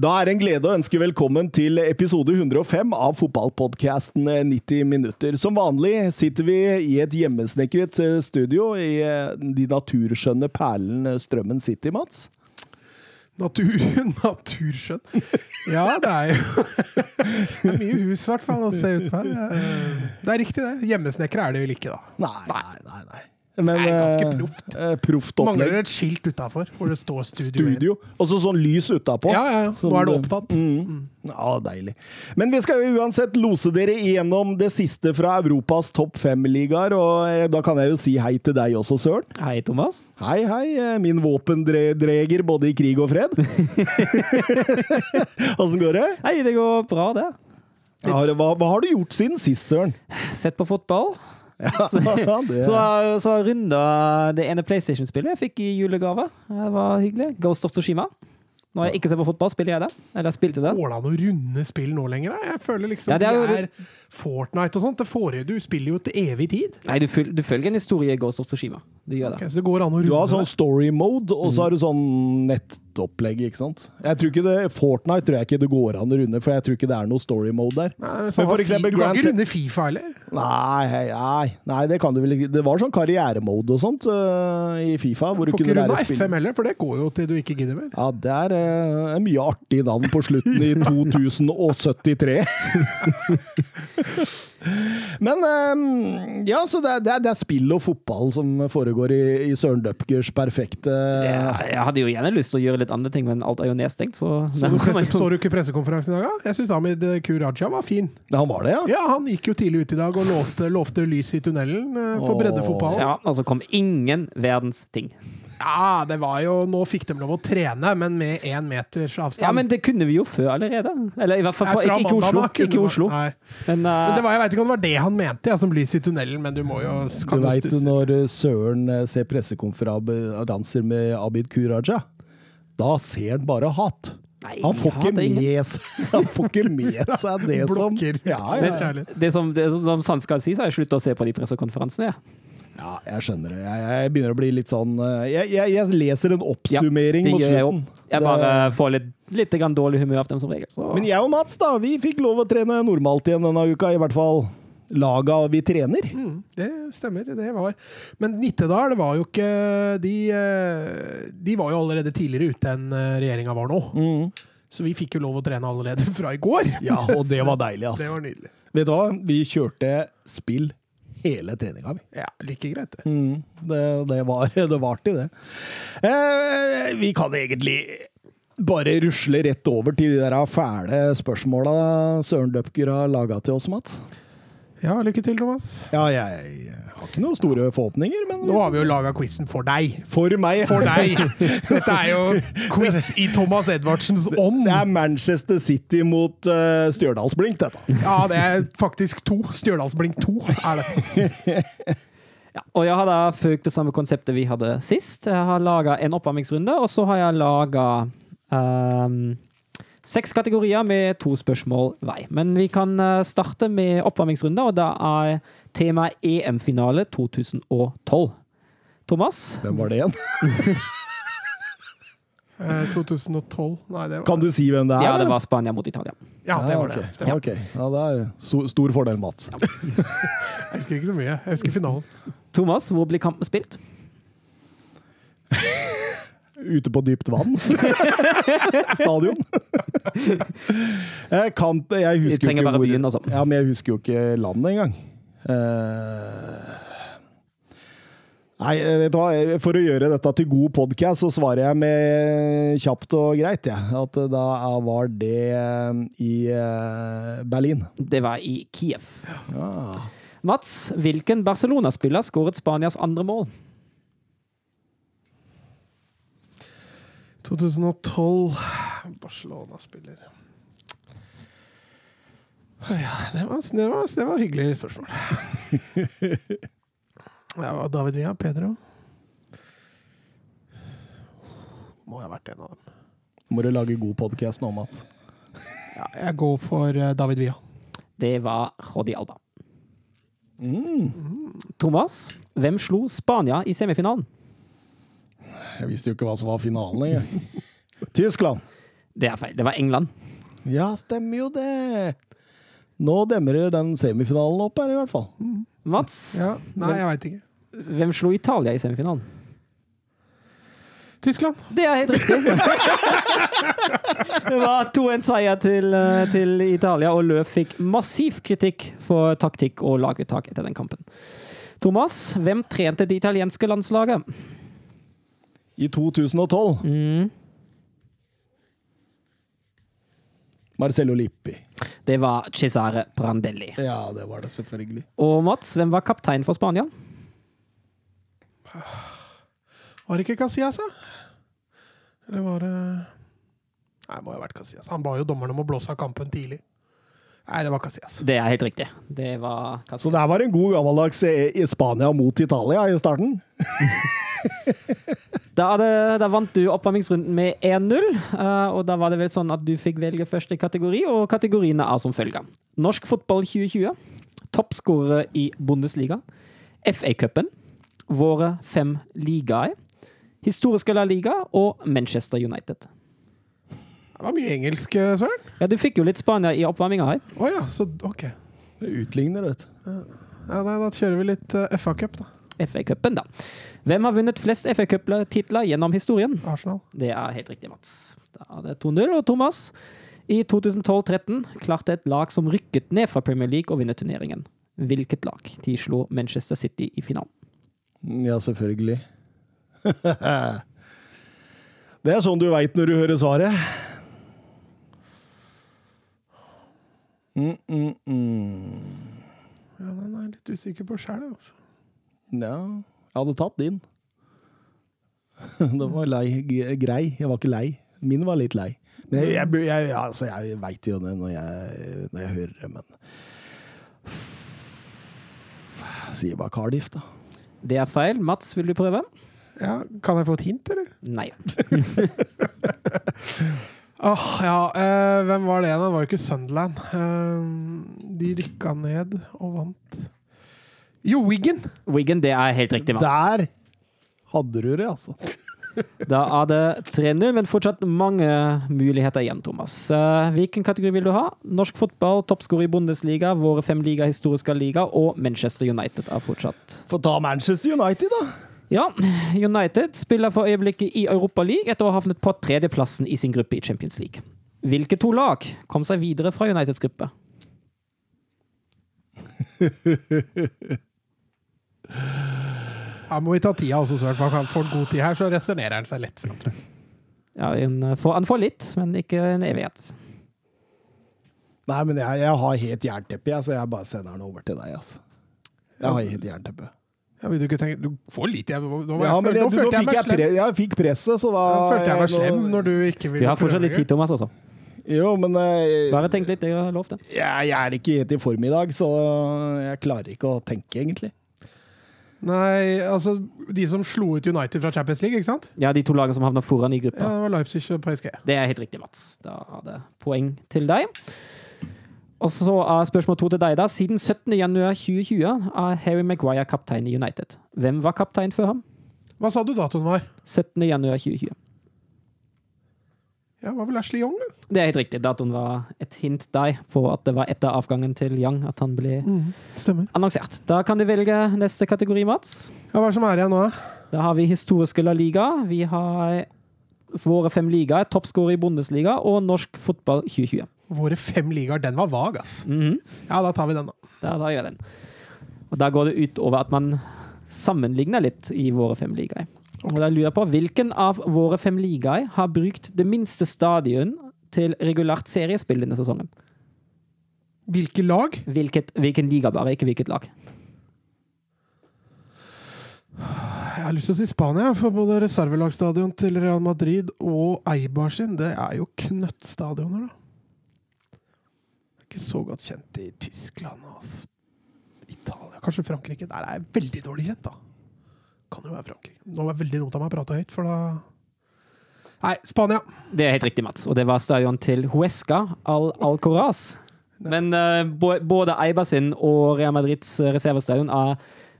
Da er det en glede å ønske velkommen til episode 105 av fotballpodkasten 90 minutter. Som vanlig sitter vi i et hjemmesnekret eh, studio i eh, de naturskjønne perlene Strømmen City, Mats. Natur, naturskjønn. Ja, det er jo det er mye hus, i hvert fall, å se ut på her. Eh, Det er riktig, det. Hjemmesnekre er det vel ikke, da. Nei, nei, nei. nei. Men, Det er ganske eh, proft. eh, Proft Mangler et skilt utafor hvor det står studio. Studio. Og så sånn lys utapå. Ja, ja, ja. Nå er det Sånn, opptatt. Mm. Ja, deilig. Men vi skal jo uansett lose dere igjennom det siste fra Europas topp fem-ligaer, og eh, da kan jeg jo si hei til deg også, Søren. Hei, Thomas. Hei, hei, eh, min våpendreger både i krig og fred. Åssen går det? Hei, det går bra, det. Ja, hva, hva har du gjort siden sist, Søren? Sett på fotball. Ja, det, Så, så runda det ene PlayStation-spillet jeg fikk i julegave. Det var hyggelig. Ghost of Toshima. Når jeg ikke ser på fotball, spiller jeg det. Eller jeg spilte det. Går det an å runde spill nå lenger? da? Jeg føler liksom Ja, det er det er Fortnite og sånt. Det forrige du spiller jo til evig tid. Nei, du, føl- du følger en historie i Ghost of Toshima. Du gjør det. Okay, så det går an å runde du har sånn story mode, og så har du sånn nettopplegg, ikke sant? Jeg tror ikke det, Fortnite tror jeg ikke det går an å runde, for jeg tror ikke det er noe story mode der. Nei, Men sånn for eksempel Du kan ikke runde Fifa heller. Nei, nei, nei, det kan du vel ikke. Det var sånn karrieremode og sånt uh, i Fifa, hvor du Får kunne ikke runde. FM heller, for det går jo til du ikke gidder mer. Ja, det er uh, mye artig navn på slutten i 2073. Men ja, så det er, det, er, det er spill og fotball som foregår i, i Søren Dupkers perfekte Ja, jeg hadde jo gjerne lyst til å gjøre litt andre ting, men alt er jo nedstengt, så Så du, presse, så du ikke pressekonferansen i dag? da? Jeg syns Ahmed Q. Raja var fin. Ja, Han var det, ja? Ja, Han gikk jo tidlig ut i dag og låste, lovte lys i tunnelen eh, for breddefotballen. breddefotball. Ja. Ja, altså kom ingen verdens ting. Det var jo Nå fikk de lov å trene, men med én meters avstand. Ja, men det kunne vi jo før allerede. Eller i hvert fall på, fra ikke, Oslo. da Ikke man- Oslo. Nei. Men, Men uh, det var, jeg veit ikke om det var det han mente, ja, som lys i tunnelen, men du må jo Du kan jo veit når øh, Søren øh, ser pressekonferanser med Abid Q. Raja, da ser han bare hat. nei, Han får ja, ikke med seg, han får ikke med seg det som. Ja, ja, Det som, det som, som sant skal si, så har jeg sluttet å se på de pressekonferansene. Ja. Ja, jeg skjønner det. Jeg, jeg begynner å bli litt sånn øh, Jeg, jeg, jeg leser en oppsummering ja, mot gjør jeg slutten. Jeg bare Det- får litt, litt grann dårlig humør av dem som regel. Så. Men jeg og Mats, da, vi fikk lov å trene normalt igjen denne uka. I hvert fall laga vi trener. Mm, det stemmer, det var Men Nittedal, var jo ikke De, eh, de var jo allerede tidligere ute enn regjeringa var nå. Så vi fikk jo lov å trene allerede fra i går. Ja, og det var deilig, Det var nydelig. Vet du hva? Vi kjørte spill hele treninga, vi. Ja, like greit, det. Mm, det, det var det var til det. Eh, vi kan egentlig bare rusle rett over til de der fæle spørsmåla Søren Døpker har laga til oss, Mats. Ja, lykke til, Thomas. Ja, jeg har ikke noen store forhåpninger, men Nå har vi jo laga quizen for deg. for meg For deg! Dette er jo quiz i Thomas Edvardsens ånd. Det er Manchester City mot uh, Stjørdalsblink, dette. Ja, det er faktisk to. Stjørdalsblink 2 er det. Ja, og jeg har da fulgt det samme konseptet vi hadde sist. Jeg har laga en oppvarmingsrunde, og så har jeg laga seks kategorier med to spørsmål hver. Men vi kan eh, starte med oppvarmingsrunde, og da er temaet EM-finale 2012. Thomas? Hvem var det igjen? Eh, 2012 Nei, det var Kan du si hvem det er? Ja, det var Spania mot Italia. Ja, det var det. Ja, okay. ja, det er stor fordel, Mats. Jeg husker ikke så mye. Jeg husker finalen. Thomas, hvor blir kampen spilt? Ute på dypt vann. Stadion. jeg, Kamp Jeg husker trenger bare byen, altså. Ja, men jeg husker jo ikke landet engang. Uh, Nei, vet du hva? For å gjøre dette til god podkast, så svarer jeg med kjapt og greit, Ja. At da var det eh, i eh, Berlin. Det var i Kiev. Ja. Mats, hvilken Barcelona-spiller skåret Spanias andre mål? 2012 Barcelona-spiller. Ja, det var, det, var, det var hyggelig spørsmål. Det var David Villa. Pedro. Må ha vært en av dem. Må du lage god podkast nå, Mats. Ja, jeg går for eh, David Villa. Det var Rodi Alba. Mm. Thomas, hvem slo Spania i semifinalen? Jeg visste jo ikke hva som var finalen engang. Tyskland. Det er feil. Det var England. Ja, stemmer jo det! Nå demrer den semifinalen opp her, i hvert fall. Mats, Ja. Nei, jeg veit ikke. hvem slo Italia i semifinalen? Tyskland. Det er helt riktig. det var 2-1-seier til, eh, til Italia, og Løv fikk massiv kritikk for taktikk og laguttak etter den kampen. Thomas, hvem trente det italienske landslaget? I 2012. Mm, Marcello Lippi. det var Cesare Brandelli. Ja, det var det selvfølgelig. Og Mats, hvem var kaptein for Spania? Var det ikke Casillas, da? Eller var det Nei, det må ha vært Casillas. Han ba jo dommerne om å blåse av kampen tidlig. Nei, det var Casillas. Det er helt riktig. Det var Så det var en god gammeldags eh, i Spania mot Italia i starten. Da, det, da vant du oppvarmingsrunden med 1-0, eh, og da var det vel sånn at du fikk velge første kategori, og kategoriene er som følger. Norsk fotball 2020, toppskårere i Bundesliga, FA-cupen, våre fem ligaer, historiske La Liga og Manchester United. Det var mye engelsk, eh, Søren. Ja, du fikk jo litt Spania i oppvarminga her. Å ja, så OK. Det Utligner, vet du. Ja, nei, da kjører vi litt uh, FA-cup, da. FA-cupen, da. Hvem har vunnet flest FA-cup-titler gjennom historien? Arsenal. Det er helt riktig, Mats. Da er det 2-0. Og Thomas, i 2012-13 klarte et lag som rykket ned fra Premier League å vinne turneringen. Hvilket lag? De slo Manchester City i finalen. Ja, selvfølgelig. det er sånn du veit når du hører svaret. Mm, mm, mm. Ja, den er jeg litt usikker på sjæl, altså. Ja, jeg hadde tatt din. Den var lei, grei. Jeg var ikke lei. Min var litt lei. Men jeg, jeg, jeg, altså, jeg veit jo det når jeg, når jeg hører det, men sier bare Cardiff, da. Det er feil. Mats, vil du prøve? Ja, Kan jeg få et hint, eller? Nei. Åh, ja. eh, hvem var det? Det var jo ikke Sunderland. Eh, de rykka ned og vant. Jo, Wiggen! Wiggen, det er helt riktig, Mats. Der hadde du det, altså. Da er det 3-0, men fortsatt mange muligheter igjen, Thomas. Eh, hvilken kategori vil du ha? Norsk fotball, toppskårer i Bundesliga, våre fem liga, historiske liga og Manchester United er fortsatt Få ta Manchester United, da. Ja, United spiller for øyeblikket i Europa League etter å ha havnet på tredjeplassen i sin gruppe i Champions League. Hvilke to lag kom seg videre fra Uniteds gruppe? Ja, må vi ta tida også, Søren. For han får god tid her, så resonnerer han seg lett fram. tror. Ja, en, får- han får litt, men ikke en evighet. Nei, men jeg, jeg har helt jernteppe, jeg, så jeg bare sender den over til deg. altså. Jeg har helt jernteppe. Ja, vil du ikke tenke Du får litt jeg, Nå, Ja, men jeg, nå nå følte jeg meg jeg, slem. pre jeg fikk presset, så da Nå følte jeg meg slem når du ikke ville Du har fortsatt litt tid, Thomas, altså. Jo, men eh, Bare tenk litt, jeg har lovt det. jeg, jeg er ikke helt i form i dag, så jeg klarer ikke å tenke, egentlig. Nei, altså De som slo ut United fra Champions League, ikke sant? Ja, de to lagene som havner foran i Ja, gruppa. det var Leipzig og PSG. Det er helt riktig, Mats. Da er det poeng til deg. Og så er spørsmål to til deg, da. Siden 17. januar 2020 er Harry Maguire kaptein i United. Hvem var kaptein før ham? Hva sa du datoen var? 17. januar 2020. Ja, var vel Ashley Young? da? Det er helt riktig. Datoen var et hint deg på at det var etter avgangen til Young at han ble mm, annonsert. Da kan du velge neste kategori, Mats. Ja, Hva som er igjen nå? da? Da har vi historiske La Liga. Vi har våre fem ligaer, toppskårer i Bundesliga og norsk fotball 2020. Våre fem ligaer. Den var vag, ass. Mhm. Ja, da tar vi den, da. Da, gjør jeg den. Og da går det ut over at man sammenligner litt i våre fem ligaer. Og da lurer jeg på, hvilken av våre fem ligaer har brukt det minste stadion til regulært seriespill denne sesongen? Hvilke lag? Hvilket, hvilken liga bare, ikke hvilket lag. Jeg har lyst til å si Spania, for både reservelagstadion til Real Madrid og Eibar sin, det er jo knøttstadioner, da. Det Ikke så godt kjent i Tyskland og altså. Italia. Kanskje Frankrike. Der er jeg veldig dårlig kjent, da. Kan jo være Frankrike. Nå var veldig noe av meg prata høyt, for da Nei, Spania. Det er helt riktig, Mats. Og det var stadion til Huesca al Alcoraz. Men uh, både Eibar sin og Real Madrids reservestadion er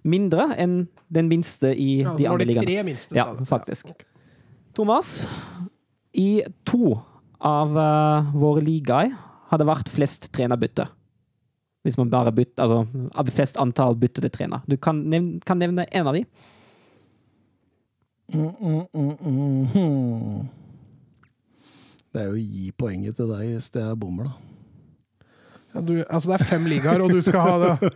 mindre enn den minste i Ja, de andre det ligaene. tre minste Ja, okay. faktisk. Thomas, i to av uh, våre ligaer hadde vært flest trenerbytte? Hvis man bare bytter Altså av flest antall byttede trener. Du kan nevne, kan nevne en av de. Mm, mm, mm, mm, hmm. Det er jo å gi poenget til deg hvis det er bommer, da. Ja, du, altså det er fem ligaer, og du skal ha det.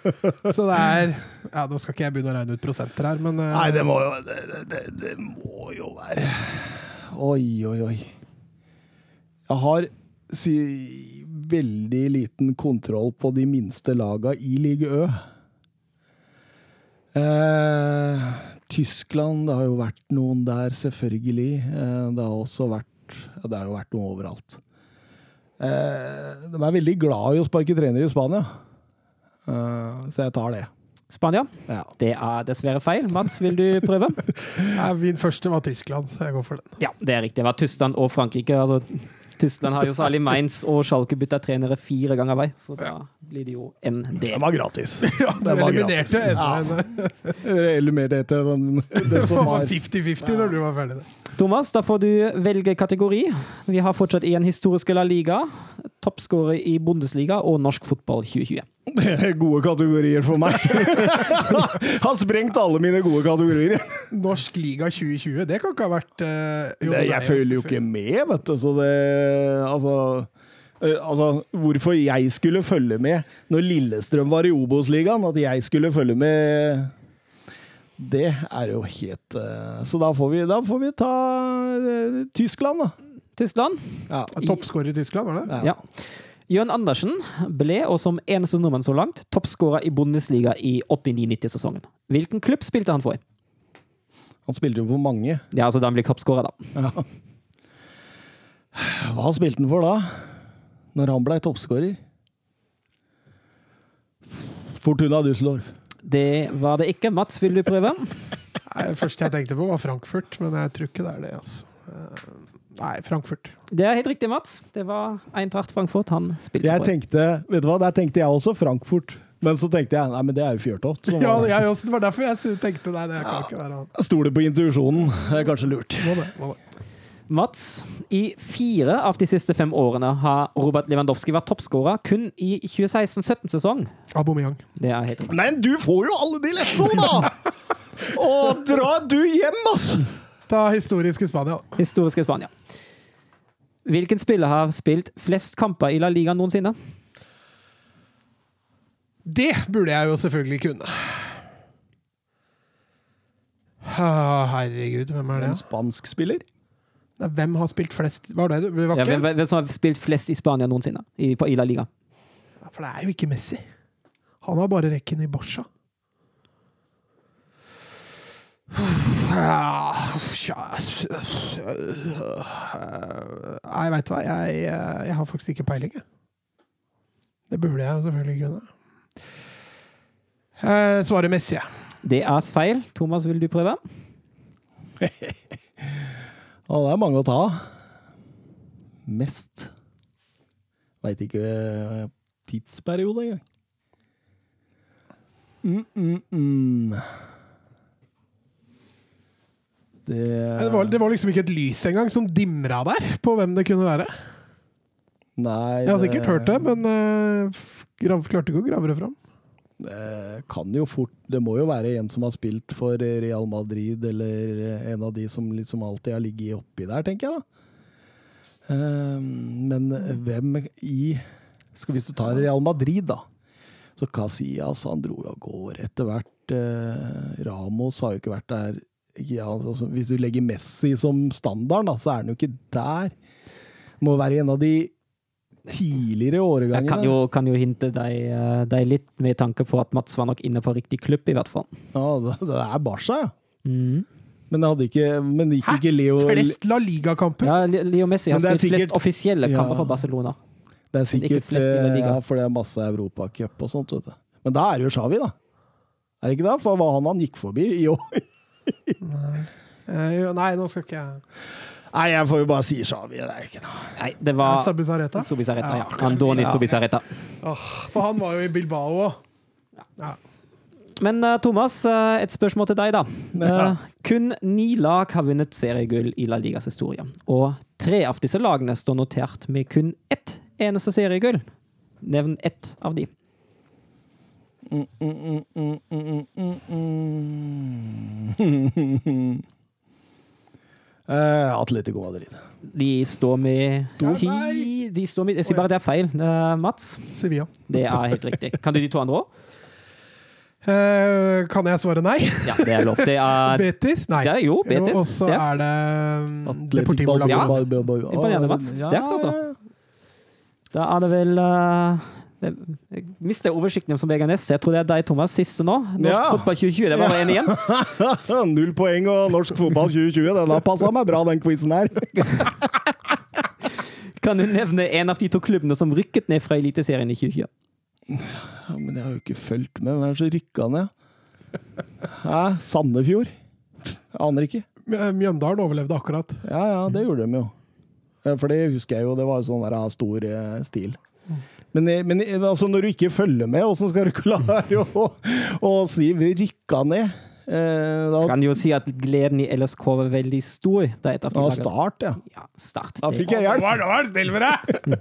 Så det er Ja, Nå skal ikke jeg begynne å regne ut prosenter her, men uh, Nei, det må jo det, det, det, det må jo være Oi, oi, oi. Jeg har si, veldig liten kontroll på de minste laga i Ligue Ø. Eh, Tyskland, det har jo vært noen der, selvfølgelig. Eh, det har også vært Det har jo vært noe overalt. Eh, de er veldig glad i å sparke trenere i Spania, eh, så jeg tar det. Spania? Ja. Det er dessverre feil. Mats, vil du prøve? ja, min første var Tyskland, så jeg går for den. Ja, det er riktig. Det var Tyskland og Frankrike. Altså, Tyskland har jo særlig Mainz og Schalke bytta trenere fire ganger vei, så da blir det jo en Det Den var gratis. Ja, den Det var eliminerte gratis. enda en Eller mer det etter den, det Det som var var 50-50 når du var ferdig der. Thomas, da får du velge kategori. Vi har fortsatt igjen historiske La Liga, toppskårer i Bundesliga og norsk fotball 2020. Det er gode kategorier for meg. Har sprengt alle mine gode kategorier. Norsk liga 2020, det kan ikke ha vært uh, jo, Det, jeg følger jo ikke med, vet du, så det Altså eh, Altså, hvorfor jeg skulle følge med når Lillestrøm var i Obos-ligaen, at jeg skulle følge med Det er jo helt eh, Så da får vi, da får vi ta eh, Tyskland, da. Tyskland. Ja. Toppskårer i Tyskland, var det? Ja. Jørn Andersen ble, og som eneste nordmann så langt, toppskårer i Bundesliga i 89-90-sesongen. Hvilken klubb spilte han for? Han spilte jo for mange. Ja, altså da han ble toppskårer, da. Ja. Hva spilte han for da? Når han ble toppskårer? Fortuna Düsseldorf. Det var det ikke. Mats, vil du prøve? Nei, det første jeg tenkte på, var Frankfurt, men jeg tror ikke det er det. altså. Eh, Nei, Frankfurt. Det er helt riktig, Mats. Det var Eintracht Frankfurt han spilte Jeg på. tenkte, vet du hva, Der tenkte jeg også Frankfurt. Men så tenkte jeg nei, men det er jo Fjørtoft. Ja, Ja, var- jeg også, det var derfor jeg tenkte nei, det kan ikke være han. Stoler på intuisjonen. Det er kanskje lurt. Må det, må det. Mats, i fire av de siste fem årene har Robert Lewandowski vært toppskårer, kun i 2016-17-sesong. Aubameyang. Det er helt riktig. Men du får jo alle de lette da! Og dra du hjem, altså! Ta historiske Spania. Historiske Spania. Hvilken spiller har spilt flest kamper i La Liga noensinne? Det burde jeg jo selvfølgelig kunne. Ah, Herregud, hvem er det? En spansk spiller? Hvem har spilt flest Var det det var Ja, hvem, hvem som har spilt flest i Spania noensinne i, på, Ila Liga? Ja, For det er jo ikke Messi. Han har bare rekken i Borsa. Jeg Nei, veit du hva. Jeg, eh, jeg har faktisk ikke peiling, jeg. Det burde jeg selvfølgelig kunne. Svaret svarer Messi, jeg. Det er feil. Thomas, vil du prøve? Ja, det er mange å ta av. Mest. Veit ikke eh, tidsperiode engang. Mm, mm, mm. Det, Det var, det var liksom ikke et lys engang som dimra der, på hvem det kunne være. Nei, Jeg har sikkert hørt det, men uh, grav, klarte ikke å grave det fram. Det kan jo fort Det må jo være en som har spilt for Real Madrid, eller en av de som liksom alltid har ligget oppi der, tenker jeg da. Ehm, men hvem i skal Hvis du tar Real Madrid, da. Så Casillas han dro av gårde etter hvert. Eh, Ramos har jo ikke vært der ja, altså, Hvis du legger Messi som standard, da, så er han jo ikke der. Må være en av de tidligere Jeg årgangene. kan jo, kan jo hinte deg, eh, deg litt med tanke på at Mats var nok inne på riktig klubb, i hvert fall. Ja, det, det er Barca, ja. Mm. Men det hadde ikke Men gikk ikke Leo Flest La Liga-kamper! Ja, Leo Messi har spilt det er spilt flest offisielle offisielle Ja. kamper for Barcelona. Det er sikkert eh, ja, for det er masse Europacup og sånt, vet du. Men da er det jo Xavi, da. Er det ikke det? For hva han han gikk forbi i år? Eh, jo, nei, nå skal ikke jeg Nei, jeg får jo bare si Shawi. Det er ikke noe Nei, det var Subisareta? Subisareta, ja. Ja. Andoni Ja. Subisareta. Åh, for han var jo i Bilbao òg. Ja. Men eh, Thomas, eh, et spørsmål til deg, da. Ja. kun ni lag har vunnet seriegull i La Ligas historie. Og tre av disse lagene står notert med kun ett eneste seriegull. Nevn ett av de. Mm, mm, mm, Eh, Atletico Madrid. De står med ti De står med Jeg sier bare det er feil, uh, Mats. Sevilla. Det er helt riktig. Kan du de to andre òg? Uh, kan jeg svare nei? Ja, det er lov. Det er, Betis? Nei. det er jo Betis. Og så er det um, Deportivo Lagoa. Ja. Imponerende, Mats. Sterkt, altså. Da er det vel eh, det- Jeg mister oversikten som Veganes. Jeg tror det er deg, Thomas, siste nå. Norsk Ja. fotball 2020, det var bare én igjen. Null poeng og norsk fotball 2020. Den har passa meg bra, den quizen her. Kan du nevne en av de to klubbene som rykket ned fra Eliteserien i 2020? Ja, men jeg har jo ikke fulgt med. Hvem er det som rykka ned? Hæ? Sandefjord? Jeg aner ikke. Mjøndalen overlevde akkurat. Ja, ja, det gjorde de jo. For det husker jeg jo, det var jo sånn der stor eh, stil. Men, eh, men eh, altså, når du ikke følger med, hvordan skal du klare å, å si vi rykka ned? Eh, da, Kan jo si at gleden i LSK var veldig stor. Da et av de da start, ja. Ja, start. Da fikk jeg hjelp. Nå var det snill med deg!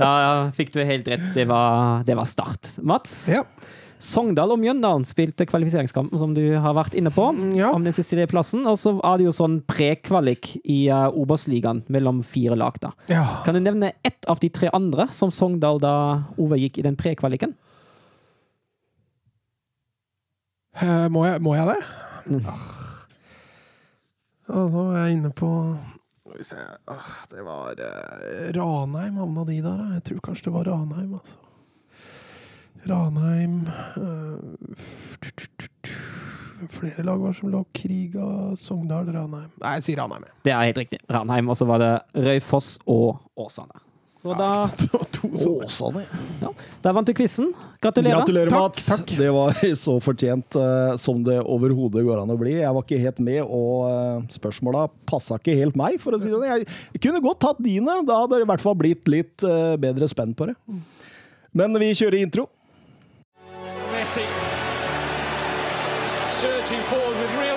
Da fikk du helt rett. Det var, det var start. Mats, Ja. Sogndal og Mjøndalen spilte kvalifiseringskampen som du har vært inne på, Ja. om den siste plassen. Og så er det jo sånn prekvalik i uh, Obos-ligaen mellom fire lag, da. ja. Kan du nevne ett av de tre andre som Sogndal da overgikk i den prekvaliken? Uh, Må jeg, må jeg det? Mm. Ah. Ja, nå er jeg inne på ah, Det var eh, Ranheim havna de der. Jeg tror kanskje det var Ranheim, altså. Ranheim eh, Flere lag var som lå Kriga, Sogndal, Ranheim Nei, jeg sier Ranheim. Det er helt riktig. Ranheim, og så var det Røyfoss og Åsane. Så da. Åsane. ja, der vant du quizen. Gratulerer. Gratulerer, Takk, Mats. takk. Det var så fortjent uh, som det overhodet går an å bli. Jeg var ikke helt med, og uh, spørsmåla passa ikke helt meg, for å si det sånn. Jeg, jeg kunne godt tatt dine. Da hadde det i hvert fall blitt litt uh, bedre spenn på det. Men vi kjører intro. Messi surging forward with real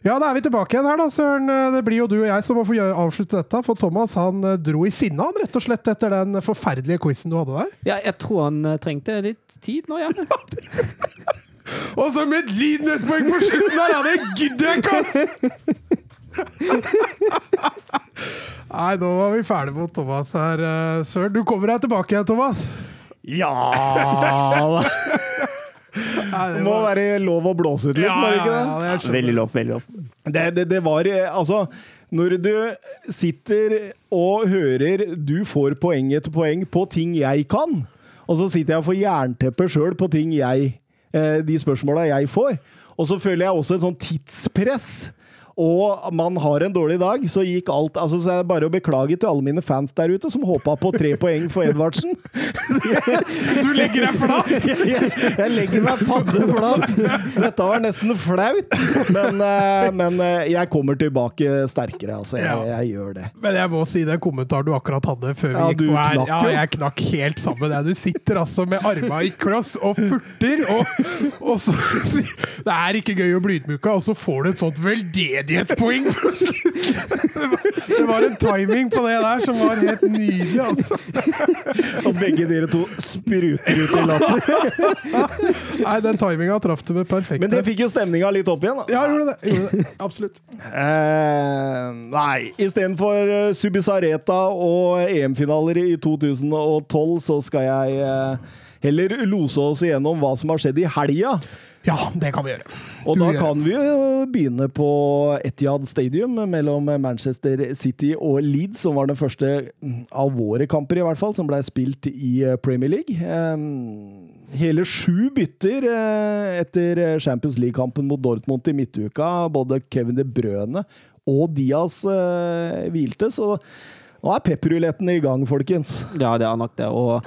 Ja, da er vi tilbake igjen her, da, Søren. Det blir jo du og jeg som må få avslutte dette. For Thomas han eh, dro i sinne, han, rett og slett, etter den forferdelige quizen du hadde der. Ja, jeg tror han eh, trengte litt tid nå, ja. Og så med et lidenhetspoeng på slutten der! Ja, det gidder jeg ikke! Nei, nå var vi ferdige mot Thomas her, eh, Søren. Du kommer deg tilbake igjen, Thomas. Ja Det må være lov å blåse ut litt, må det ikke det? Veldig lov, veldig lov. Det, det, det var eh, Altså, når du sitter og hører du får poeng etter poeng på ting jeg kan, og så sitter jeg og får jernteppe sjøl på ting jeg eh, De spørsmåla jeg får, og så føler jeg også et sånn tidspress. Og man har en dårlig dag, så gikk alt altså, Så er det bare å beklage til alle mine fans der ute som håpa på tre poeng for Edvardsen. Du legger deg flat! jeg, jeg legger meg paddeflat. Dette var nesten flaut, men, eh, men eh, jeg kommer tilbake sterkere. Altså, jeg, jeg gjør det. Men jeg må si den kommentaren du akkurat hadde før vi Ja, gikk på her. Ja, jeg knakk helt sammen. Du sitter altså med arma i kloss og furter, og, og så Det er ikke gøy å bli ydmyka, og så får du et sånt veldedighetspoeng på! Det var, en timing på det der som var helt nydelig, altså. Og begge dere to spruter ut i latter. Nei, den timinga traff du med perfekt. Men det fikk jo stemninga litt opp igjen. Da. Ja, gjorde det. Gjorde det. Absolutt. Uh, nei, istedenfor uh, Subisareta og EM-finaler i 2012, så skal jeg eh, heller lose oss igjennom hva som har skjedd i helga. Ja, det kan vi gjøre. Og Du da kan vi jo begynne på Etihad Stadium mellom Manchester City og Leeds, som var den første av våre kamper, i hvert fall, som ble spilt i Premier League. Ehm, Hele sju bytter eh, etter Champions League-kampen mot Dortmund i midtuka. Både Kevin De Brøne og Diaz eh, hvilte, så nå er pepperuletten i gang, folkens. Ja, det er nok det. Og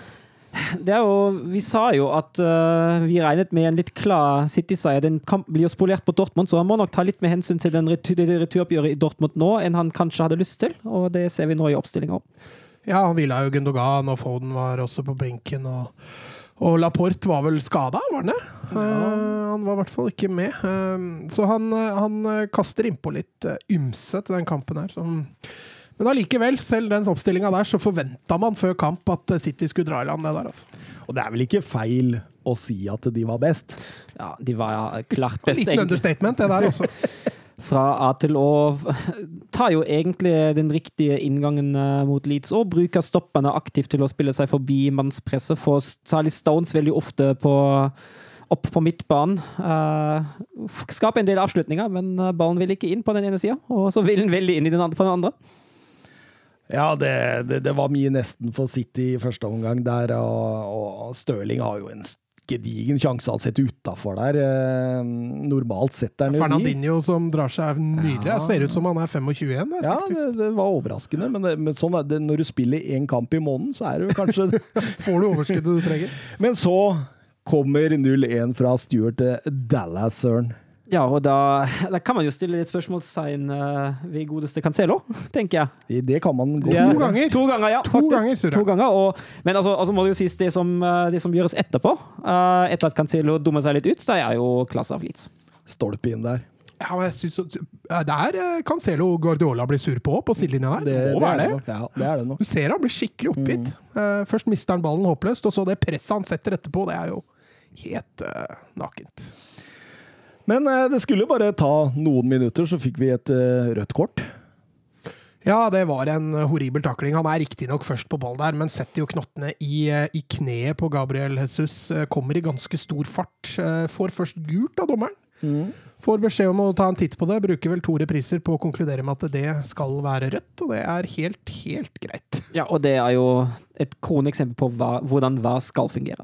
det er jo, vi sa jo at uh, vi regnet med en litt klar City-seier. Den kamp blir jo spolert på Dortmund, så han må nok ta litt med hensyn til den retur, det returoppgjøret i Dortmund nå enn han kanskje hadde lyst til, og det ser vi nå i oppstillinga. Ja, han hvila jo Gundogan, og Foden var også på benken. Og, og Laporte var vel skada, var han det? Eh, han var i hvert fall ikke med. Uh, så han, han kaster innpå litt ymse til den kampen her. Som, men allikevel, selv den oppstillinga der, så forventa man før kamp at eh, City skulle dra i land det der. Altså. Og det er vel ikke feil å si at de var best? Ja, de var klart best, Liten understatement, det der også. Fra A til Å. Tar jo egentlig den riktige inngangen eh, mot Leeds og bruker stoppene aktivt til å spille seg forbi mannspresset. for særlig Stones veldig ofte på, opp på midtbanen. Uh, skaper en del avslutninger, men ballen vil ikke inn på den ene sida, og så vil den veldig inn i den andre, på den andre. Ja, det, det, det var mye nesten for City i første omgang der, og, og Stirling har jo en gedigen sjanse han setter utafor der. Eh, normalt setter han jo. Fernandinho som drar seg er nydelig. Ja. Ser ut som han er 25. Der, Ja, det, det var overraskende, men, det, men sånn det, når du spiller én kamp i måneden, så er det jo kanskje Får du overskuddet du trenger. Men så kommer 0-1 fra Stuart til Dallas, Søren. Ja, og da, da kan man jo stille litt spørsmålstegn uh, ved godeste Cancelo, tenker jeg. Det kan man gå Ja, To ganger. To ganger, ja. To ganger, to ganger og, men altså, altså må det jo sies, det som, eh, det som gjøres etterpå, uh, etter at Cancelo dummer seg litt ut, det er jo klasse av Leeds. Stolpe inn der. Ja, men jeg synes, Der Cancelo Guardiola blir sur på, på sidelinja der. Det, må er være det. Ja, det er det nok. Du ser han blir skikkelig oppgitt. Eh, først mister han ballen håpløst, og så det presset han setter etterpå, det er jo helt nakent. Men eh, det skulle bare ta noen minutter, så fikk vi et eh, rødt kort. Ja, det var en horribel takling. Han er riktignok først på ball der, men setter jo knottene i, eh, i kneet på Gabriel Jesus. Kommer i ganske stor fart. Får først gult av dommeren. Får beskjed om å ta en titt på det. Bruker vel to repriser på å konkludere med at det skal være rødt, og det er helt, helt greit. Ja, og det er jo et kroneksempel på hva, hvordan hva skal fungere.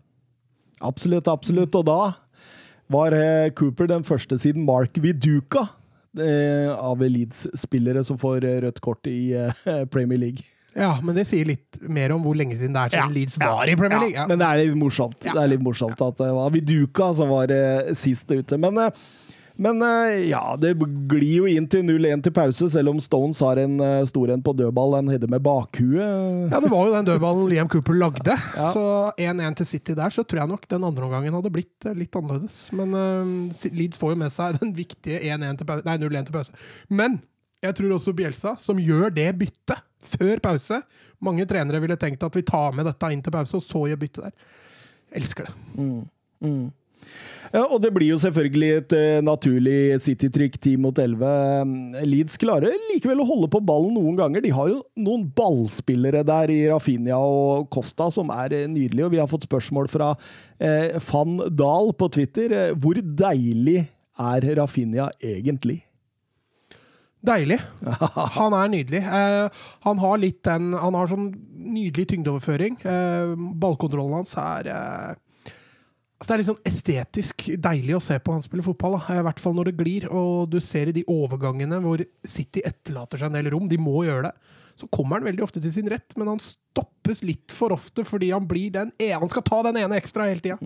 Absolutt, absolutt. Og da var eh, Cooper den første siden Mark Viduka eh, av Leeds-spillere som får eh, rødt kort i Premier League. Ja, men det sier litt mer om hvor lenge siden det er siden Leeds var i Premier League. Ja, Ja. men det er litt morsomt. Ja. Det er litt morsomt at det var Viduka som var sist ute. Men, men eh, ja, det glir jo inn til 0-1 til pause, selv om Stones har en uh, stor en på dødball. En header med bakhuet. Ja, det var jo den dødballen Liam Cooper lagde. Ja. Så 1-1 til City der, så tror jeg nok den andre omgangen hadde blitt eh, litt annerledes. Men uh, Leeds får jo med seg den viktige 0-1 til 0-1 til pause. Men jeg tror også Bjelsa, som gjør det byttet før pause Mange trenere ville tenkt at vi tar med dette inn til pause, og så gjør byttet der. Elsker det. Ja, og det blir jo selvfølgelig et eh, naturlig City-trykk 10 mot 11. Leeds klarer likevel å holde på ballen noen ganger. De har jo noen ballspillere der i Rafinha og Costa som er eh, nydelige, og vi har fått spørsmål fra eh, Van Dahl på Twitter. Hvor deilig er Rafinha egentlig? Deilig. Han er nydelig. Eh, han har litt den Han har sånn nydelig tyngdeoverføring. Eh, ballkontrollen hans er eh, altså Det er litt sånn estetisk deilig å se på han spille fotball. Da. I hvert fall når det glir, og du ser i de overgangene hvor City etterlater seg en del rom. De må gjøre det. Så kommer han veldig ofte til sin rett, men han stoppes litt for ofte fordi han blir den ene, han skal ta den ene ekstra hele tida.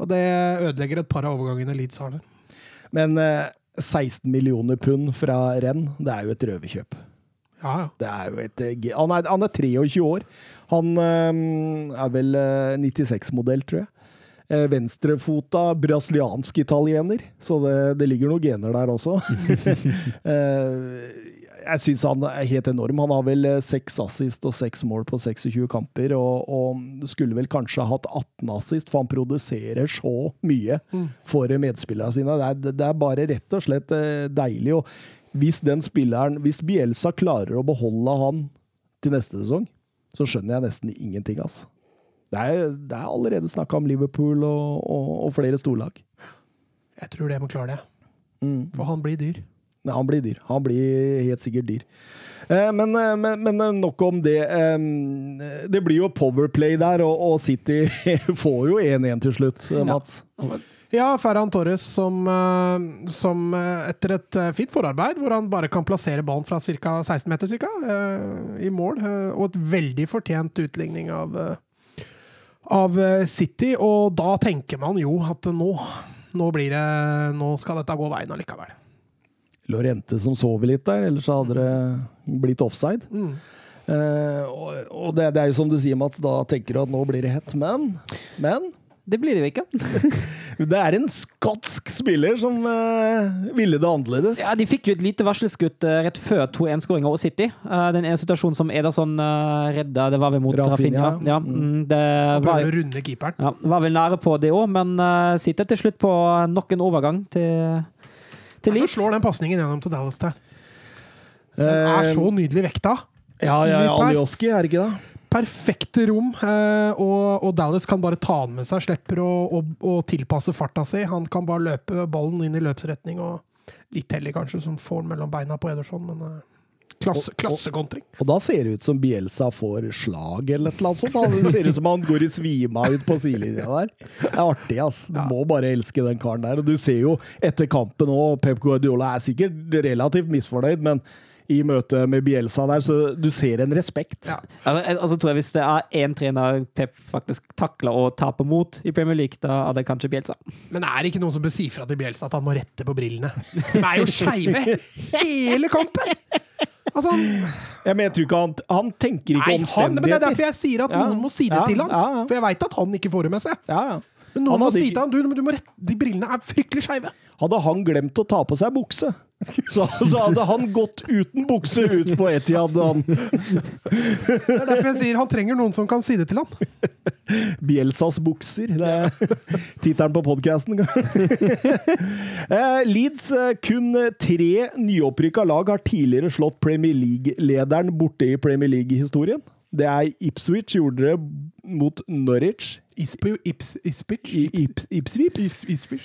Og det ødelegger et par av overgangene Leeds har der. Men eh, 16 millioner pund fra renn, det er jo et røverkjøp. Ja, ja. Det er jo et eh, Han er, han er 23 år. Han eh, er vel eh, 96-modell, tror jeg. Eh, Venstrefota brasiliansk italiener, så det, det ligger noen gener der også. Eh, jeg syns han er helt enorm. Han har vel eh, seks assist og seks mål på 26 kamper, og, og skulle vel kanskje hatt 18 assist, for han produserer så mye for medspillerne sine. Det er, det er bare rett og slett deilig. Og hvis den spilleren, hvis Bielsa klarer å beholde han til neste sesong, så skjønner jeg nesten ingenting, altså. Det er, det er allerede snakka om Liverpool og, og, og flere storlag. Jeg tror det må klare det. Mm. For han blir dyr. Nei, han blir dyr. Han blir helt sikkert dyr. Eh, men, eh, men, men eh, nok om det. Eh, det blir jo powerplay der, og, og City får jo 1-1 til slutt, eh, Mats. Ja, Ferran Torres som, som etter et fint forarbeid, hvor han bare kan plassere ballen fra ca. 16 meter cirka, eh, i mål, og et veldig fortjent utligning av, av eh, City. Og da tenker man jo at nå, nå, blir det, nå skal dette gå veien allikevel. Lorente som sover litt der, ellers hadde det blitt offside. Mm. Eh, og og det, det er jo som du sier, Mats, da tenker du at nå blir det hett. Men, men Det blir det jo ikke. det er en skotsk spiller som uh, ville det annerledes. Ja, De fikk jo et lite varselskudd uh, rett før 2-1-skåringa over City. Uh, den ene situasjonen som Ederson uh, redda, det var vel mot Rafinha. Ja, mm, det var, å runde keeperen. ja, var vel nære på det òg, men uh, City til slutt på nok en overgang til, til Så slår den pasningen gjennom til Dallas der. Den er Eh, så nydelig vekta. Ja, ja, ja. Alioski, er det ikke det? Perfekte rom, eh, og, og Dallas kan bare ta den med seg. Slipper å, å, å tilpasse farta si. Han kan bare løpe ballen inn i løpsretning. og Litt heldig, kanskje, som får den mellom beina på Ederson, men eh, klasse, Og- og- klassekontring. Og da ser det ut som Bielsa får slag eller et eller annet sånt. Det ser ut som han går i svima ut på sidelinja der. Det er artig, altså. Du Ja. må bare elske den karen der. Og du ser jo etter kampen òg, Pep Guardiola er sikkert relativt misfornøyd, men i møte med Bielsa der, så du ser en respekt. Ja. Altså, altså, tror jeg Hvis det er én trener Pep faktisk takler å tape mot i Premier League, da er det kanskje Bielsa. Men er det ikke noen som bør si fra til Bielsa at han må rette på brillene? De er jo skeive hele kampen! Altså, Ja, men jeg tror ikke han, han tenker ikke nei, han, men det er derfor jeg sier at Ja. noen må si det Ja, til han. ja, ja. For jeg veit at han ikke får det med seg. Ja, ja. Men noen Han må si ikke- til han du, du må rette, de brillene er fryktelig skeive. Hadde han glemt å ta på seg bukse, så, så hadde han gått uten bukse ut på Etiad. Han. Det er derfor jeg sier han trenger noen som kan si det til han. Bielsas bukser. Det er tittelen på podkasten. Leeds, eh, kun tre nyopprykka lag har tidligere slått Premier League-lederen borte i Premier League-historien. Det er Ipswich gjorde det mot Norwich. Ispi, ips, Ipswich.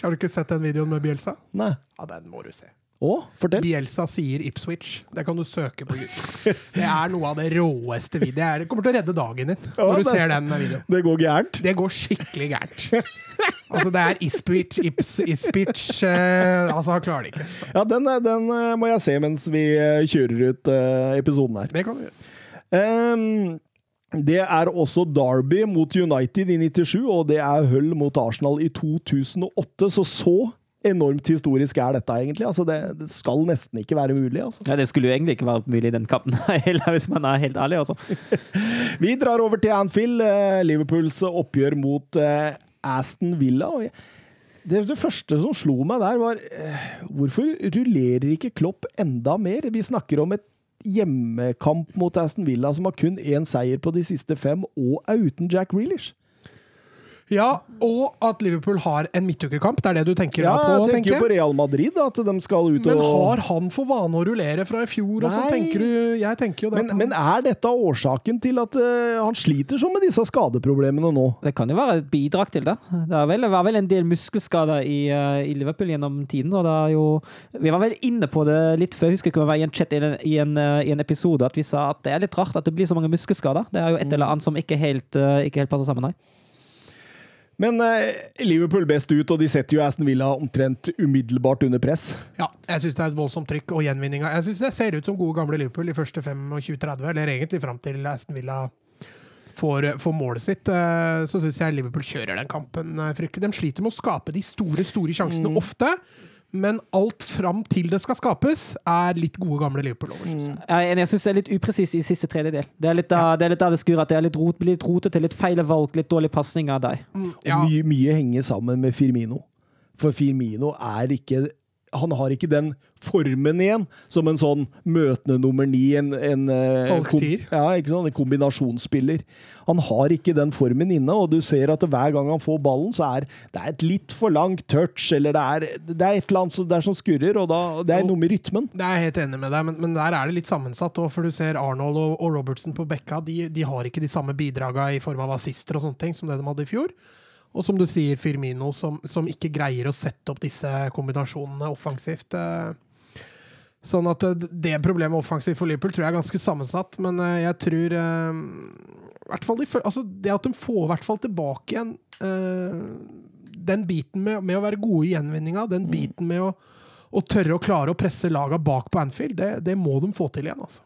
Har du ikke sett den videoen med Bielsa? Nei. Ja, den må du se. Å, fortell. Bielsa sier Ipswich. Det kan du søke på YouTube. Det er noe av det råeste videoet. Det kommer til å redde dagen din Ja, når du ser den videoen. Det går gærent. Det går skikkelig gærent. Altså, det er Ipswich. Ips, Ispich eh, Altså, han klarer det ikke. Ja, den, eh, den eh, må jeg se mens vi eh, kjører ut eh, episoden her. Det kan du gjøre. Um, det er også Derby mot United i 97, og det er Hull mot Arsenal i 2008. Så så enormt historisk er dette, egentlig. Altså, det, det skal nesten ikke være mulig. Altså. Ja, Det skulle jo egentlig ikke vært mulig i den kampen, hvis man er helt ærlig. Altså. Vi drar over til Anfield. eh, Liverpools oppgjør mot eh, Aston Villa. og Det, det første som slo meg der, var eh, hvorfor rullerer ikke Klopp enda mer? Vi snakker om et hjemmekamp mot Aston Villa som har kun én seier på de siste fem, og er uten Jack Grealish. Ja, og at Liverpool har en midtukekamp. Det er det du tenker Ja, da på, jeg tenker jo på. Real Madrid, da, at de skal ut og Men har han for vane å rullere fra i fjor? Og så tenker du, jeg tenker jo det men, han- men er dette årsaken til at uh, han sliter sånn med disse skadeproblemene nå? Det kan jo være et bidrag til det. Det vel, var vel en del muskelskader i, uh, i Liverpool gjennom tiden. og det er jo, Vi var vel inne på det litt før, jeg husker ikke om det var i en chat i en, i, en, uh, i en episode, at vi sa at det er litt rart at det blir så mange muskelskader. Det er jo et eller annet som ikke helt, ikke helt passer sammen her. Men eh, Liverpool best ut, og de setter jo Aston Villa omtrent umiddelbart under press. Ja, jeg syns det er et voldsomt trykk og gjenvinninga. Jeg syns det ser ut som gode gamle Liverpool de første 25-30, eller egentlig fram til Aston Villa får, får målet sitt. eh, Så syns jeg Liverpool kjører den kampen eh, fryktelig. De sliter med å skape de store, store sjansene ofte. Men alt fram til det skal skapes, er litt gode gamle Liverpool over. synes jeg. Syns det er litt upresis i siste tredjedel. Det er litt av det, er litt av det skurrer. At det er litt, rot, litt rotete, litt feil valg, litt dårlig pasning av deg. Mm, Og Ja, mye, mye henger sammen med Firmino. For Firmino er ikke han har ikke den formen igjen som en sånn møtende nummer ni, en, en eh, kom- Ja? En kombinasjonsspiller. Han har ikke den formen inne, og du ser at hver gang han får ballen, så er det er et litt for langt touch, eller det er, det er et eller annet som, er som skurrer, og da, det er noe med rytmen. Det er jeg helt enig med deg, men, men der er det litt sammensatt. òg, For du ser Arnold og, og Robertson på bekka, de, de har ikke de samme bidraga i form av assister og sånne ting som det de hadde i fjor. Og som du sier, Firmino, som, som ikke greier å sette opp disse kombinasjonene offensivt. eh. Sånn at eh, det problemet offensivt for Liverpool tror jeg er ganske sammensatt, men eh, jeg tror de, altså Det at de får i hvert fall tilbake igjen den biten med, med å være gode i gjenvinninga, den biten med å, å tørre å klare å presse laga bak på Anfield, det, det må de få til igjen. altså.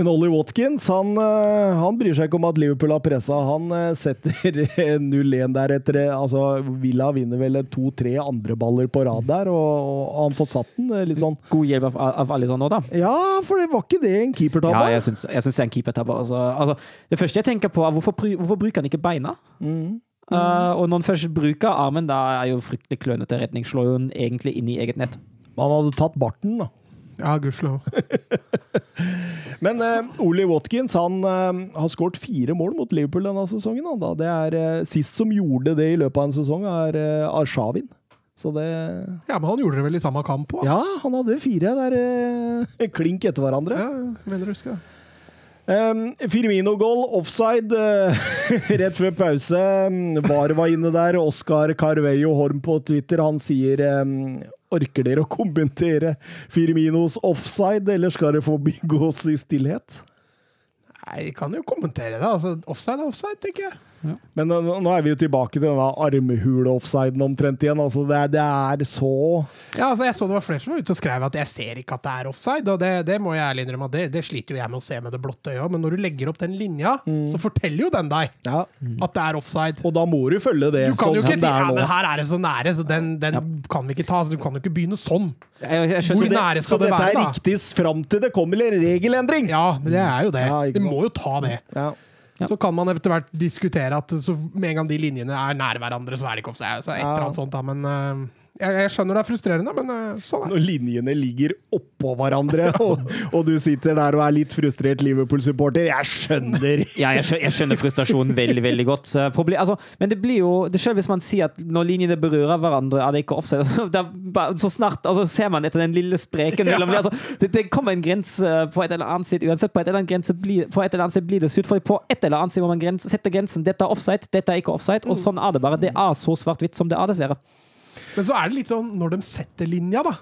Men Ollie Watkins han, eh, han bryr seg ikke om at Liverpool har pressa. Han eh, setter 0-1 der etter eh, altså Villa vinner vel to-tre andre baller på rad der, og, og han får satt den. Litt sånn God hjelp av, av Alisson nå, da. Ja, for det var ikke det en keepertabbe? Ja, jeg syns, jeg syns det er en keepertabbe. Altså, altså, det første jeg tenker på, er hvorfor, hvorfor bruker han ikke beina? Uh, og når han først bruker armen, da er jo fryktelig klønete redning. Slår jo den egentlig inn i eget nett. Han hadde tatt barten, da. Ja, gudskjelov. Men uh, Oli Watkins han uh, har skåret fire mål mot Liverpool denne sesongen. Da. Det er uh, Sist som gjorde det i løpet av en sesong, er uh, Arshavin. Så det Ja, men han gjorde det vel i samme kamp òg? Ja, han hadde fire der uh, klink etter hverandre. ja, mener du husker det. Um, Firmino-goal, offside, uh, rett før pause. Um, VAR var inne der. Oscar Carvello Horm på Twitter han sier um, Orker dere å kommentere Firminos offside, eller skal det forbigås i stillhet? Nei, jeg kan jo kommentere det. altså Offside er offside, tenker jeg. Men nå, nå er vi jo tilbake til denne armhule-offsiden omtrent igjen. Altså, det, er, det er så Ja, altså Jeg så det var flere som var ute og skrev at jeg ser ikke at det er offside. Og det, det må jeg ærlig innrømme at det, det sliter jo jeg med å se med det blotte øyet. Men når du legger opp den linja, så forteller jo den deg Ja. at det er offside. Og da må du følge det Du kan jo sånn ikke som det ja, men her er det så nære, så den, den kan vi ikke ta. Så du kan jo ikke begynne sånn. Jeg, jeg Hvor nære Så skal det være? Så dette er riktig fram til det kommer en regelendring! Ja, men det er jo det. Ja, ikke Vi må jo ta det. Ja. Ja. Så kan man etter hvert diskutere at så med en gang de linjene er nær hverandre, så er det ikke offside. Så et eller annet sånt da, men øh, jeg, jeg skjønner det er frustrerende, men øh, sånn er det. Når linjene ligger oppå hverandre, og, og du sitter der og er litt frustrert Liverpool-supporter. Jeg skjønner! ja, jeg, skjønner, jeg skjønner frustrasjonen veldig veldig godt. Problem, altså, men det blir jo det Selv hvis man sier at når linjene berører hverandre, er det ikke offside. Altså, det er bare, så snart altså, ser man etter den lille spreken mellom altså, det, det kommer en grense på et eller annet sted. Uansett, på et eller annet, grense blir, på et eller annet sted blir det sutt, For på et eller annet sted må man grense, sette grensen. Dette er offside, dette er ikke offside. Og sånn er det bare. Det er så svart-hvitt som det er, dessverre. Men så er det litt sånn når de setter linja, da.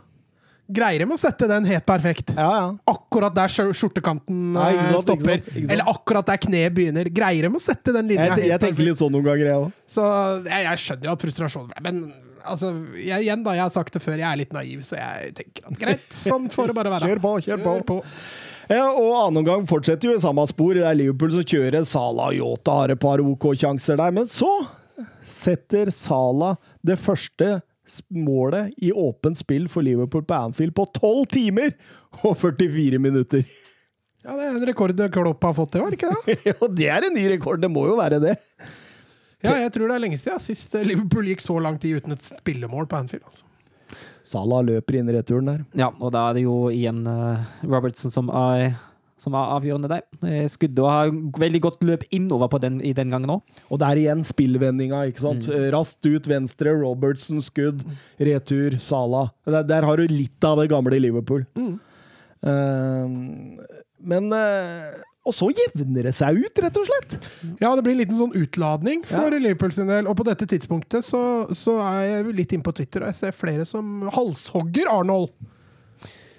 Greier de å sette den helt perfekt? Ja, ja. Akkurat der skjortekanten ikke eh, sant, ikke stopper, sant, ikke sant. eller akkurat der kneet begynner. Greier de å sette den linja Jeg, jeg tenker litt sånn noen ganger, jeg òg. Så jeg, jeg skjønner jo at frustrasjonen Men altså, jeg, igjen da, jeg har sagt det før, jeg er litt naiv, så jeg tenker at greit, sånn får det bare være. Kjør på, kjør på. Ja, og annen omgang fortsetter jo i samme spor. Det er Liverpool som kjører. Salah og Yota har et par OK-sjanser der. Men så setter Salah det første målet i åpent spill for Liverpool på Anfield på 12 timer og 44 minutter. Ja, det er en rekord Klopp har fått, det var ikke det? ja, det er en ny rekord, det må jo være det. Ja, jeg tror det er lenge siden sist Liverpool gikk så lang tid uten et spillemål på Anfield. Altså. Salah løper inn i returen der. Ja, og da er det jo igjen eh, Robertson som er, som var avgjørende der. Eh, Skuddet har veldig godt løp innover på den, i den gangen òg. Og der igjen spillvendinga, ikke sant. Raskt ut venstre, Robertsen skudd, retur, Sala. Der, der har du litt av det gamle Liverpool. Eh, men uh, Og så jevner det seg ut, rett og slett. Ja, det blir en liten sånn utladning for Liverpool sin del. Og på dette tidspunktet så, så er jeg litt inne på Twitter, og jeg ser flere som halshogger Arnold.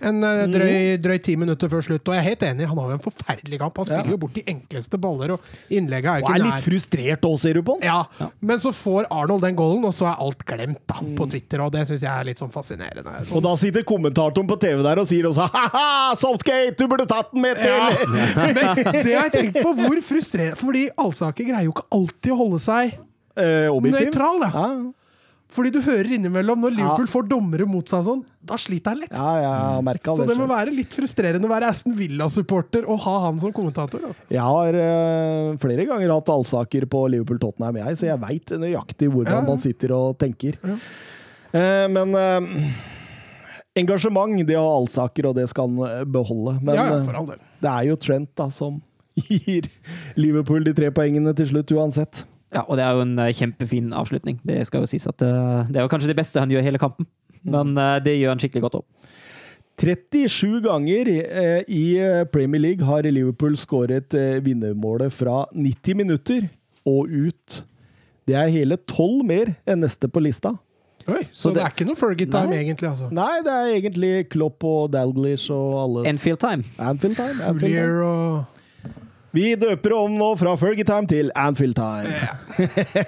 En eh, drøy, drøy ti minutter før slutt. Og jeg er helt enig, han har jo en forferdelig kamp. Han spiller Ja. jo bort de enkleste baller, og innlegget er jo Og er litt frustrert òg, ser du på han. Ja, men så får Arnold den goalen, og så er alt glemt da, på Twitter. Og det syns jeg er litt sånn fascinerende. Og da sitter kommentatoren på TV der og sier også ha-ha, Softgate, du burde tatt den med til! Ja. Men det har jeg tenkt på, hvor frustrerende Fordi Alsaker greier jo ikke alltid å holde seg Eh, nøytral. Ja. Ja, Fordi du hører innimellom når Liverpool får dommere mot seg sånn, da sliter han litt. ja, jeg har merka Så det. det må være litt frustrerende å være Aston Villa-supporter og ha han som kommentator. Altså. Jeg har eh, flere ganger hatt allsaker på Liverpool-Tottenham, jeg, så jeg veit nøyaktig hvordan Ja, ja. man sitter og tenker. Ja. Eh, men eh, engasjement, det har allsaker, og det skal han eh, beholde. Men ja, ja, det er jo Trent da, som gir Liverpool de tre poengene til slutt, uansett. Ja, og det er jo en eh, kjempefin avslutning. Det skal jo sies at eh, det er jo kanskje det beste han gjør hele kampen. Men eh, det gjør han skikkelig godt opp. 37 ganger i Premier League har Liverpool skåret vinnermålet fra 90 minutter og ut. Det er hele tolv mer enn neste på lista. Oi, så, Så det, det- er ikke noe Fergie-time, egentlig. altså. Nei, det er egentlig Klopp og Dalglish og alle Enfield time. Anfield time. Anfield time. Vi døper om nå fra Fergie time til Anfield time.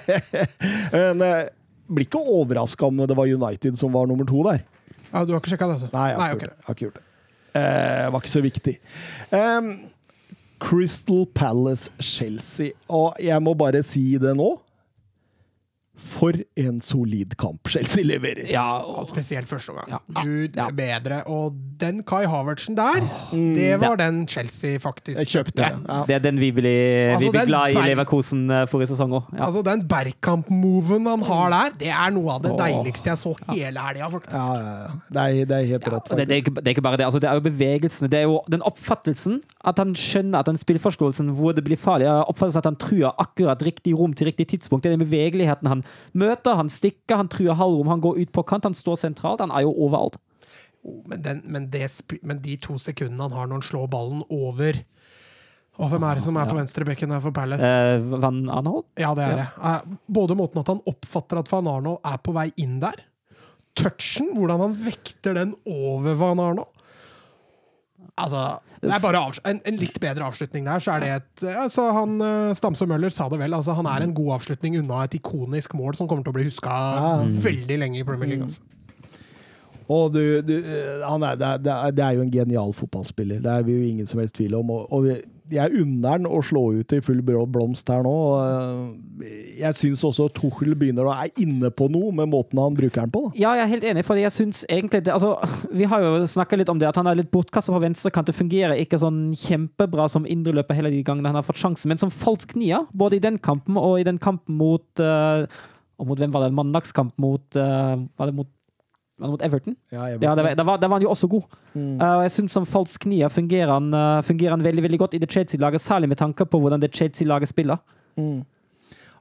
Men eh, blir ikke overraska om det var United som var nummer to der. Ja, Du har ikke sjekka det, altså? Nei, jeg har, Nei, ikke, gjort det. jeg har ikke gjort det. Eh, var ikke så viktig. Um, Crystal Palace-Chelsea. Og jeg må bare si det nå. For en solid kamp Chelsea leverer. Ja, Ja, og, spesielt første omgang. Ja. Gud Ja. bedre. Og den Kai Havertsen der, det var den Chelsea faktisk Jeg kjøpte. ja, Ja. det er den vi blir, Altså, vi blir den glad i Leverkosen eh, forrige sesong òg. Ja. Altså, den Bergkamp-moven han har der, det er noe av det deiligste jeg så hele helga, faktisk. Ja, ja, ja. Det, er, det er helt rått. Og det, det, er ikke, det er ikke bare det. Altså, det er jo bevegelsene. Det er jo den oppfattelsen. At han skjønner at den spillforståelsen hvor det blir farlig, oppfattelsen at han truer akkurat riktig rom til riktig tidspunkt. Det er den bevegeligheten han møter. Han stikker, han truer halvrom, han går ut på kant, han står sentralt. Han er jo overalt. Oh, Men, den, men, det, men de to sekundene han har når han slår ballen over og Hvem er det som er på venstrebekken her for Palace? Eh, Van Arnold? Ja, det er det. Eh, Både måten at han oppfatter at Van Arnold er på vei inn der, touchen, hvordan han vekter den over Van Arnold. Altså, det er bare en, en litt bedre avslutning der, så er det et altså han, eh, Stamse Møller sa det vel, altså han er en god avslutning unna et ikonisk mål som kommer til å bli huska veldig lenge i Premier League. Altså. Og du, du, eh, han det, er, det er- det er jo en genial fotballspiller. Det er vi jo ingen som helst tvil om. Og, og vi- jeg unner han å slå ut i full blomst her nå. eh, Jeg syns også Tuchel begynner å er inne på noe med måten han bruker den på. Ja, jeg er helt enig, for jeg syns egentlig det, altså, Vi har jo snakka litt om det, at han er litt bortkasta på venstrekant. Det fungerer ikke sånn kjempebra som indreløper hele de gangene han har fått sjansen, men som falsk nier, både i den kampen og i den kampen mot uh, og mot hvem var det? Mandagskamp mot uh, Var det mot, mot Everton? Ja, Everton. Ja, det var, da, var, det var han jo også god. Mm. Uh, jeg syns som falsk nia fungerer han, uh, fungerer han veldig veldig godt i det Chelsea-laget, særlig med tanke på hvordan det Chelsea-laget spiller.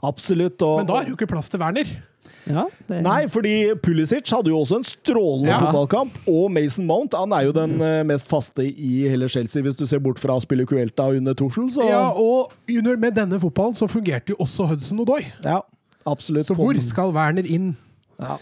Absolutt. Og, Men da er det jo ikke plass til Werner. Ja, det, Nei, fordi Pulisic hadde jo også en strålende Ja. fotballkamp. Og Mason Mount han er jo den mm. mest faste i hele Chelsea, hvis du ser bort fra å spille Cuelta under Tuchel. Så Ja, og under, med denne fotballen så fungerte jo også Hudson Odoi. ja, absolutt. Så hvor skal Werner inn? Ja.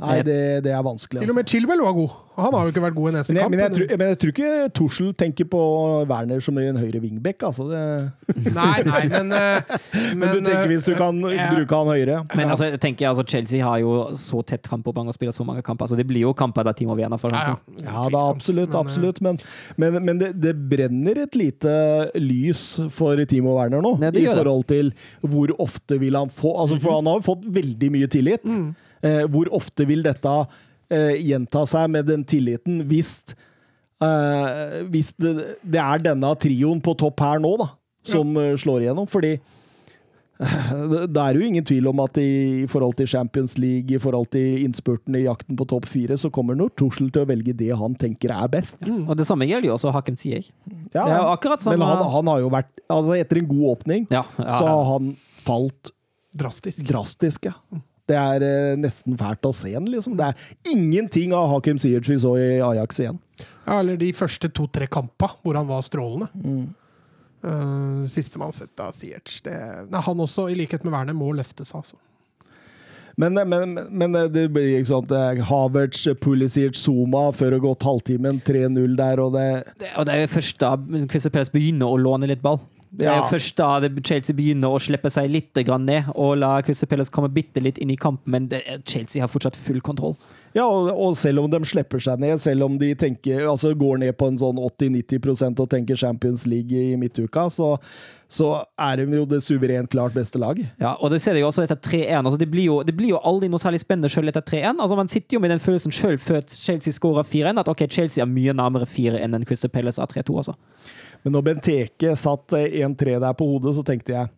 Nei, det, det er vanskelig. Til og Altså. med Chilwell var god. Han har jo ikke vært god i neste Men jeg, kamp. men, jeg tror, men jeg tror ikke Tussel tenker på Werner som en høyre wingback. Altså det, Nei, nei, men, men, men, du tenker hvis du kan ja. bruke han høyre Men altså, jeg tenker, altså, Chelsea har jo så tett kampoppgang og spiller så mange kamper. Altså, det blir jo kamper der Timo Werner får ja, ja. Ja da, absolutt. Eh, absolutt. Men, men, men det, det brenner et lite lys for Timo Werner nå, Ja, i forhold til hvor ofte vil han få altså For han har jo fått veldig mye tillit. Mm. Eh, hvor ofte vil dette eh, gjenta seg med den tilliten hvis eh, Hvis det, det er denne trioen på topp her nå, da, som ja. slår igjennom? Fordi det er jo ingen tvil om at i, forhold til Champions League, i forhold til innspurten i jakten på topp fire, så kommer nok Tuchel til å velge det han tenker er best. Og det samme gjelder jo også Hakem Ziyech. Ja, Det er jo akkurat samme Men han, han har jo vært altså Etter en god åpning, ja, ja, så har han falt Drastisk. drastisk, ja. Det er eh, nesten fælt å se den, liksom. Det er ingenting av Hakim Ziyech vi så i Ajax igjen. Ja, eller de første to-tre kampa hvor han var strålende. Mm. Uh, Sistemann sett av Siertz. Han også, i likhet med Werner, må løftes, altså. Men, men, men det blir ikke sånn at Havertz, Pulisic, Zuma før det har gått halvtimen, 3-0 der, og det Det- Og det er jo først da Christer Palace begynner å låne litt ball. Det er Ja. først da Chelsea begynner å slippe seg litt grann ned og la Palace komme bitte litt inn i kampen, men det, Chelsea har fortsatt full kontroll. Ja, og, og selv om de slipper seg ned, selv om de tenker, altså går ned på en sånn 80-90% og tenker Champions League i midtuka, så, så er de jo det suverent klart beste laget. Ja, og det ser de jo også etter 3-1. Altså, det, blir jo, det blir jo aldri noe særlig spennende selv etter 3-1. Altså, man sitter jo med den følelsen selv før Chelsea skårer 4-1, at ok, Chelsea er mye nærmere 4 enn Christer Palace av 3-2. Altså. Men når Benteke satt eh, 1-3 der på hodet, så tenkte jeg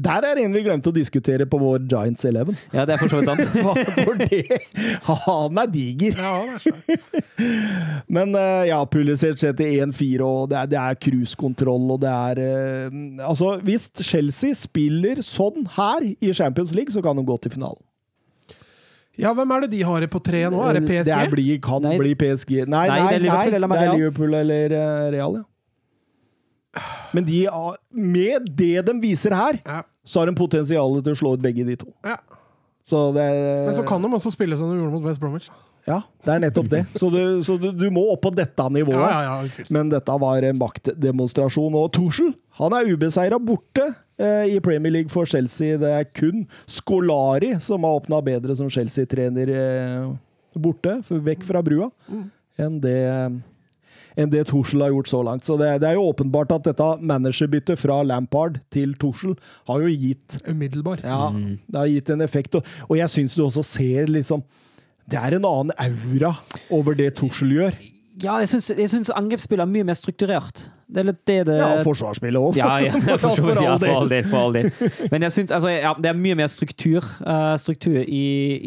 Der er en vi glemte å diskutere på vår Giants 11. Ja, det er for så vidt sant. Hva for det? Han er diger. Ja, det er så. Men eh, ja, Pulisic setter 1-4, og det er, det er cruisekontroll, og det er eh, Altså, hvis Chelsea spiller sånn her i Champions League, så kan de gå til finalen. ja, hvem er det de har på tre nå? Er det PSG? Det er bli, kan Nei. bli PSG. Nei, Nei, nei, det er nei, Liverpool eller det er Liverpool eller eh, Real, ja. Men de, med det de viser her, Ja. så har de potensial til å slå ut begge de to. ja. Så det Men så kan de også spille som de gjorde mot West Bromwich. Ja, det er nettopp det. Så du, så du, du må opp på dette nivået. Ja, ja, ja, utvilsomt. Men dette var en maktdemonstrasjon. Og Tuchel han er ubeseira borte eh, i Premier League for Chelsea. Det er kun Skolari som har åpna bedre som Chelsea-trener eh, borte, vekk fra brua, enn det enn det Tuchel har gjort så langt. Så det, det er jo åpenbart at dette managerbyttet fra Lampard til Tuchel har jo gitt Umiddelbar. ja, det har gitt en effekt. Og, og jeg syns du også ser liksom Det er en annen aura over det Tuchel gjør. Ja, jeg syns, jeg syns angrepsspillet er mye mer strukturert. Det er litt det det Ja, forsvarsspillet òg. Ja, ja, for, for, ja, all del. for all del. For all del. Men jeg synes, altså, ja, det er mye mer struktur, uh, struktur i,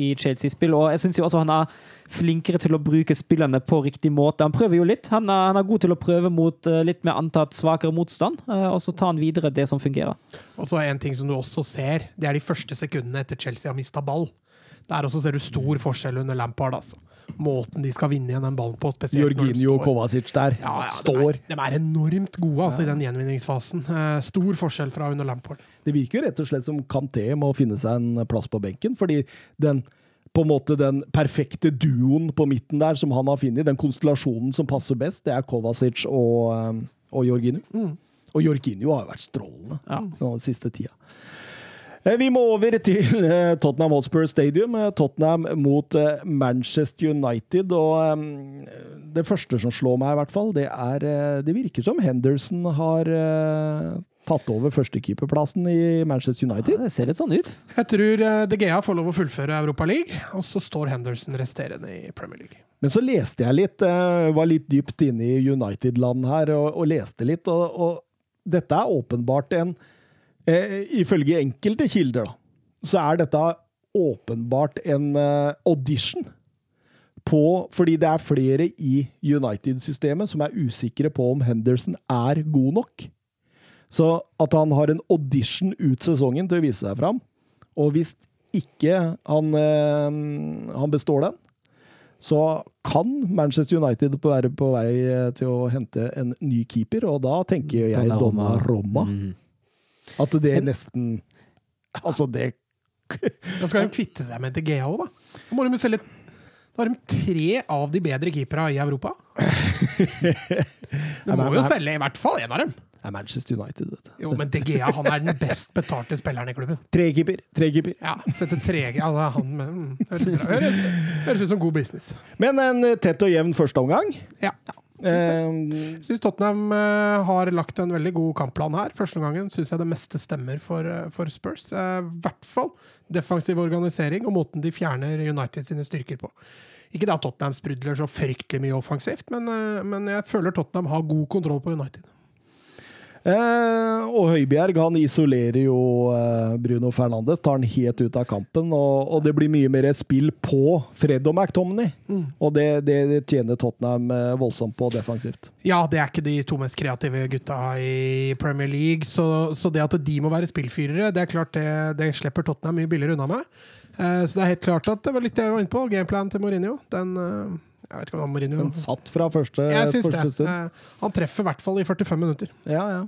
i Chelsea-spill. Og jeg syns jo også han er flinkere til å bruke spillerne på riktig måte. Han prøver jo litt. Han er, han er god til å prøve mot uh, litt mer antatt svakere motstand, uh, og så tar han videre det som fungerer. Og så er en ting som du også ser, det er de første sekundene etter Chelsea har mista ball. Der også ser du stor forskjell under Lampard. altså. Måten de skal vinne igjen den ballen på. Jorginho og. Kovacic der Ja, ja, står. De er, de er enormt gode altså, i den gjenvinningsfasen. Eh, stor forskjell fra under Lampard. Det virker jo rett og slett som Kanté må finne seg en plass på benken, fordi den på en måte den perfekte duoen på midten der som han har funnet, den konstellasjonen som passer best, det er Kovacic og, um, og Jorginho. Mm. Og Jorginho har jo vært strålende Ja. den siste tida. Eh, Vi må over til eh, Tottenham Hotspur Stadium. eh, Tottenham mot Manchester United. Og det første som slår meg, i hvert fall, det er Det virker som Henderson har tatt over førstekeeperplassen i Manchester Ja, United. det ser litt sånn ut. Jeg tror De Gea får lov å fullføre Europa League, og så står Henderson resterende i Premier League. Men så leste jeg litt, var litt dypt inne i United-land her og, og leste litt, og, og dette er åpenbart en eh, Ifølge enkelte kilder, da, så er dette åpenbart en eh, audition. På, fordi det er flere i United-systemet som er usikre på om Henderson er god nok. Så at han har en audition ut sesongen til å vise seg fram, og hvis ikke han, eh, han består den, så kan Manchester United være på vei eh, til å hente en ny keeper, og da tenker jeg Donnarumma. Donnarumma. Mm. At det nesten Altså, det Da skal de kvitte seg med til GA òg, da. Da må de selge Da har de tre av de bedre keepere i Europa. De må jo selge i hvert fall én av dem. Det er Manchester United, vet du. Jo, men De Gea han er den best betalte spilleren i klubben. Tre keeper. Tre keeper. Ja, Sette tre altså, han mm, høres, høres, ut som god business. Men en tett og jevn første omgang. Ja. Ja. Eh, Syns Tottenham eh, har lagt en veldig god kampplan her. Første gangen syns jeg det meste stemmer for, eh, for Spurs. I hvert fall defensiv organisering og måten de fjerner United sine styrker på. Ikke det at Tottenham sprudler så fryktelig mye offensivt, men, eh, men jeg føler Tottenham har god kontroll på United. Eh, og Høibjerg han isolerer jo eh, Bruno Fernandes, tar han helt ut av kampen. Og, og det blir mye mer et spill på Fred og McTominay. Mm. Og det, det, det tjener Tottenham eh, voldsomt på defensivt. Ja, det er ikke de to mest kreative gutta i Premier League, så, så det at de må være spillfyrere, det er klart det, det slipper Tottenham mye billigere unna med. Eh, så det er helt klart at det var litt det jeg var inne på. Gameplanen til Mourinho. Den eh, Jeg vet ikke om Mourinho Han satt fra første, første det. stund. Eh, han treffer i hvert fall i 45 minutter. Ja, ja.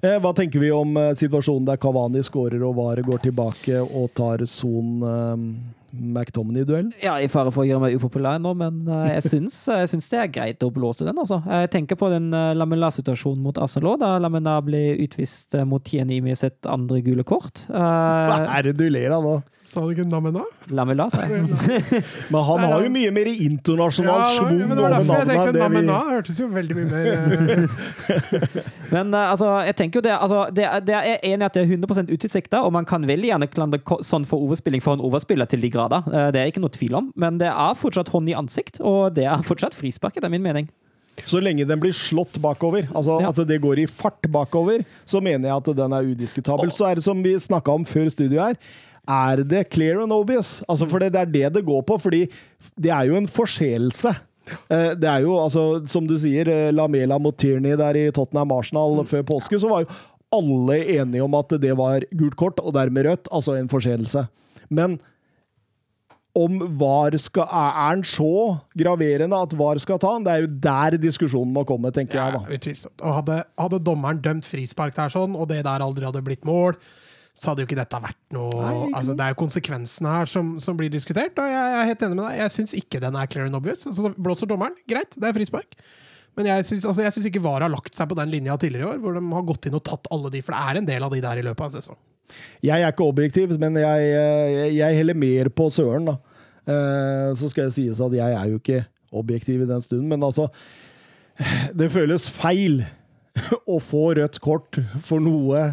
Eh, hva tenker vi om eh, situasjonen der Kavani skårer og Vare går tilbake og tar Son eh, McTominay-duellen? Ja, i fare for å gjøre meg upopulær nå, men eh, jeg syns, jeg syns det er greit å blåse den. altså. Jeg tenker på den Lamela-situasjonen mot Arsenal, da Lamela ble utvist eh, mot Tieni med sitt andre gule kort. Eh, Hva er det du ler av nå? Sa du ikke Namena? Lamela, sa jeg. Men han har jo mye mer internasjonal schwung men det var over navnet enn det vi Hørtes jo veldig mye mer eh, Men eh, altså, jeg tenker jo det, altså, det, det er enig at det er 100% utilsikta, og man kan veldig gjerne klandre sånn for overspilling for en overspiller til de grader. Eh, Det er ikke noe tvil om, men det er fortsatt hånd i ansikt, og det er fortsatt frispark, etter min mening. Så lenge den blir slått bakover, altså Ja. at det går i fart bakover, så mener jeg at den er udiskutabel. Så er det som vi snakka om før studioet her. Er det clear and obvious? Altså, for det, det er det det går på, fordi det er jo en forseelse. Eh, Det er jo, altså, som du sier, eh, Lamela mot Tierney der i Tottenham Arsenal før påske, så var jo alle enige om at det var gult kort, og dermed rødt, altså en forseelse. Men om VAR skal Er han så graverende at VAR skal ta den? Det er jo der diskusjonen må komme, tenker jeg. Da. utvilsomt. Og hadde, hadde dommeren dømt frispark der sånn, og det der aldri hadde blitt mål, så hadde jo ikke dette vært noe Nei, altså. Det er jo konsekvensene her som, som blir diskutert, og jeg, er helt enig med deg. Jeg syns ikke den er clear and obvious. Altså, blåser dommeren, greit, det er frispark. Men jeg syns altså, ikke VAR har lagt seg på den linja tidligere i år, hvor de har gått inn og tatt alle de, for det er en del av de der i løpet av en sesong. Jeg er ikke objektiv, men jeg, jeg, jeg heller mer på Søren, da. Uh, Så skal det sies at jeg er jo ikke objektiv i den stunden, men altså Det føles feil å få rødt kort for noe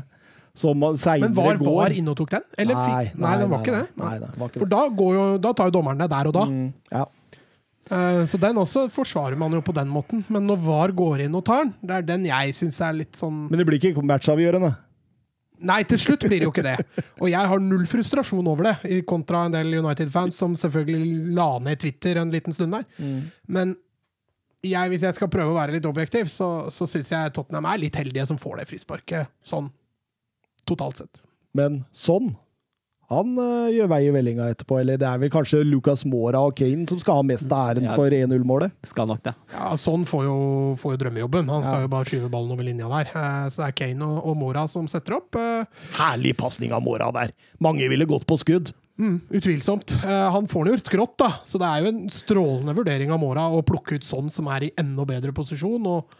som man Men var. VAR inne og tok den? Eller nei, nei, den var ikke det. Nei, nei, det var ikke For da, går jo, da tar jo dommeren det der og da. Mm, ja. Eh, Så den også forsvarer man jo på den måten. Men når VAR går inn og tar den, det er den jeg syns er litt sånn Men det blir ikke matchavgjørende. Nei, til slutt blir det jo ikke det. Og jeg har null frustrasjon over det, kontra en del United-fans som selvfølgelig la ned Twitter en liten stund der. Men jeg, hvis jeg skal prøve å være litt objektiv, så, så syns jeg Tottenham er litt heldige som får det frisparket, sånn totalt sett. Men sånn han øh, gjør vei i vellinga etterpå. Eller det er vel kanskje Lucas Mora og Kane som skal ha mest av æren Ja. for 1-0-målet. Skal nok det. Ja, Sånn får jo, får jo drømmejobben. Han skal Ja. jo bare skyve ballen over linja der. Eh, Så det er Kane og, og Mora som setter opp. Eh, Herlig pasning av Mora der! Mange ville gått på skudd. Mm, utvilsomt. Eh, han får den jo skrått, da, så det er jo en strålende vurdering av Mora å plukke ut sånn som er i enda bedre posisjon. Og,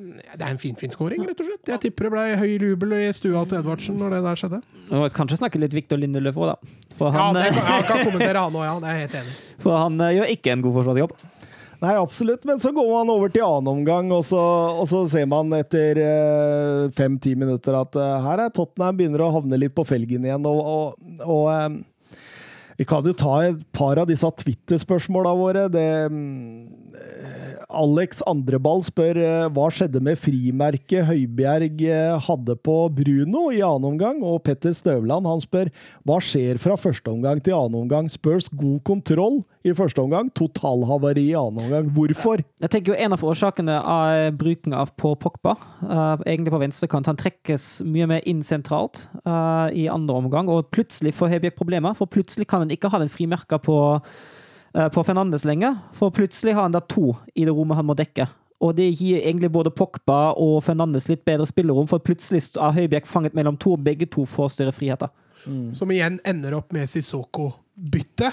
det er en finfin skåring, rett og slett. Jeg tipper det ble høy jubel i stua til Edvardsen når det der skjedde. Og kanskje snakke litt Victor Lindeløf òg, da. For Ja, han, det eh, kan, jeg kan kommentere han òg, ja. Det er jeg helt enig. for han eh, gjør ikke en god forsvarsjobb. Nei, absolutt, men så går man over til annen omgang, og så, og så ser man etter eh, fem-ti minutter at eh, her er Tottenham begynner å havne litt på felgen igjen. Og, og, og eh, vi kan jo ta et par av disse Twitter-spørsmåla våre. Det, mm, eh, Alex Andreball spør eh, hva skjedde med frimerket Høibjerg eh, hadde på Bruno i annen omgang, og Petter Støvland han spør hva skjer fra første omgang til annen omgang. Spurs god kontroll i første omgang, totalhavari i annen omgang. Hvorfor? Jeg tenker jo En av årsakene av bruken av på Pogba, eh, egentlig på venstrekant, han trekkes mye mer inn sentralt i andre omgang, og plutselig får Høibjerg problemer. For plutselig kan han ikke ha den frimerka på, på Fernandes lenger. For plutselig har han da to i det rommet han må dekke. Og det gir egentlig både Pogba og Fernandes litt bedre spillerom, for plutselig er Høibjerk fanget mellom to, og begge to får større friheter. Som igjen ender opp med Sissoko-bytte,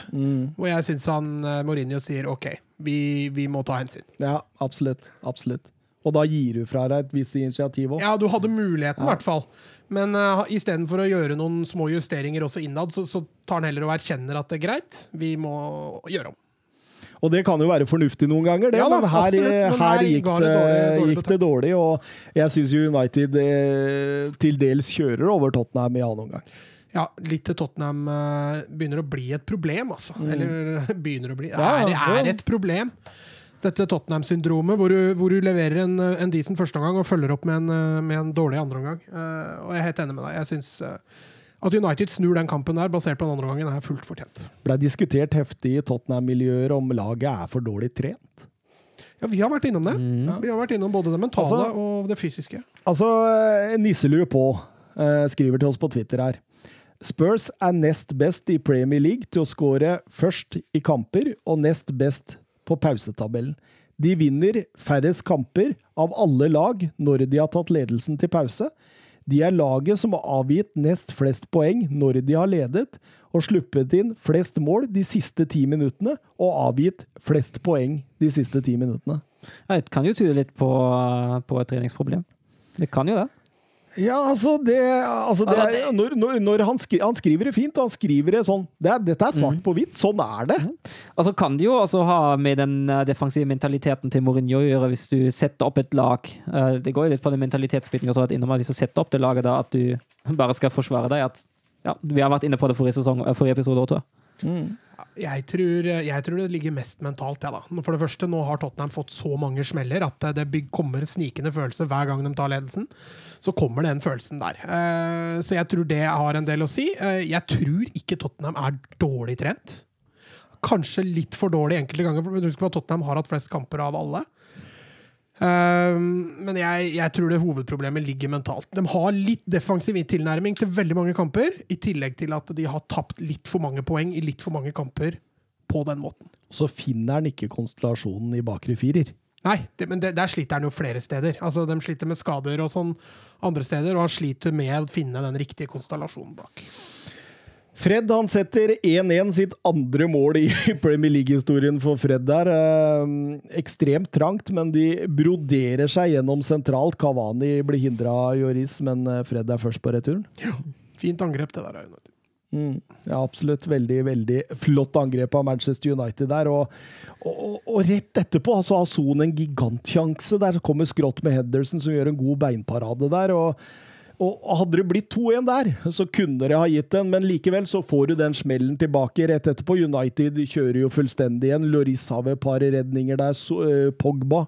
hvor jeg syns han eh, Mourinho sier OK, vi, vi må ta hensyn. Ja, absolutt. Absolutt. Og da gir du fra deg et visst initiativ òg. Ja, du hadde muligheten, i hvert fall. Men uh, istedenfor å gjøre noen små justeringer også innad, så, så tar han heller og erkjenner at det er greit. Vi må gjøre om. Og det kan jo være fornuftig noen ganger, det, Ja da, men her, absolutt, men her her gikk, det, det dårlig- dårlig gikk det dårlig. Og jeg syns United eh, til dels kjører over Tottenham i annen omgang. Ja, litt til Tottenham eh, begynner å bli et problem, altså. Eller begynner å bli Ja, er, er et problem. Dette Tottenham-syndromet, hvor, du- hvor du leverer en, en decent førsteomgang og følger opp med en, eh, med en dårlig andreomgang. Uh, og jeg er helt enig med deg. Jeg synes, uh, at United snur den kampen der, basert på den andre gangen, er fullt fortjent. Blei diskutert heftig i Tottenham-miljøer om laget er for dårlig trent. Ja, vi har vært innom det. Vi har vært innom både det mentale Altså- og det fysiske. Altså, nisselue på uh, skriver til oss på Twitter her. Spurs er nest best i Premier League til å skåre først i kamper og nest best på pausetabellen. De vinner færrest kamper av alle lag når de har tatt ledelsen til pause. De er laget som har avgitt nest flest poeng når de har ledet, og sluppet inn flest mål de siste ti minuttene, og avgitt flest poeng de siste ti minuttene. Det kan jo tyde litt på, på et treningsproblem. Det kan jo det. Ja, altså det, altså det er, når, når, han, skri, han skriver det fint, og han skriver det sånn det er, Dette er svart på hvitt. Sånn er det. Altså kan det jo også ha med den eh, defensive mentaliteten til Mourinho å gjøre, hvis du setter opp et lag. Eh, Det går jo litt på den mentalitetsbiten vi har vært innom, hvis du setter opp det laget da, at du bare skal forsvare deg. At, ja, vi har vært inne på det forrige, sesong, eh, forrige episode òg, tror jeg. Jeg tror, jeg tror det ligger mest mentalt, jeg, da. For det første, nå har Tottenham fått så mange smeller at det kommer snikende følelser hver gang de tar ledelsen. Så kommer den følelsen der. Eh, Så jeg tror det har en del å si. Eh, Jeg tror ikke Tottenham er dårlig trent. Kanskje litt for dårlig enkelte ganger, husk at Tottenham har hatt flest kamper av alle. Eh, Men jeg, jeg tror det hovedproblemet ligger mentalt. De har litt defensiv tilnærming til veldig mange kamper, i tillegg til at de har tapt litt for mange poeng i litt for mange kamper på den måten. Så finner han ikke konstellasjonen i bakre firer. Nei, det, men det, der sliter han jo flere steder. Altså, De sliter med skader og sånn andre steder, og han sliter med å finne den riktige konstellasjonen bak. Fred han setter 1-1, sitt andre mål i Premier League-historien for Fred der. Eh, ekstremt trangt, men de broderer seg gjennom sentralt. Kavani blir hindra av Joris, men eh, Fred er først på returen. Ja, Fint angrep, det der. Mm, ja, absolutt. Veldig, veldig flott angrep av Manchester United der. Og, og, og, rett etterpå altså, har Son en gigantsjanse. Der Så kommer skrått med Henderson, som gjør en god beinparade der. og og Hadde det blitt 2-1 der, så kunne det ha gitt den, men likevel så får du den smellen tilbake rett etterpå. United kjører jo fullstendig igjen. Loris har vel et par redninger der. Så, eh, Pogba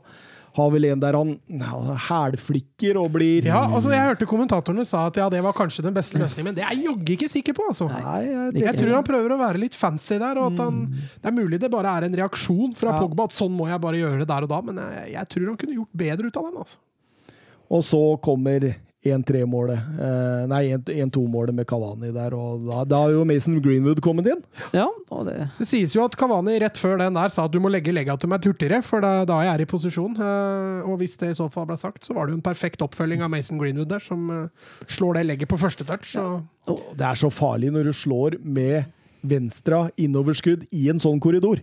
har vel en der han ja, hælflikker og blir Ja, altså Jeg hørte kommentatorene sa at ja, det var kanskje den beste løsningen, men det er jeg jaggu ikke sikker på. altså. Nei, jeg Jeg tror han prøver å være litt fancy der, og at han, det er mulig det bare er en reaksjon fra Ja. Pogba at sånn må jeg bare gjøre det der og da, men jeg, jeg tror han kunne gjort bedre ut av den. altså. Og så kommer 1-3-målet. Eh, nei, 1-2-målet med Kavani der, og da, da har jo Mason Greenwood kommet inn. Ja, og det Det sies jo at Kavani rett før den der sa at du må legge legga til meg hurtigere, for da, da jeg er i posisjon. Eh, og hvis det i så fall ble sagt, så var det jo en perfekt oppfølging av Mason Greenwood der, som eh, slår det legget på første touch. Så. Det er så farlig når du slår med venstra innoverskudd i en sånn korridor.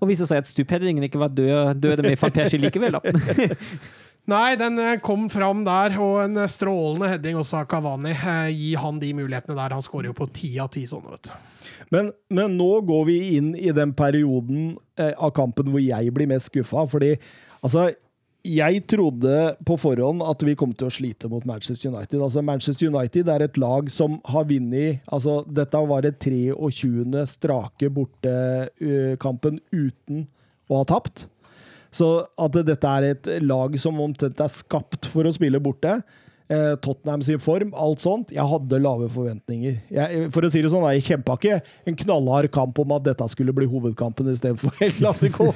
Og viser seg at stupheadingen ikke var død, døde med van Persie likevel, da. Nei, den eh, kom fram der, og en eh, strålende heading også av Kavani. Eh, Gi han de mulighetene der. Han skårer jo på ti av ti sånne, vet du. Men, men nå går vi inn i den perioden av kampen hvor jeg blir mest skuffa. Fordi altså jeg trodde på forhånd at vi kom til å slite mot Manchester United. Altså Manchester United er et lag som har vunnet altså Dette var det 23. strake bortekampen uten å ha tapt. Så at dette er et lag som omtrent er skapt for å spille borte. Eh, Tottenham sin form, alt sånt. Jeg hadde lave forventninger. Jeg, for å si det sånn, jeg kjempa ikke en knallhard kamp om at dette skulle bli hovedkampen istedenfor El Clásico.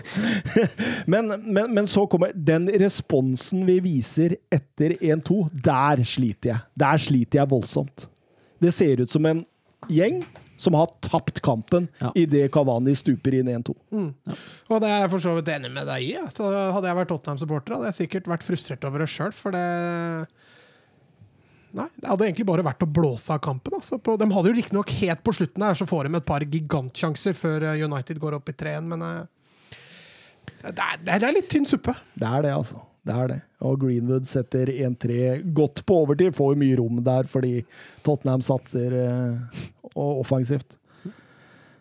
men, men, men så kommer den responsen vi viser etter 1-2. Der sliter jeg. Der sliter jeg voldsomt. Det ser ut som en gjeng som har tapt kampen Ja. idet Kavani stuper inn 1-2. Og det er jeg for så vidt enig med deg i. ja. Så hadde jeg vært Tottenham-supporter, hadde jeg sikkert vært frustrert over det sjøl, for det Nei, det hadde egentlig bare vært å blåse av kampen. Altså. På, de hadde jo riktignok helt på slutten her, så får de et par gigantsjanser før eh, United går opp i 3-1, men eh, det, er, det er litt tynn suppe. Det er det, altså. Det er det. Og Greenwood setter 1-3 godt på overtid. Får jo mye rom der fordi Tottenham satser eh, offensivt.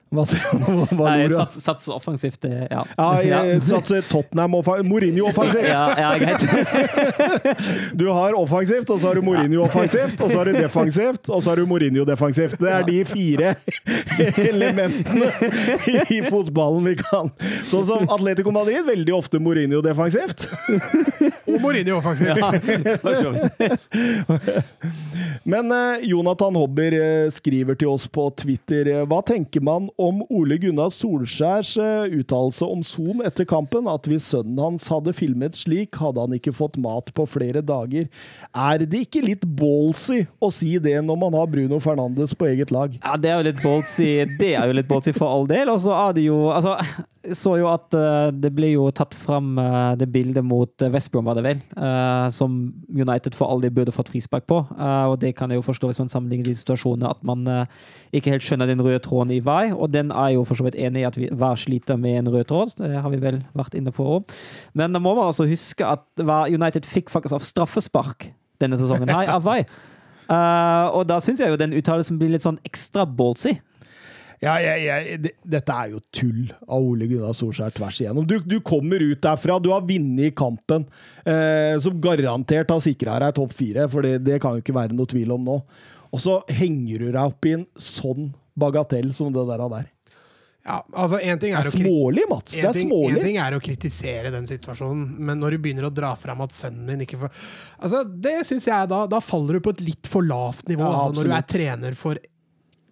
Hva, hva Nei, gjorde du? sats, offensivt, det Ja, Ja, sats Tottenham offa- Mourinho offensivt. ja, ja, greit. Du har offensivt, og så har du Mourinho offensivt, og så har du defensivt, og så har du Mourinho defensivt. Det er de fire elementene i fotballen vi kan. Sånn som Atletico Madrid, veldig ofte Mourinho defensivt. Og Mourinho, offensivt! Ja, for så vidt. Men eh, Jonathan Hobber eh, skriver til oss på Twitter eh, Hva tenker man om Ole Gunnar Solskjærs eh, uttalelse om Son etter kampen? At hvis sønnen hans hadde filmet slik, hadde han ikke fått mat på flere dager. Er det ikke litt ballsy å si det når man har Bruno Fernandes på eget lag? Ja, det er jo litt ballsy, det er jo litt ballsy for all del. Og så er det jo Altså, så jo at eh, det ble jo tatt fram eh, det bildet mot uh, West var det vel, som United for all del burde fått frispark på. Og det kan jeg jo forstå hvis man sammenligner de situasjonene, at man ikke helt skjønner den røde tråden i vei. Og den er jo for så vidt enig i at vi hver sliter med en rød tråd. Det har vi vel vært inne på òg. Men da må man altså huske at United fikk faktisk av straffespark denne sesongen Hei, av vei. Eh, og da syns jeg jo den uttalelsen blir litt sånn ekstra ballsy. Ja, jeg, jeg, dette er jo tull av Ole Gunnar Solskjær tvers igjennom. Du, du kommer ut derfra, du har vunnet kampen, eh, som garantert har sikra deg topp fire, for det, det kan jo ikke være noe tvil om nå. Og så henger du deg opp i en sånn bagatell som det der. der. Ja, altså, en ting Det er er å kri- smålig, Mats. Det En er ting, en ting er å kritisere den situasjonen, men når du begynner å dra fram at sønnen din ikke får Altså, Det synes jeg da Da faller du på et litt for lavt nivå. Ja, altså, når du er trener for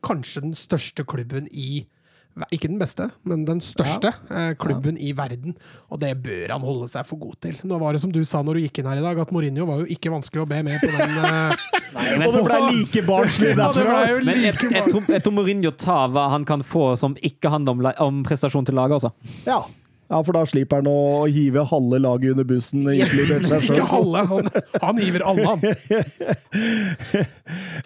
kanskje den største klubben i ikke den beste, men den største eh, klubben i verden. Og det bør han holde seg for god til. Nå var det som du sa når du gikk inn her i dag, at Mourinho var jo ikke vanskelig å be med på den. Eh, Og det ble like barnslig Ja, derfra. ble Men jeg, jeg, tror, jeg tror Mourinho tar hva han kan få som ikke handler om, om prestasjon til laget også. Ja. Ja, for da slipper han å hive halve laget under bussen, inkludert seg Ikke halve, han, han hiver alle, han.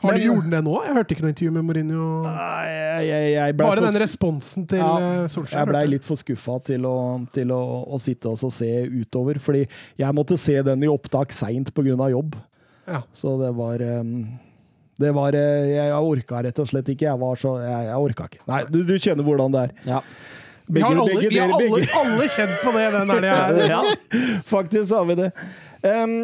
Har du gjort det nå? Jeg hørte ikke noe intervju med Mourinho. Jeg, jeg, jeg Bare den responsen til Ja, eh, Solskjær. Jeg blei litt for skuffa til, å, til å, å sitte og se utover. Fordi jeg måtte se den i opptak seint pga. jobb. Ja. Så det var um, Det var eh, jeg orka rett og slett ikke. Jeg var så Jeg, jeg orka ikke. Nei, du, du kjenner hvordan det er. Ja. Vi har alle, begge vi har alle, begge- alle kjent på det den helga her. Ja. Faktisk har vi det. Um,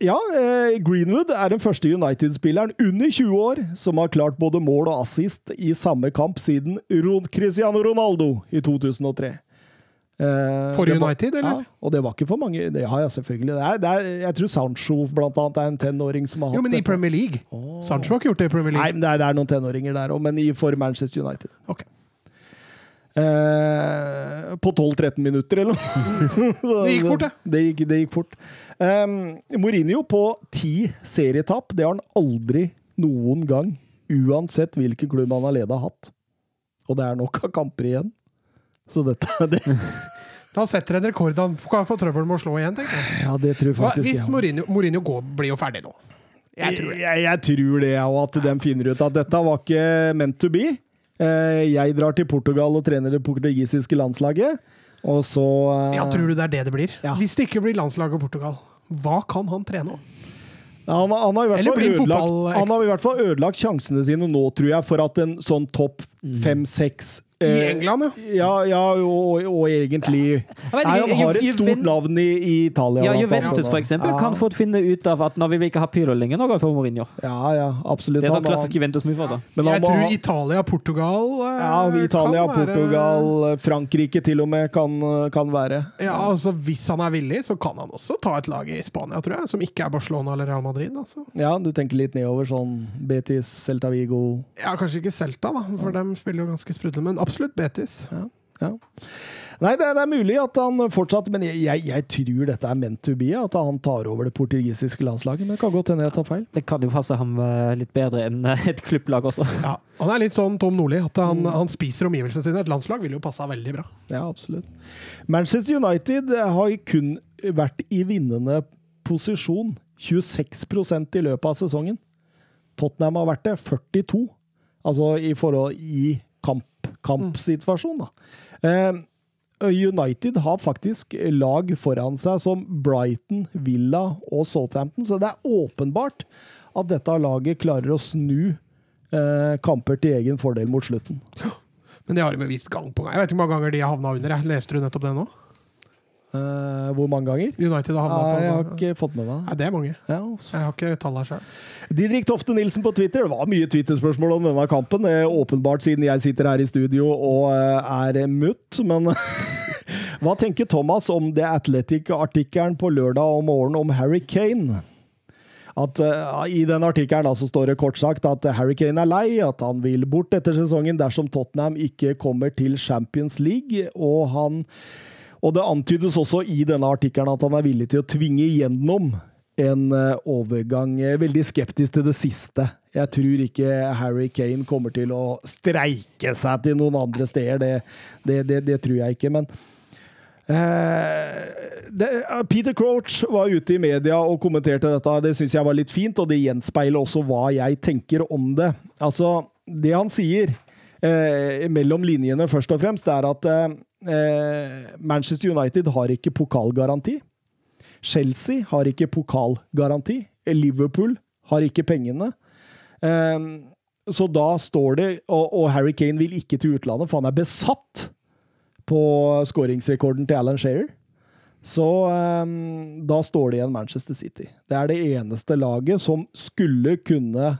ja, eh, Greenwood er den første United-spilleren under 20 år som har klart både mål og assist i samme kamp siden Cristiano Ronaldo i 2003. Eh, For United, var- eller? Ja, og det var ikke for mange. Det har jeg selvfølgelig. Det er, det er, jeg tror Sancho blant annet er en tenåring som har hatt det. Jo, men i. Premier League. Sancho har ikke gjort det i Premier Nei, League. men det er, det er noen tenåringer der òg, men i, for Manchester United. Ok. Eh, på 12-13 minutter, eller noe. Det gikk fort, det. Det gikk, det gikk fort. Um, Mourinho på ti serietap, det har han aldri noen gang. Uansett hvilken klubb han har leda hatt. Og det er nok av kamper igjen. Så dette det, Han setter en rekord han kan få trøbbel med å slå igjen, tenker jeg. Ja, det tror jeg faktisk Hvis. Mourinho, Mourinho går, blir jo ferdig nå. Jeg tror det. Jeg, jeg tror det, og at de finner ut at dette var ikke meant to be. Eh, Jeg drar til Portugal og trener det portugisiske landslaget. Og så eh, Ja, tror du det er det det blir? Ja. Hvis det ikke blir landslaget Portugal, hva kan han trene om? Han, han, har i hvert fall ødelagt, han har i hvert fall ødelagt sjansene sine nå, tror jeg, for at en sånn topp fem-seks I England, ja. Ja, ja og, og egentlig Jeg vet Nei, Han har et stort Juven- navn i, i Italia. Ja. Juventus for eksempel Ja. kan fort finne ut av at når vi vil ikke ha Pirlo lenger, nå går vi for Mourinho. Ja, ja, absolutt. Det er sånn klassisk Juventus-move. Altså. men Jeg tror ha- Italia, Portugal eh, ja, Italia, kan være- Portugal, Frankrike til og med kan, kan være. Ja, altså Hvis han er villig, så kan han også ta et lag i Spania, tror jeg. Som ikke er Barcelona eller Real Madrid. Altså. Ja, du tenker litt nedover, sånn Betis, Celta Vigo Ja, Kanskje ikke Celta, da, for de spiller jo ganske sprudlende. Men absolutt Betis. ja. Nei, det, er- det er mulig at han fortsatt Men jeg, jeg, jeg tror dette er meant to be, at han tar over det portugisiske landslaget. Men det kan godt hende jeg tar feil. Det kan jo passe ham eh, litt bedre enn eh, et klubblag også. Ja, Han er litt sånn Tom Nordli, at han, han spiser omgivelsene sine. Et landslag ville jo passa veldig bra. Ja, absolutt. Manchester United har kun vært i vinnende posisjon 26% i løpet av sesongen. Tottenham har vært det 42, altså i forhold i kamp, kampsituasjon, da. Eh, United har faktisk lag foran seg som Brighton, Villa og Southampton, så det er åpenbart at dette laget klarer å snu eh, kamper til egen fordel mot slutten. Men det har de vist gang på gang. Jeg vet ikke hvor mange ganger de har havna under. Jeg. Leste du nettopp det nå? Eh, hvor mange ganger? United har havna Nei, jeg har på ikke fått med meg det. Nei, det er mange. Ja, Jeg har ikke tallene sjøl. Didrik Tofte Nilsen på Twitter. Det var mye Twitter-spørsmål om denne kampen. eh, Åpenbart siden jeg sitter her i studio og eh, er mutt, men Hva tenker Thomas om det Athletic-artikkelen på lørdag om morgenen om Harry Kane? At, uh, I den artikkelen altså, står det kort sagt at Harry Kane er lei, at han vil bort etter sesongen dersom Tottenham ikke kommer til Champions League. Og, han, og det antydes også i denne artikkelen at han er villig til å tvinge igjennom en eh, overgang. Er Veldig skeptisk til det siste. Jeg tror ikke Harry Kane kommer til å streike seg til noen andre steder. Det, det, det, det tror jeg ikke. Men Eh, det, Peter Crouch var ute i media og kommenterte dette. Det syns jeg var litt fint, og det gjenspeiler også hva jeg tenker om det. Altså, det han sier, eh, mellom linjene først og fremst, er at eh, Manchester United har ikke pokalgaranti. Chelsea har ikke pokalgaranti. Liverpool har ikke pengene. Eh, så da står det og, Harry Kane vil ikke til utlandet, for han er besatt på skåringsrekorden til Alan Shearer. Så ehm, da står det igjen Manchester City. Det er det eneste laget som skulle kunne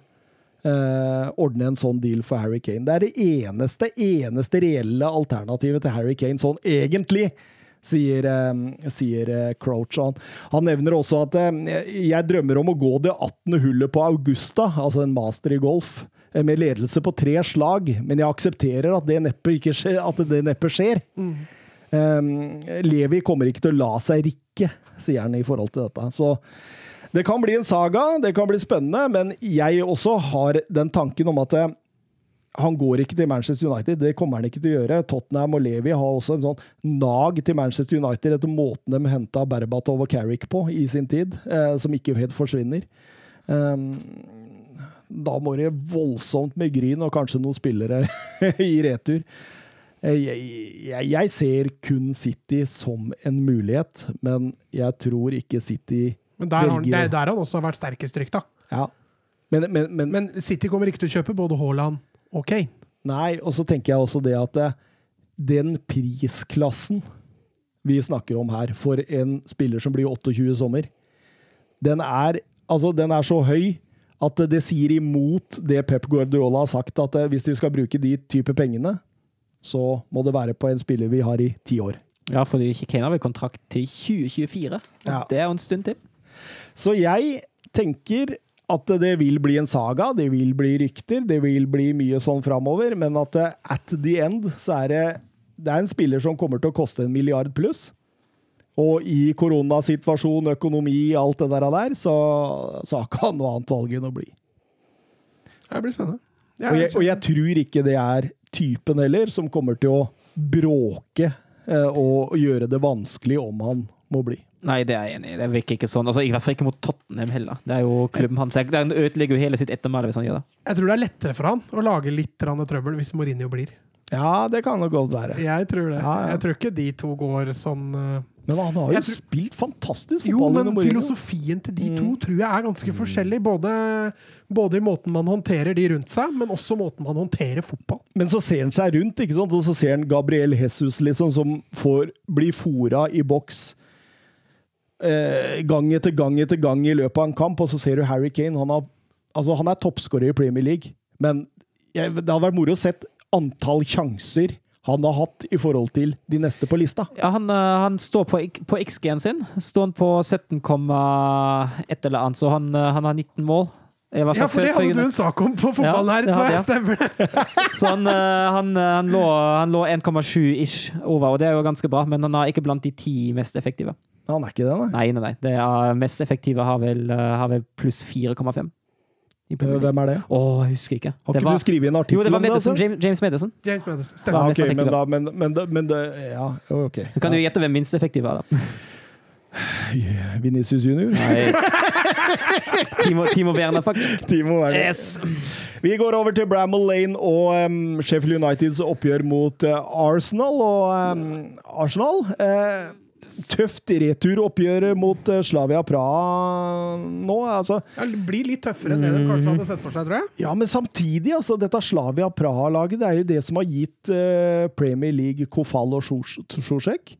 eh, ordne en sånn deal for Harry Kane. Det er det eneste, eneste reelle alternativet til Harry Kane, sånn egentlig. Sier, eh, sier eh, Crouch. Han, han nevner også at eh, jeg drømmer om å gå det 18. hullet på Augusta, altså en master i golf, med ledelse på tre slag, men jeg aksepterer at det neppe, ikke skjer, at det neppe skjer. Um, Levi kommer ikke til å la seg rikke, sier han i forhold til dette. Så det kan bli en saga, det kan bli spennende, men jeg også har den tanken om at eh, han går ikke til Manchester United. Det kommer han ikke til å gjøre. Tottenham og Levi har også en sånn nag til Manchester United etter måten de henta Berbatov og Carrick på i sin tid, eh, som ikke helt forsvinner. Um, da må det voldsomt med Gryn og kanskje noen spillere i retur. Eh, Jeg, jeg, jeg ser kun City som en mulighet, men jeg tror ikke City Men der har er å- der han også har vært sterkest rykta. Ja. Men, men, men, Men City kommer ikke til å kjøpe både Haaland og Kane. Nei, og så tenker jeg også det at eh, den prisklassen vi snakker om her, for en spiller som blir 28 i sommer, den er, altså, den er så høy at det sier imot det Pep Guardiola har sagt, at eh, hvis vi skal bruke de type pengene, så må det være på en spiller vi har i ti år. Ja, fordi Kane har vel kontrakt til 2024. Ja. Det er jo en stund til. Så jeg tenker at det vil bli en saga, det vil bli rykter, det vil bli mye sånn framover, men at eh, at the end så er det, det er en spiller som kommer til å koste en milliard pluss. Og i koronasituasjon, økonomi, alt det der, der så, så har ikke han noe annet valg enn å bli. Det blir spennende. Det Og jeg, og jeg tror ikke det er typen heller som kommer til å bråke eh, og gjøre det vanskelig om han må bli. Nei, det er jeg enig i. Det virker ikke sånn. Altså, I hvert fall ikke mot Tottenham heller. Det er jo klubben hans. Han ødelegger jo hele sitt ettermæle hvis han gjør det. Jeg tror det er lettere for han å lage litt trøbbel hvis Mourinho blir. Ja, det kan nok godt være. Jeg tror det. Ja, ja. Jeg tror ikke de to går sånn eh, Men han har jo tror- spilt fantastisk fotball. Jo, men filosofien til de to Mm. tror jeg er ganske forskjellig. Både, både i måten man håndterer de rundt seg, men også måten man håndterer fotball. Men så ser han seg rundt, ikke sant? og så ser han Gabriel Jesus liksom, som får bli fora i boks eh, gang etter gang etter gang i løpet av en kamp, og så ser du Harry Kane. Han, har, altså, han er toppskårer i Premier League, men jeg, det hadde vært moro å sett antall sjanser han har hatt i forhold til de neste på lista. Ja, han, eh, han står på, på X-G-en sin. Står han på 17, et eller annet, så han, eh, han har 19 mål. Ja, for det hadde du en sak om på fotballen Ja, her, det så jeg jeg. stemmer det. Så han, eh, han, han lå, lå 1,7-ish over, og det er jo ganske bra, men han er ikke blant de ti mest effektive. Han er ikke det, nei. Nei, nei, nei. Det er mest effektive har vel, eh, har vel pluss 4,5. i Premier League. Hvem er det? Å, jeg husker ikke. Har ikke var, du skrevet en artikkel jo, det var Madison, det? Altså? James, James Madison. James Madison, Ja, stemmer. mest ok, men da, men, men, men det, ja, ok. Kan du gjette hvem minst effektiv er, da? Vinicius junior? Nei. Timo, Timo Werner, faktisk. Timo Werner. Yes! Vi går over til Bramall Lane og um, Sheffield Uniteds oppgjør mot uh, Arsenal. Og um, Arsenal eh, Tøft returoppgjør mot uh, Slavia Praha nå. Altså, Det blir litt tøffere enn det de kanskje hadde sett for seg, tror jeg. ja, men samtidig, altså, dette Slavia Praha-laget det er jo det som har gitt uh, Premier League Kofal og Sjosjek.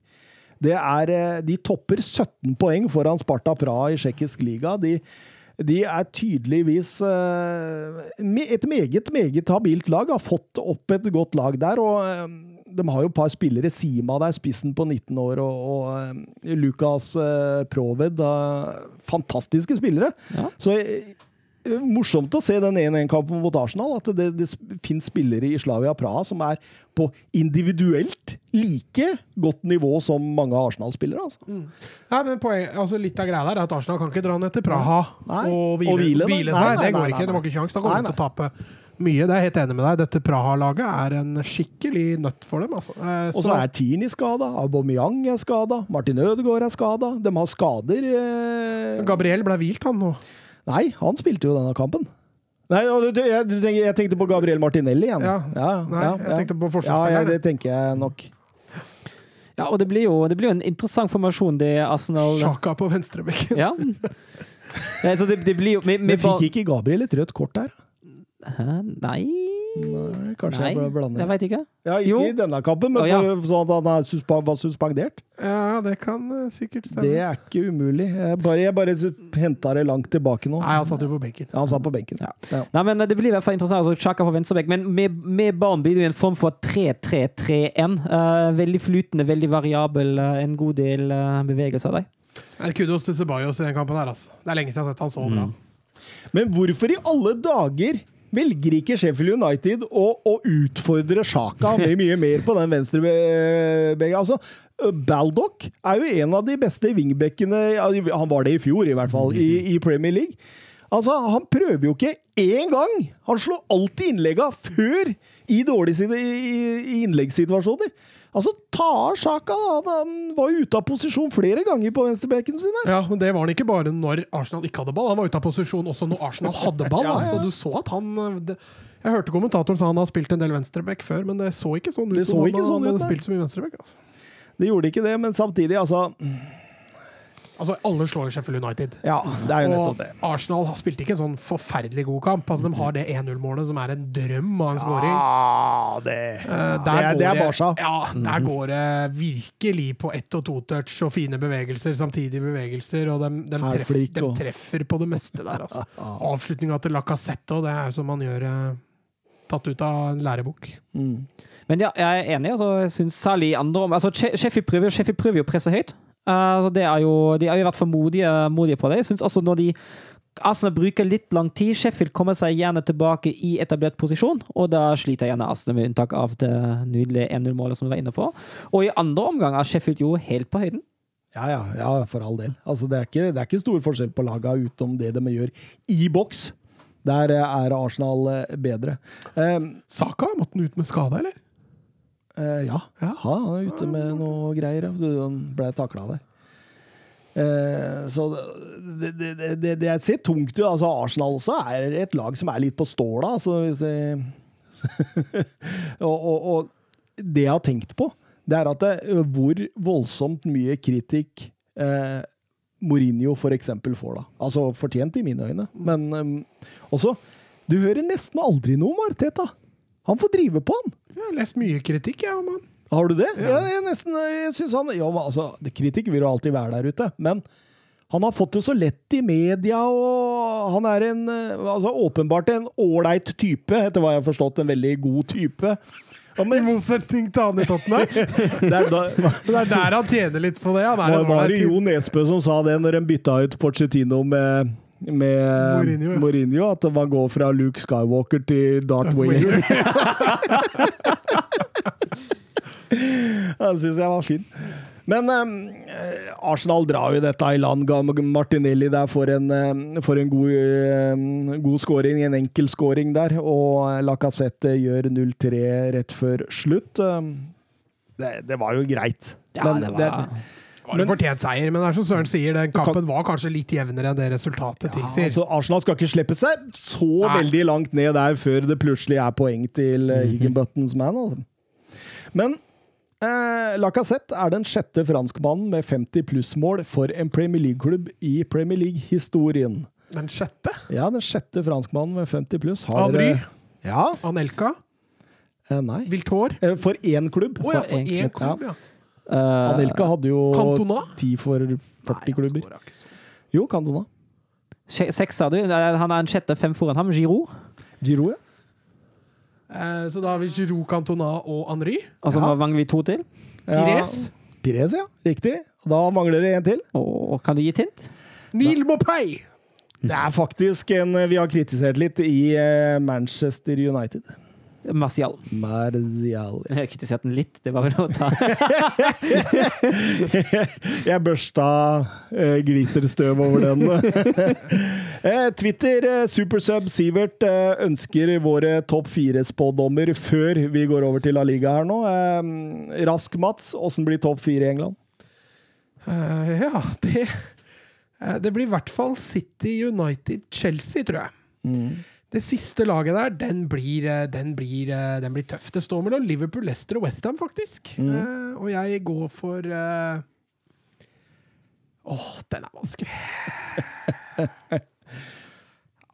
Det er, eh, de topper 17 poeng foran Sparta Praha i tsjekkisk liga. De, de er tydeligvis eh, et meget, meget habilt lag. Har fått opp et godt lag der. og eh, De har jo et par spillere. Sima der, spissen på 19 år, og, og eh, Lukas eh, Proved. eh, fantastiske spillere. Ja. Så eh, morsomt å se den 1-1-kampen mot Arsenal. At det, det finnes spillere i Slavia Praha som er på individuelt like godt nivå som mange Arsenal-spillere. Altså. Nei, men poeng, altså Litt av greia der er at Arsenal kan ikke dra ned til Praha Nei. og hvile, Og hvile, hvile, nei. Nei, Det går ikke. De har ikke kjangs. Da kommer de til å tape mye. Det er jeg helt enig med deg. Dette Praha-laget er en skikkelig nøtt for dem. Altså. Eh, Og så er Tini skada, Aubameyang er skada, Martin Ødegaard er skada. De har skader. Eh... Gabriel ble hvilt, han nå. Nei, han spilte jo denne kampen. Nei, jeg, jeg tenkte på Gabriel Martinelli igjen. Ja. Nei, jeg tenkte på Ja, ja, det tenker jeg nok. Ja, og det blir jo det blir jo en interessant formasjon, det Arsenal Sjaka på venstrebekken. Ja. Ja, så det, det blir jo med, Men med fikk ikke Gabriel et rødt kort der? Hæ? Nei Nei, kanskje Nei, jeg bare blander. jeg veit ikke. Ja, ikke Jo. i denne kampen, men oh, ja. for, sånn at han er suspa var suspendert. Ja, det kan uh, sikkert stemme. Det er ikke umulig. Jeg bare, jeg bare henta det langt tilbake nå. Nei, han satt jo på benken. Ja, han satt på benken. Ja. Nei, men Det blir i hvert fall interessant. altså Xhaka på venstrebekk. Men med, med Barn blir det jo en form for 3-3-3-1. Uh, veldig flytende, veldig variabel. Uh, en god del uh, bevegelser der. Det er Kudos til Ceballos i den kampen her, altså. Det er lenge siden jeg har sett han så bra. Men hvorfor i alle dager velger ikke Sheffield United å, å utfordre Sjaka mye, mye mer på den venstre begge? Altså, Baldock er jo en av de beste wingbackene Han var det i fjor, i hvert fall, i, i Premier League. Altså, Han prøver jo ikke én gang! Han slår alltid innlegga før i dårlige innleggssituasjoner. Altså, ta av Sjaka! da. Han var jo ute av posisjon flere ganger på venstrebekken sin. Ja, men det var han ikke bare når Arsenal ikke hadde ball. Han var ute av posisjon også når Arsenal hadde ball. Ja, ja. Så du så at han eh, det, Jeg hørte kommentatoren sa han har spilt en del venstreback før, men det så ikke sånn ut. Det så som han- ikke sånn han ut, hadde spilt så mye venstreback. Altså. Det gjorde ikke det, men samtidig, altså altså, alle slår jo Sheffield United. Ja, det er jo nettopp Og. Arsenal har- spilte ikke en sånn forferdelig god kamp. Altså, de har det 1-0-målet som er en drøm av en scoring. Ja, det, Eh, det, er, det er Barca. Ja, der går det virkelig på ett og to-touch og fine bevegelser, samtidige bevegelser, og de, de, treff, Hælflik de treffer på det meste der, altså. Avslutninga til Lacassette, og det er jo som man gjør eh, tatt ut av en lærebok. Mm. Men ja, jeg er enig. altså Jeg synes særlig andre om altså Sheffield prøver, prøver jo å presse høyt. Altså det er jo, de har jo vært for modige, modige på det. Jeg synes også når de Arsenal bruker litt lang tid. Sheffield kommer seg gjerne tilbake i etablert posisjon, og da sliter gjerne Arsenal, med unntak av det nydelige 1-0-målet som vi var inne på. Og i andre omgang er Sheffield jo helt på høyden. Ja, ja, ja, for all del. Altså, det, er ikke, det er ikke stor forskjell på laga utenom det de gjør i boks. Der eh, er Arsenal eh, bedre. Um, Saka, måtte han ut med skade, eller? Eh, ja. Ja. han er ute med noe greier. Han ble takla der. Eh, så det, det, det, det, ser tungt ut. Altså, Arsenal også er et lag som er litt på ståla. Altså, jeg, og, og, og det jeg har tenkt på, det er at det, hvor voldsomt mye kritikk eh, Mourinho for eksempel får, da. Altså fortjent i mine øyne. Men um, også Du hører nesten aldri noe om Arteta. Han får drive på, han. Jeg har lest mye kritikk, jeg, om han. Har du det? Ja. Jeg, nesten, jeg synes han ja, altså, Kritikk vil jo alltid være der ute, men han har fått det så lett i media, og han er en eh, altså, åpenbart en ålreit type, etter hva jeg har forstått. En veldig god type. Ja, I men, motsetning til han i Tottenham. det er, da, Det er der han tjener litt på det. Han er en var det. Jo Nesbø som sa det når de bytta ut Porcetino med med Mourinho, ja. Mourinho, at man går fra Luke Skywalker til Darth, Darth Vader. Den syns jeg var fin. Men um, Arsenal drar jo dette i land. Martinelli der får en, for får en god, um, god scoring, en enkel scoring der. Og Lacassette gjør 0-3 rett før slutt. Det, det var jo greit. Ja, Men det var Det var en fortjent seier, men det er som Søren sier, den kampen var kanskje litt jevnere enn det resultatet Ja, tilsier. altså Arsenal skal ikke slippe seg så Nei. veldig langt ned der før det plutselig er poeng til uh, Higginbuttons man. Altså. Men eh, Lacassette er den sjette franskmannen med 50 plussmål for en Premier League-klubb i Premier League-historien. Den sjette, Ja, den sjette franskmannen med 50 pluss. Har Henry. Ja. Anelka, Eh, nei. Viltor Eh, for én klubb. Oh, ja, For én klubb, klubb, ja. Eh, Anelka hadde jo Cantona? ti for 40 Nei, klubber. Jo, Cantona. Seks, sa du? Eh, Han er en sjette, fem foran ham. Giroud. Giro, ja. Eh, Så da har vi Giroud, Cantona og Henry. Og så Ja. mangler vi to til. Ja. Pires. Pires, ja. Riktig. Da mangler det en til. Og kan du gi et hint? Neil Mopay! Det er faktisk en vi har kritisert litt i eh, Manchester United. Martial. Martial. Jeg har kritisert den litt, det var vel å ta Jeg børsta eh, glitterstøv over den. eh, Twitter, eh, Supersub Sivert, eh, ønsker våre topp fire-spådommer før vi går over til La Liga her nå. Rask, Mats. Åssen blir topp fire i England? Uh, ja, det Det blir i hvert fall City, United, Chelsea, tror jeg. Det siste laget der, den blir, eh, den blir, eh, den blir tøff. Det står mellom Liverpool, Leicester og Westham, faktisk. Eh, og jeg går for eh, Åh, den er vanskelig.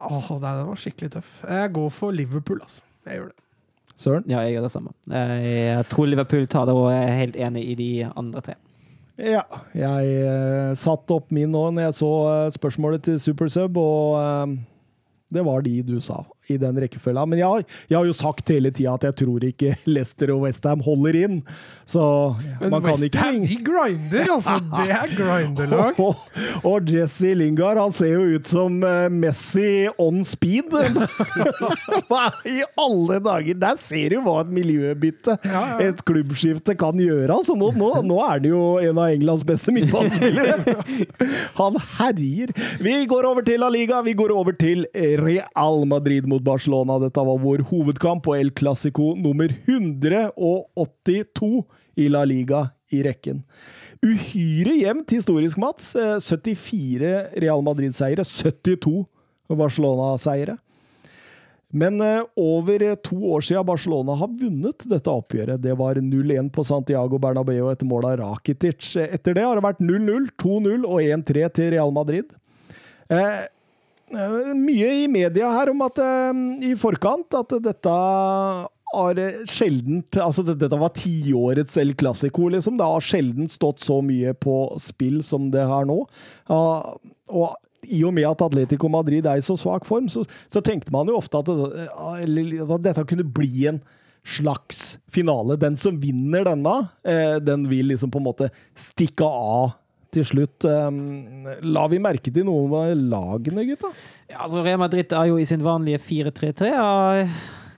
Åh, oh, den var skikkelig tøff. Jeg går for Liverpool, altså. Jeg gjør det. Søren? Ja, jeg gjør det samme. Jeg tror Liverpool tar det, og jeg er helt enig i de andre tre. Ja, jeg eh, satte opp min nå når jeg så spørsmålet til Supersub, og det var de du sa i den rekkefølga. Men jeg, har- jeg har jo sagt hele tida at jeg tror ikke Leicester og Westham holder inn, så Men man kan ikke Men Westham, de grinder, altså. Det er grinderlag. og, og Jesse Lingard, han ser jo ut som eh, Messi on speed. Hva i alle dager? Der ser du hva et miljøbytte, Ja, ja. et klubbskifte, kan gjøre. Altså, nå, nå, nå er han jo en av Englands beste midtbanespillere. Han herjer. Vi går over til La Liga. Vi går over til Real Madrid mot Barcelona. Dette var vår hovedkamp og El Clásico nummer 182 i La Liga i rekken. Uhyre jevnt historisk, Mats. Eh, 74 Real Madrid-seire, 72 Barcelona-seire. Men eh, over eh, to år siden Barcelona har vunnet dette oppgjøret. Det var 0-1 på Santiago Bernabeu etter mål av Rakitic. Etter det har det vært 0-0, 2-0 og 1-3 til Real Madrid. Eh, eh, mye i media her om at eh, i forkant at dette har eh, sjeldent Altså, dette var tiårets El Clásico, liksom. Det har sjelden stått så mye på spill som det har nå. Og i og med at Atletico Madrid er i så svak form, så, så tenkte man jo ofte at, det, at dette kunne bli en slags finale. Den som vinner denne, eh, den vil liksom på en måte stikke av til slutt. Um, la vi merke til noe med lagene, gutta? Ja, altså Real Madrid er jo i sin vanlige 4-3-3. Jeg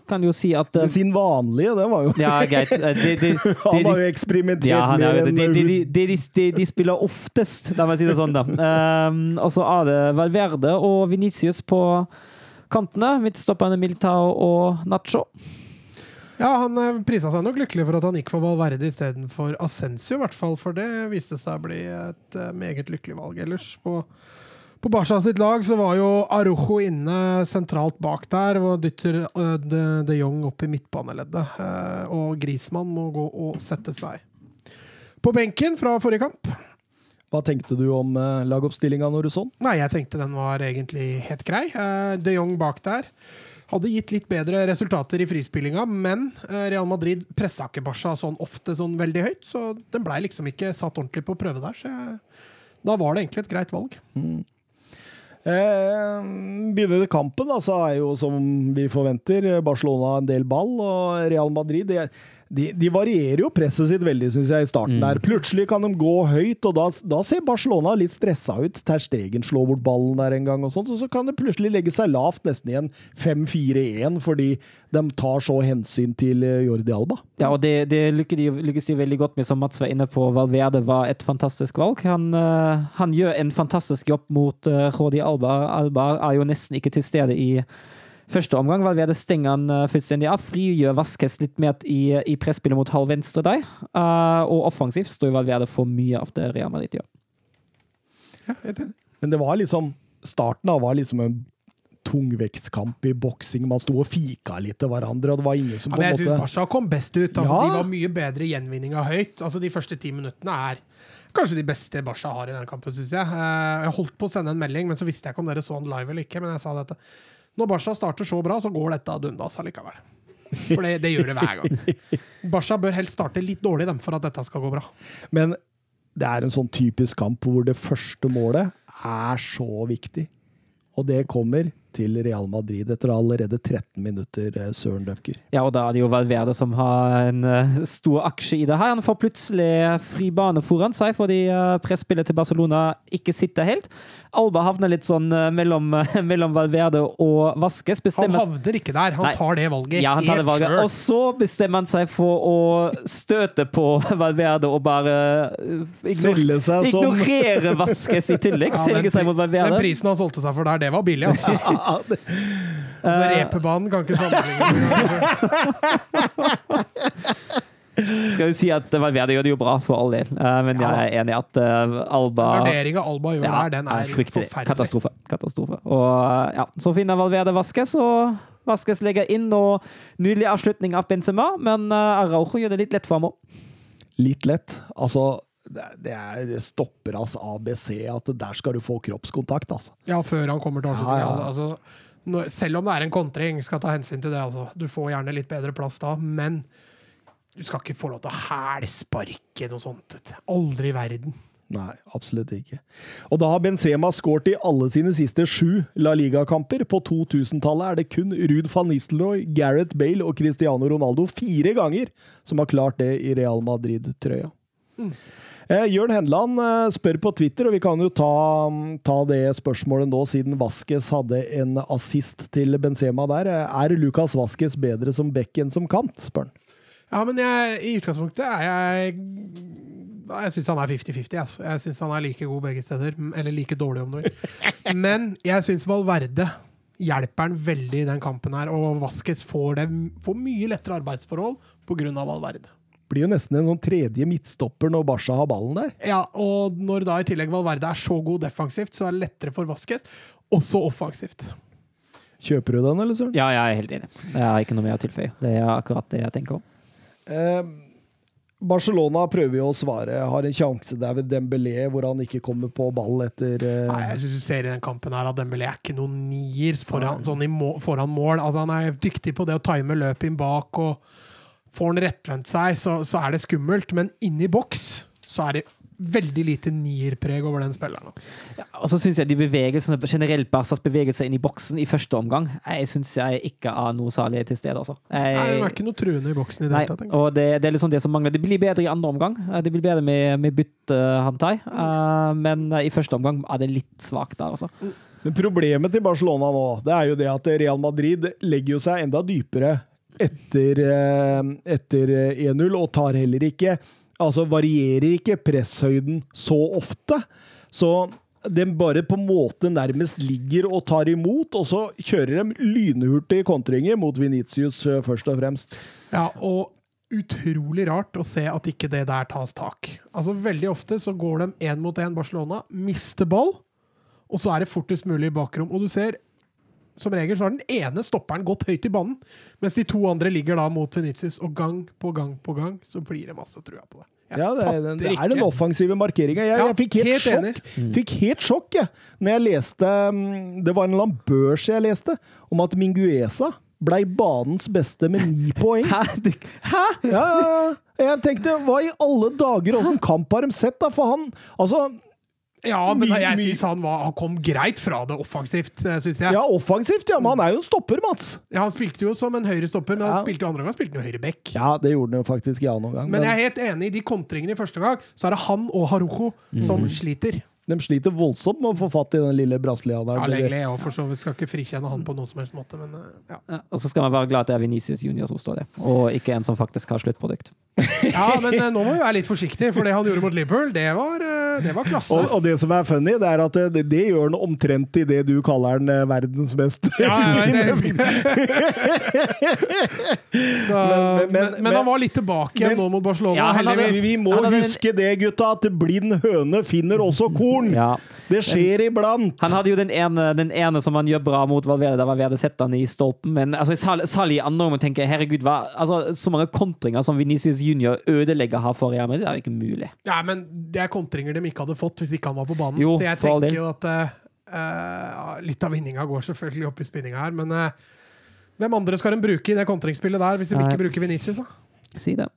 kan jo si at Men sin vanlige, det var jo Ja, greit. Eh, Han har jo eksperimentert ja, er mer det. enn de, de, de, de, de spiller oftest, la meg si det sånn, da. Um, og så er det Valverde og Venitius på kantene. Midtstopperne Militao og Nacho. Ja, han eh, prisa seg nok lykkelig for at han gikk for Valverde istedenfor Ascensio, i hvert fall. For det viste seg å bli et eh, meget lykkelig valg. Ellers på, på Barca sitt lag så var jo Arojo inne sentralt bak der og dytter eh, de, de Jong opp i midtbaneleddet. Og Grismann må gå og sette seg på benken fra forrige kamp. Hva tenkte du om lagoppstillinga når du så den? Nei, jeg tenkte den var egentlig helt grei. De Jong bak der hadde gitt litt bedre resultater i frispillinga, men eh, Real Madrid pressa ikke Barca sånn ofte sånn veldig høyt, så den blei liksom ikke satt ordentlig på prøve der. Så jeg, da var det egentlig et greit valg. Eh, begynner kampen, da, så er jo som vi forventer Barcelona en del ball, og Real Madrid de, de, de varierer jo presset sitt veldig, syns jeg, i starten der. Plutselig kan de gå høyt, og da, da ser Barcelona litt stressa ut. Ter Stegen slår bort ballen der en gang, og sånt, og så kan det plutselig legge seg lavt, nesten i en 5-4-1, fordi de tar så hensyn til eh, Jordi Alba. Ja, og det, det lykkes, de, lykkes de veldig godt med, som Mats var inne på. Valverde var et fantastisk valg. Han, eh, han gjør en fantastisk jobb mot uh, Rodi Alba. Alba er jo nesten ikke til stede i første omgang. Valverde stenger han eh, fullstendig av. Frigjør Vasques litt mer i, i presspillet mot halv venstre der. Uh, og offensivt står Valverde for mye av det Real Madrid gjør. Ja. Men det var liksom Starten av var liksom en tungvektskamp i boksing. Man sto og fika litt til hverandre, og det var ingen som Ja, på men jeg en syns Barca kom best ut. Altså, Ja. De var mye bedre i gjenvinning av høyt. Altså, de første ti minuttene er kanskje de beste Barca har i denne kampen, syns jeg. Eh, Jeg holdt på å sende en melding, men så visste jeg ikke om dere så han live eller ikke. Men jeg sa dette. Når Barca starter så bra, så går dette ad undas allikevel. For det, det gjør det hver gang. Barca bør helst starte litt dårlig dem for at dette skal gå bra. Men det er en sånn typisk kamp hvor det første målet er så viktig. Og det kommer til Real Madrid etter allerede 13 minutter, eh, Søren Døpker. Ja, og da er det jo Valverde som har en eh, stor aksje i det her. Han får plutselig fri bane foran seg fordi uh, presspillet til Barcelona ikke sitter helt. Alba havner litt sånn eh, mellom, mellom Valverde og Vaskes. Han havner ikke der. Han Nei. tar det valget ja, han tar det valget. Og så bestemmer han seg for å støte på Valverde og bare eh, Selge seg som ignorere Vaskes i tillegg. Ja, Selge seg mot Valverde. Den prisen han solgte seg for der, det var billig, altså. Altså Så repebanen kan ikke sammenligne. Skal vi si at Valverde gjør det jo bra, for all del. Eh, men jeg er enig i at eh, Alba Vurderinga Alba gjør Ja, der, den er fryktelig. forferdelig. Katastrofe. Katastrofe. Og ja, så finner Valverde Vaskes, og Vaskes legger inn, og nydelig avslutning av Benzema, men Araujo gjør det litt lett for ham òg. litt lett. Altså, det er stopperas ABC at der skal du få kroppskontakt, altså. Ja, før han kommer til avslutningen. Ja, ja. Altså, altså, selv om det er en kontring, skal ta hensyn til det. Altså. Du får gjerne litt bedre plass da, men du skal ikke få lov til å hælsparke noe sånt. Aldri i verden. Nei, absolutt ikke. Og da har Benzema skåret i alle sine siste sju La Liga-kamper. På 2000-tallet er det kun Ruud van Nistelrooy, Gareth Bale og Cristiano Ronaldo fire ganger som har klart det i Real Madrid-trøya. Eh, Jørn Henland eh, spør på Twitter, og vi kan jo ta, ta det spørsmålet nå, siden Vaskes hadde en assist til Benzema der. Eh, Er Lucas Vaskes bedre som back enn som kant, spør han. Ja, men jeg, i utgangspunktet er jeg Jeg syns han er 50-50. Altså. Jeg syns han er like god begge steder. Eller like dårlig, om du vil. Men jeg syns Valverde hjelper han veldig i den kampen her. Og Vaskes får, det, får mye lettere arbeidsforhold pga. Valverde. Blir jo nesten en sånn tredje midtstopper når Barca har ballen der. Ja, og når da i tillegg Valverde er så god defensivt, så er det lettere for Vasques. Også offensivt. Kjøper du den, eller Søren? Ja, jeg er helt enig. Jeg har ikke noe mer å tilføye. Det er akkurat det jeg tenker om. Eh, Barcelona prøver jo å svare. Har en sjanse der ved Dembélé, hvor han ikke kommer på ball etter eh, Nei, jeg synes du ser i den kampen her at Dembélé er ikke noen nier foran, sånn i må, foran mål. Altså, han er dyktig på det å time løpet inn bak, og får han rettvendt seg, så, så er det skummelt. Men inni boks så er det veldig lite nierpreg over den spilleren. Og så syns jeg de bevegelsene, generelt Barcas bevegelser inn i boksen i første omgang, jeg syns jeg ikke er noe særlig til stede. Altså. Nei, det er ikke noe truende i boksen i det Nei, hele tatt. og det, det er liksom det som mangler. Det blir bedre i andre omgang. Det blir bedre med, med byttehantai. Uh, men eh, i første omgang er det litt svakt der, altså. Men problemet til Barcelona nå, det er jo det at Real Madrid legger jo seg enda dypere etter, eh, etter eh, 1-0, og tar heller ikke Altså varierer ikke presshøyden så ofte. Så den bare på en måte nærmest ligger og tar imot, og så kjører de lynhurtige kontringer mot Venitius eh, først og fremst. Ja, og utrolig rart å se at ikke det der tas tak. Altså Veldig ofte så går de én mot én Barcelona, mister ball, og så er det fortest mulig i bakrom. Og du ser, som regel så har den ene stopperen gått høyt i banen, mens de to andre ligger da mot Venitius, og gang på gang på gang så blir det masse trua på det. Jeg Ja, det er, den, det er den offensive markeringa. Jeg, Ja, jeg fikk helt, helt enig. Fikk helt sjokk, jeg. Når jeg leste mm, Det var en eller annen børs jeg leste, om at Minguesa blei banens beste med ni poeng. Hæ? Hæ? Ja. Jeg tenkte, hva i alle dager, åssen kamp har de sett, da? For han Altså, Ja, men jeg syns han, han kom greit fra det offensivt, syns jeg. ja, offensivt, ja, men han er jo en stopper, Mats. Ja, han spilte jo som en høyre stopper, men han spilte jo andre gang spilte han jo høyre back. Ja, det gjorde han jo faktisk i annen omgang. Men jeg er helt enig i de kontringene i første gang, så er det han og Harujo som sliter. De sliter voldsomt med å få fatt i den lille brasilianeren. Ja, jeg også, for så vidt skal ikke frikjenne han på noen som helst måte, men eh, ja. Ja, Og så skal man være glad at det er Venicius Junior som står der, og ikke en som faktisk har sluttprodukt. ja, men eh, nå må vi være litt forsiktige, for det han gjorde mot Liverpool, det var, eh, det var klasse. Og, og det som er funny, det er at det, det gjør han omtrent i det du kaller han verdens best. Ja, ja, det. Så, men, men- men, han var litt tilbake igjen nå mot Barcelona, Ja, hadde- vi, Vi må hadde huske det, gutta, at blind høne finner også korn. Ja. Det skjer iblant. Han hadde jo den ene, den ene som han gjør bra mot Valverde, der Valverde setter han i stolpen. Men altså, Sal- Sali i andre omgang tenker herregud, hva, altså, så mange kontringer som Venicius Junior ødelegger her for Real Madrid, det er jo ikke mulig. Ja, men det er kontringer de ikke hadde fått hvis ikke han var på banen. Jo, så jeg tenker jo at eh, eh, Litt av vinninga går selvfølgelig opp i spinninga her, men uh, hvem andre skal de bruke i det kontringsspillet der, hvis de Nei. ikke bruker Venitius? da? Si det.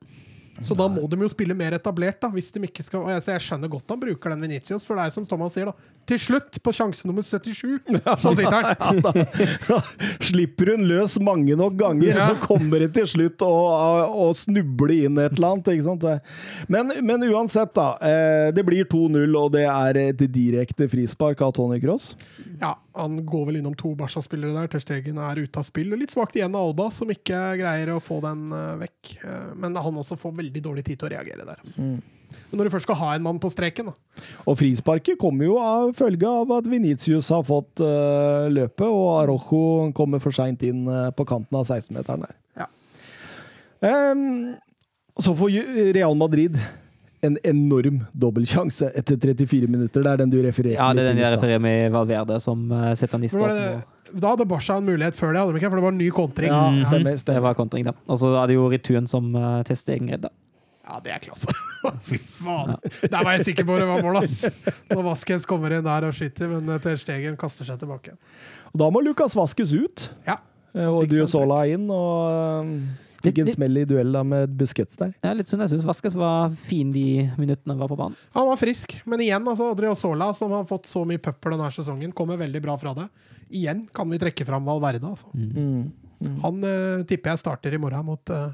Så da må de jo spille mer etablert, da, hvis de ikke skal og jeg, jeg skjønner godt han bruker den Venitius, for det er som Thomas sier, da. Til slutt, på sjanse nummer 77, så sitter han. Slipper hun løs mange nok ganger, Ja. så kommer det til slutt å, å, å snuble inn et eller annet. Ikke sant? Men, men uansett, da. eh, Det blir 2-0, og det er et direkte frispark av Tony Cross. Ja, han går vel innom to Barca-spillere der. Terstegen er ute av spill. Litt svakt igjen av Alba, som ikke greier å få den eh, vekk. Eh, men han også får veldig dårlig tid til å reagere der. Mm. Men når du først skal ha en mann på streken, da. Og frisparket kommer jo av følge av at Venitius har fått uh, løpet, og Arojo kommer for seint inn uh, på kanten av 16-meteren der. Ja. Um, så får Real Madrid en enorm dobbeltsjanse etter 34 minutter. Det er den du refererte Ja, det er den jeg refererer med Valverde, som eh, setter han da hadde Barca en mulighet før det, hadde de ikke? For det var en ny kontring. Ja, Mhm. stemmer. Det var kontring, da. Og så er det jo returen som uh, tester egen redd, da. Ja, det er klasse. Fy faen! Der var jeg sikker på det var mål, ass! Når Vasquez kommer inn der og skyter, men eh, Ter Stegen kaster seg tilbake. Og da må Lukas Vaskes ut, Ja. eh, og du og Sola Duesola inn. Og eh, fikk en smell i duell da med Busquets der. Ja, litt sånn, jeg syns Vaskes var fin de minuttene han var på banen. Han var frisk, men igjen, altså, Odriozola, som har fått så mye pøppel denne sesongen, kommer veldig bra fra det. Igjen kan vi trekke fram Valverde. Altså. Mm. Han uh, tipper jeg starter i morgen mot uh,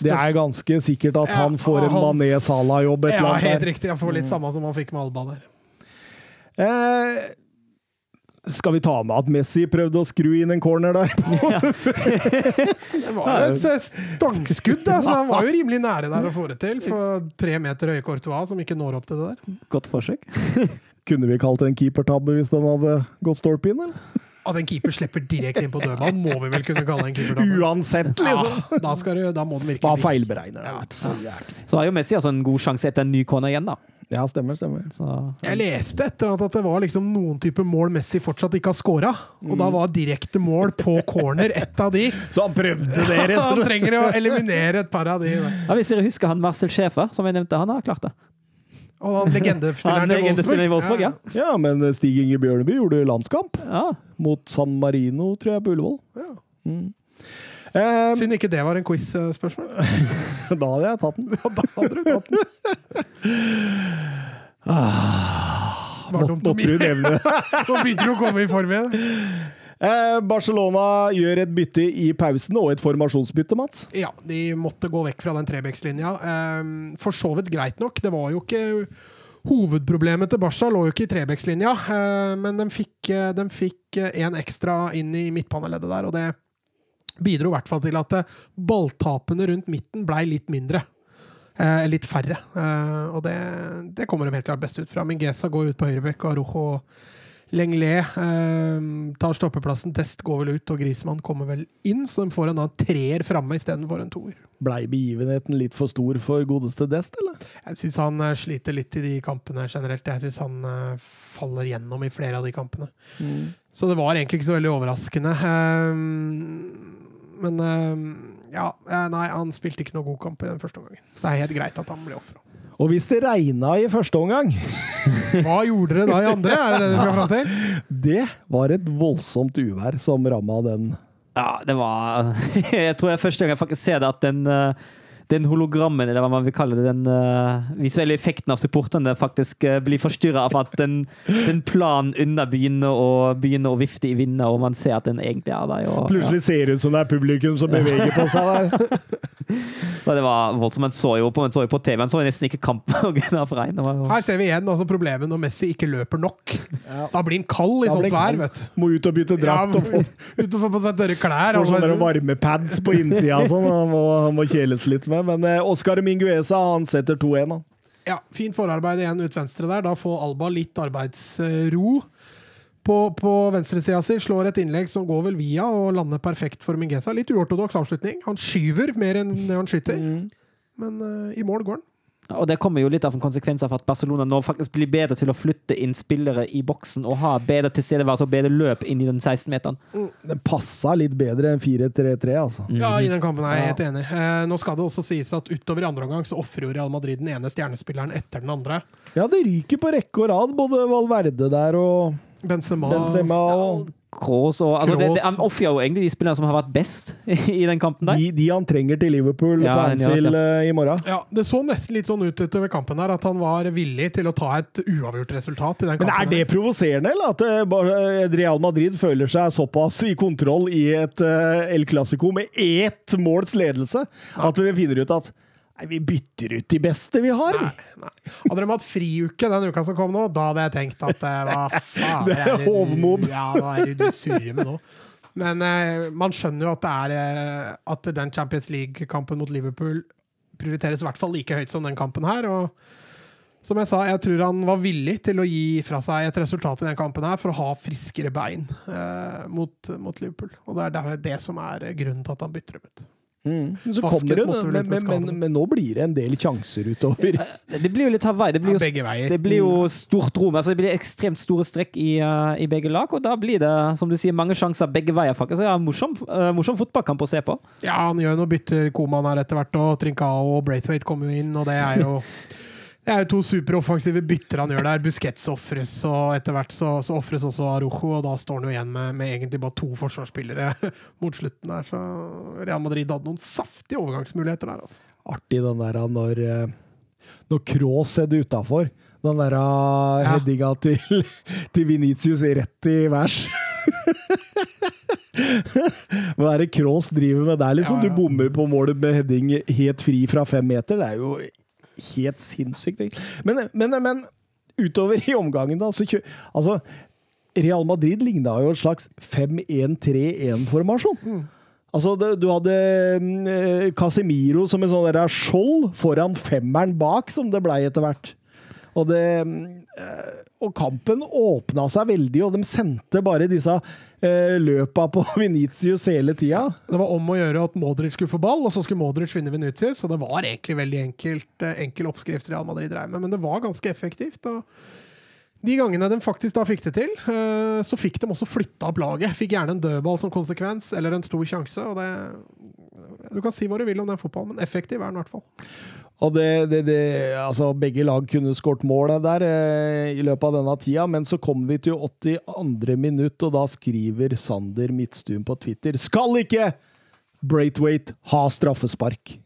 Det er ganske sikkert at Ja, han får en Mané Salah-jobb Ja, helt der. riktig. Jeg får litt samme som han fikk med Alba der. Eh, skal vi ta med at Messi prøvde å skru inn en corner der? Det var jo et eh, stangskudd. Altså. Han var jo rimelig nære der å få det til. For tre meter høye Courtois som ikke når opp til det der. Godt forsøk. Kunne vi kalt det en keepertabbe hvis den hadde gått stolpe inn, eller? At en keeper slipper direkte inn på dørmannen, må vi vel kunne kalle en keeper. Uansett, liksom! Ja, da, skal du, da må den Bare virkelig Bare feilberegner vet du. Så. Så har jo Messi altså en god sjanse etter en ny corner igjen, da. Ja, stemmer, stemmer. Så, Jeg leste etter at det var liksom noen type mål Messi fortsatt ikke har scora. Og da var direkte mål på corner et av de. Så han prøvde dere! Han trenger å eliminere et par av de. ja, hvis dere husker han Marcel Schäfer, som jeg nevnte, han har klart det. Og han legendespilleren Han i Wolfsburg, ja. Ja, men Stig Inge Bjørneby gjorde landskamp ja. mot San Marino, tror jeg, på Ullevål. Ja. Eh, Synd ikke det var en quiz-spørsmål. da hadde jeg tatt den. Da hadde du tatt den. Var Måtte, dumt å måtte du nevne. Nå begynner du å komme i form igjen. Eh, Barcelona gjør et bytte i pausen, og et formasjonsbytte, Mats. Ja, de måtte gå vekk fra den trebekslinja. Um, for så vidt greit nok. Det var jo ikke Hovedproblemet til Barca lå jo ikke i trebekslinja, eh, men de fikk, eh, de fikk eh, en ekstra inn i midtpaneleddet der, og det bidro i hvert fall til at eh, balltapene rundt midten blei litt mindre. Eh, litt færre. Eh, og det, det kommer de helt klart best ut fra. Mingesa går ut på høyrebekk, og Arojo Lenglet eh, tar stoppeplassen. Test går vel ut, og Grismann kommer vel inn, så de får en da treer framme istedenfor en toer. Blei begivenheten litt for stor for godeste Dest, eller? Jeg syns han eh, sliter litt i de kampene generelt. Jeg syns han eh, faller gjennom i flere av de kampene. Så det var egentlig ikke så veldig overraskende. Eh, men ehm, ja, nei, han spilte ikke noe god kamp i den første omgangen. Så det er helt greit at han ble ofra. Og hvis det regna i første omgang, Hva gjorde dere da i andre? Er det det du skal fram til? det var et voldsomt uvær som ramma den. Ja, det var Jeg tror jeg første gang jeg faktisk ser det, at den, eh, den hologrammen, eller hva man vil kalle det, den eh, visuelle effekten av supporterne faktisk eh, blir forstyrra av at den, den planen under begynner å, begynner å vifte i vinden, og man ser at den egentlig er der. Og, Plutselig ser det ut som det er publikum som beveger på seg der. Ja, det var voldsomt. Man så jo på, man så jo på TV, man så nesten ikke kampen på regn. Det var jo- Her ser vi igjen altså problemet når Messi ikke løper nok. Ja. Da blir han kald i Da sånt vær, vet du. Må ut og bytte drakt Ja, og få, Ut og få på seg tørre klær. får sånne varmepads på innsida og sånn. Han må, han må kjeles litt med. Men eh, Oscar Mingueza han setter 2-1. Ja, fint forarbeid igjen ut venstre der. Da får Alba litt arbeidsro. På, på venstresida si slår et innlegg som går vel via og lander perfekt for Mingesa. Litt uortodoks avslutning. Han skyver mer enn det han skyter, men uh, i mål går han. Og det kommer jo litt av en konsekvens av at Barcelona nå faktisk blir bedre til å flytte inn spillere i boksen og ha bedre tilstedeværelse og bedre løp inn i den 16-meteren. Den passa litt bedre enn 4-3-3, altså. Ja, i den kampen er jeg helt enig. Eh, nå skal det også sies at utover i andre omgang så ofrer jo Real Madrid den ene stjernespilleren etter den andre. Ja, det ryker på rekke og rad. Både Valverde der og Benzema. Benzema. Kroos og altså det, det. Han ofrer jo egentlig de spillerne som har vært best i den kampen der. de, de han trenger til Liverpool Ja, på Anfield ja, eh, i morgen. Ja, Det så nesten litt sånn ut utover kampen der, at han var villig til å ta et uavgjort resultat i den kampen. Men er det provoserende, eller? At eh, eh, Real Madrid føler seg såpass i kontroll i et El Clásico med ett måls ledelse at vi finner ut at nei, vi bytter ut de beste vi har. Nei, nei. Hadde de hatt friuke den uka som kom nå, da hadde jeg tenkt at det hva faen Det er hovmod. Ja, hva er det du surrer med nå? Men eh, man skjønner jo at det er eh, at den Champions League-kampen mot Liverpool prioriteres i hvert fall like høyt som den kampen her. Og som jeg sa, jeg tror han var villig til å gi fra seg et resultat i den kampen her for å ha friskere bein eh, mot, mot Liverpool. Og det er det som er grunnen til at han bytter dem ut. Så Vasquez kommer det, men, men, men, men nå blir det en del sjanser utover. Det blir jo litt Hawaii. Det blir jo, ja, det blir jo stort rom. Altså det blir ekstremt store strekk i, uh, i begge lag, og da blir det som du sier, mange sjanser begge veier. faktisk. Så ja, morsom, uh, morsom fotballkamp å se på. Ja, han gjør noe bytter Koman her etter hvert, og Trincao og Braithwaite kommer jo inn, og det er jo det er jo to superoffensive bytter han gjør der. Busquets ofres, og etter hvert så, så ofres også Arojo, og da står han jo igjen med, med egentlig bare to forsvarsspillere mot slutten der. Så Real Madrid hadde noen saftige overgangsmuligheter der, altså. Artig den der når, eh, når Kroos er utafor. Den der uh, Ja. headinga til, til Venitius rett i værs. Hva er det Krohs driver med der, liksom? Ja, ja. Du bommer på målet med heading helt fri fra fem meter. Det er jo helt sinnssykt. Men, men, men utover i omgangen, da så Altså, Real Madrid ligna jo en slags 5-1-3-1-formasjon. Altså, du hadde mm, eh, Casemiro som en sånn skjold foran femmeren bak, som det blei etter hvert. Og, det, eh, og kampen åpna seg veldig, og de sendte bare disse eh, løpa på Venitius hele tida. Det var om å gjøre at Modric skulle få ball, og så skulle Modric vinne Venitius. Og det var egentlig veldig enkelt, eh, enkel oppskrift Real Madrid drev med, men det var ganske effektivt. og de gangene de faktisk da fikk det til, så fikk de også flytta opp laget. Fikk gjerne en dødball som konsekvens, eller en stor sjanse. og det Du kan si hva du vil om den fotballen, men effektiv er den i hvert fall. Og det, det, det, altså begge lag kunne skåret mål der eh, i løpet av denne tida, men så kommer vi til 82. minutt, og da skriver Sander Midtstuen på Twitter Skal ikke Braithwaite ha straffespark?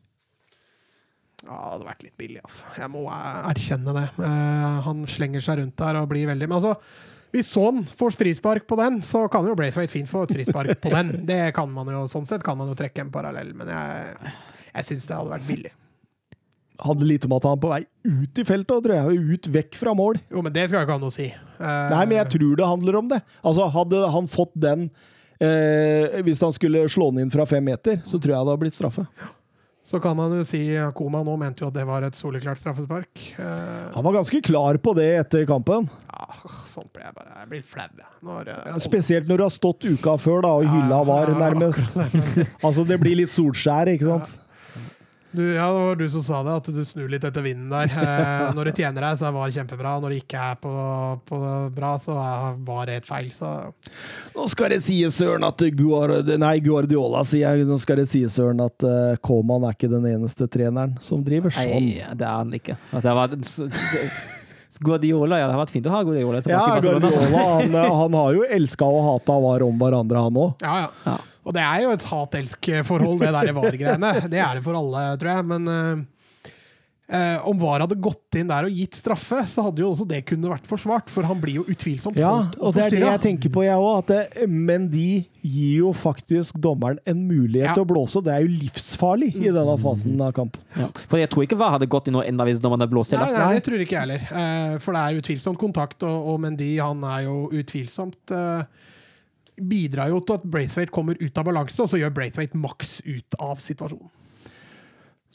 Ja, det hadde vært litt billig, altså. Jeg må eh, erkjenne det. Eh, han slenger seg rundt der og blir veldig Men altså, hvis sånn får frispark på den, så kan jo Braithwaite fint få et frispark på den. Det kan man jo, Sånn sett kan man jo trekke en parallell, men jeg, jeg syns det hadde vært billig. Handler litt om at han er på vei ut i feltet, tror jeg. Ut vekk fra mål. Jo, men det skal ikke ha noe å si. Uh... Nei, men jeg tror det handler om det. Altså, hadde han fått den eh, Hvis han skulle slå den inn fra fem meter, så tror jeg det hadde blitt straffe. Så kan man jo si Koma nå mente jo at det var et soleklart straffespark. Uh... Han var ganske klar på det etter kampen. Ja, sånn blir jeg bare Jeg blir flau. Når, eh, Spesielt når du har stått uka før da, og hylla var, Ja, nærmest. Altså, det blir litt solskjær, ikke sant? Du, ja, det var du som sa det, at du snur litt etter vinden der. Eh, når det tjener deg, så er VAR kjempebra. Når det ikke er på, på bra, så er VAR helt feil. Så Nå skal det sies, Søren, at Guard, Nei, Guardiola sier jeg. Nå skal det sies, Søren, at uh, Koman er ikke den eneste treneren som driver sånn. Nei, det er han ikke. At det var, Guardiola, ja, det har vært fint å ha Guardiola tilbake. Ja. Guardiola han, eh, han har jo elska og hata VAR om hverandre, han òg. ja, ja. Ja. Og det er jo et hat-elsk-forhold, det der VAR-greiene. Det er det for alle, tror jeg. Men eh, eh, om VAR hadde gått inn der og gitt straffe, så hadde jo også det kunne vært forsvart. For han blir jo utvilsomt Ja, holdt og det er det jeg tenker på, jeg òg. Men de gir jo faktisk dommeren en mulighet Ja. til å blåse. Det er jo livsfarlig i denne fasen av kampen. Ja. For jeg tror ikke VAR hadde gått inn og enda hvis dommeren hadde Nei, heller. nei, det tror ikke jeg heller. Eh, for det er utvilsomt kontakt, og, og Mendy han er jo utvilsomt eh, Bidrar jo til at Braithwaite kommer ut av balanse, og så gjør Braithwaite maks ut av situasjonen.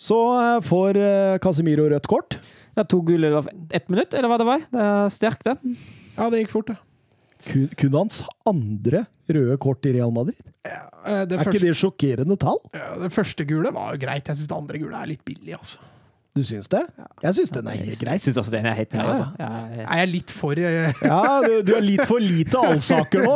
Så eh, får eh, Casemiro rødt kort. Ja, to gule i løpet av ett minutt, eller hva det var. Det er sterkt, det. Ja, det gikk fort, det. Kun, kun hans andre røde kort i Real Madrid. Ja, det, Er ikke det sjokkerende tall? ja, det første gule var jo greit. Jeg syns det andre gule er litt billig, altså. Du syns det? Jeg syns den er helt grei. Jeg syns også den er helt grei. Altså. Ja, ja. Er jeg litt for eh, Ja, du, du er litt for lite allsaker nå.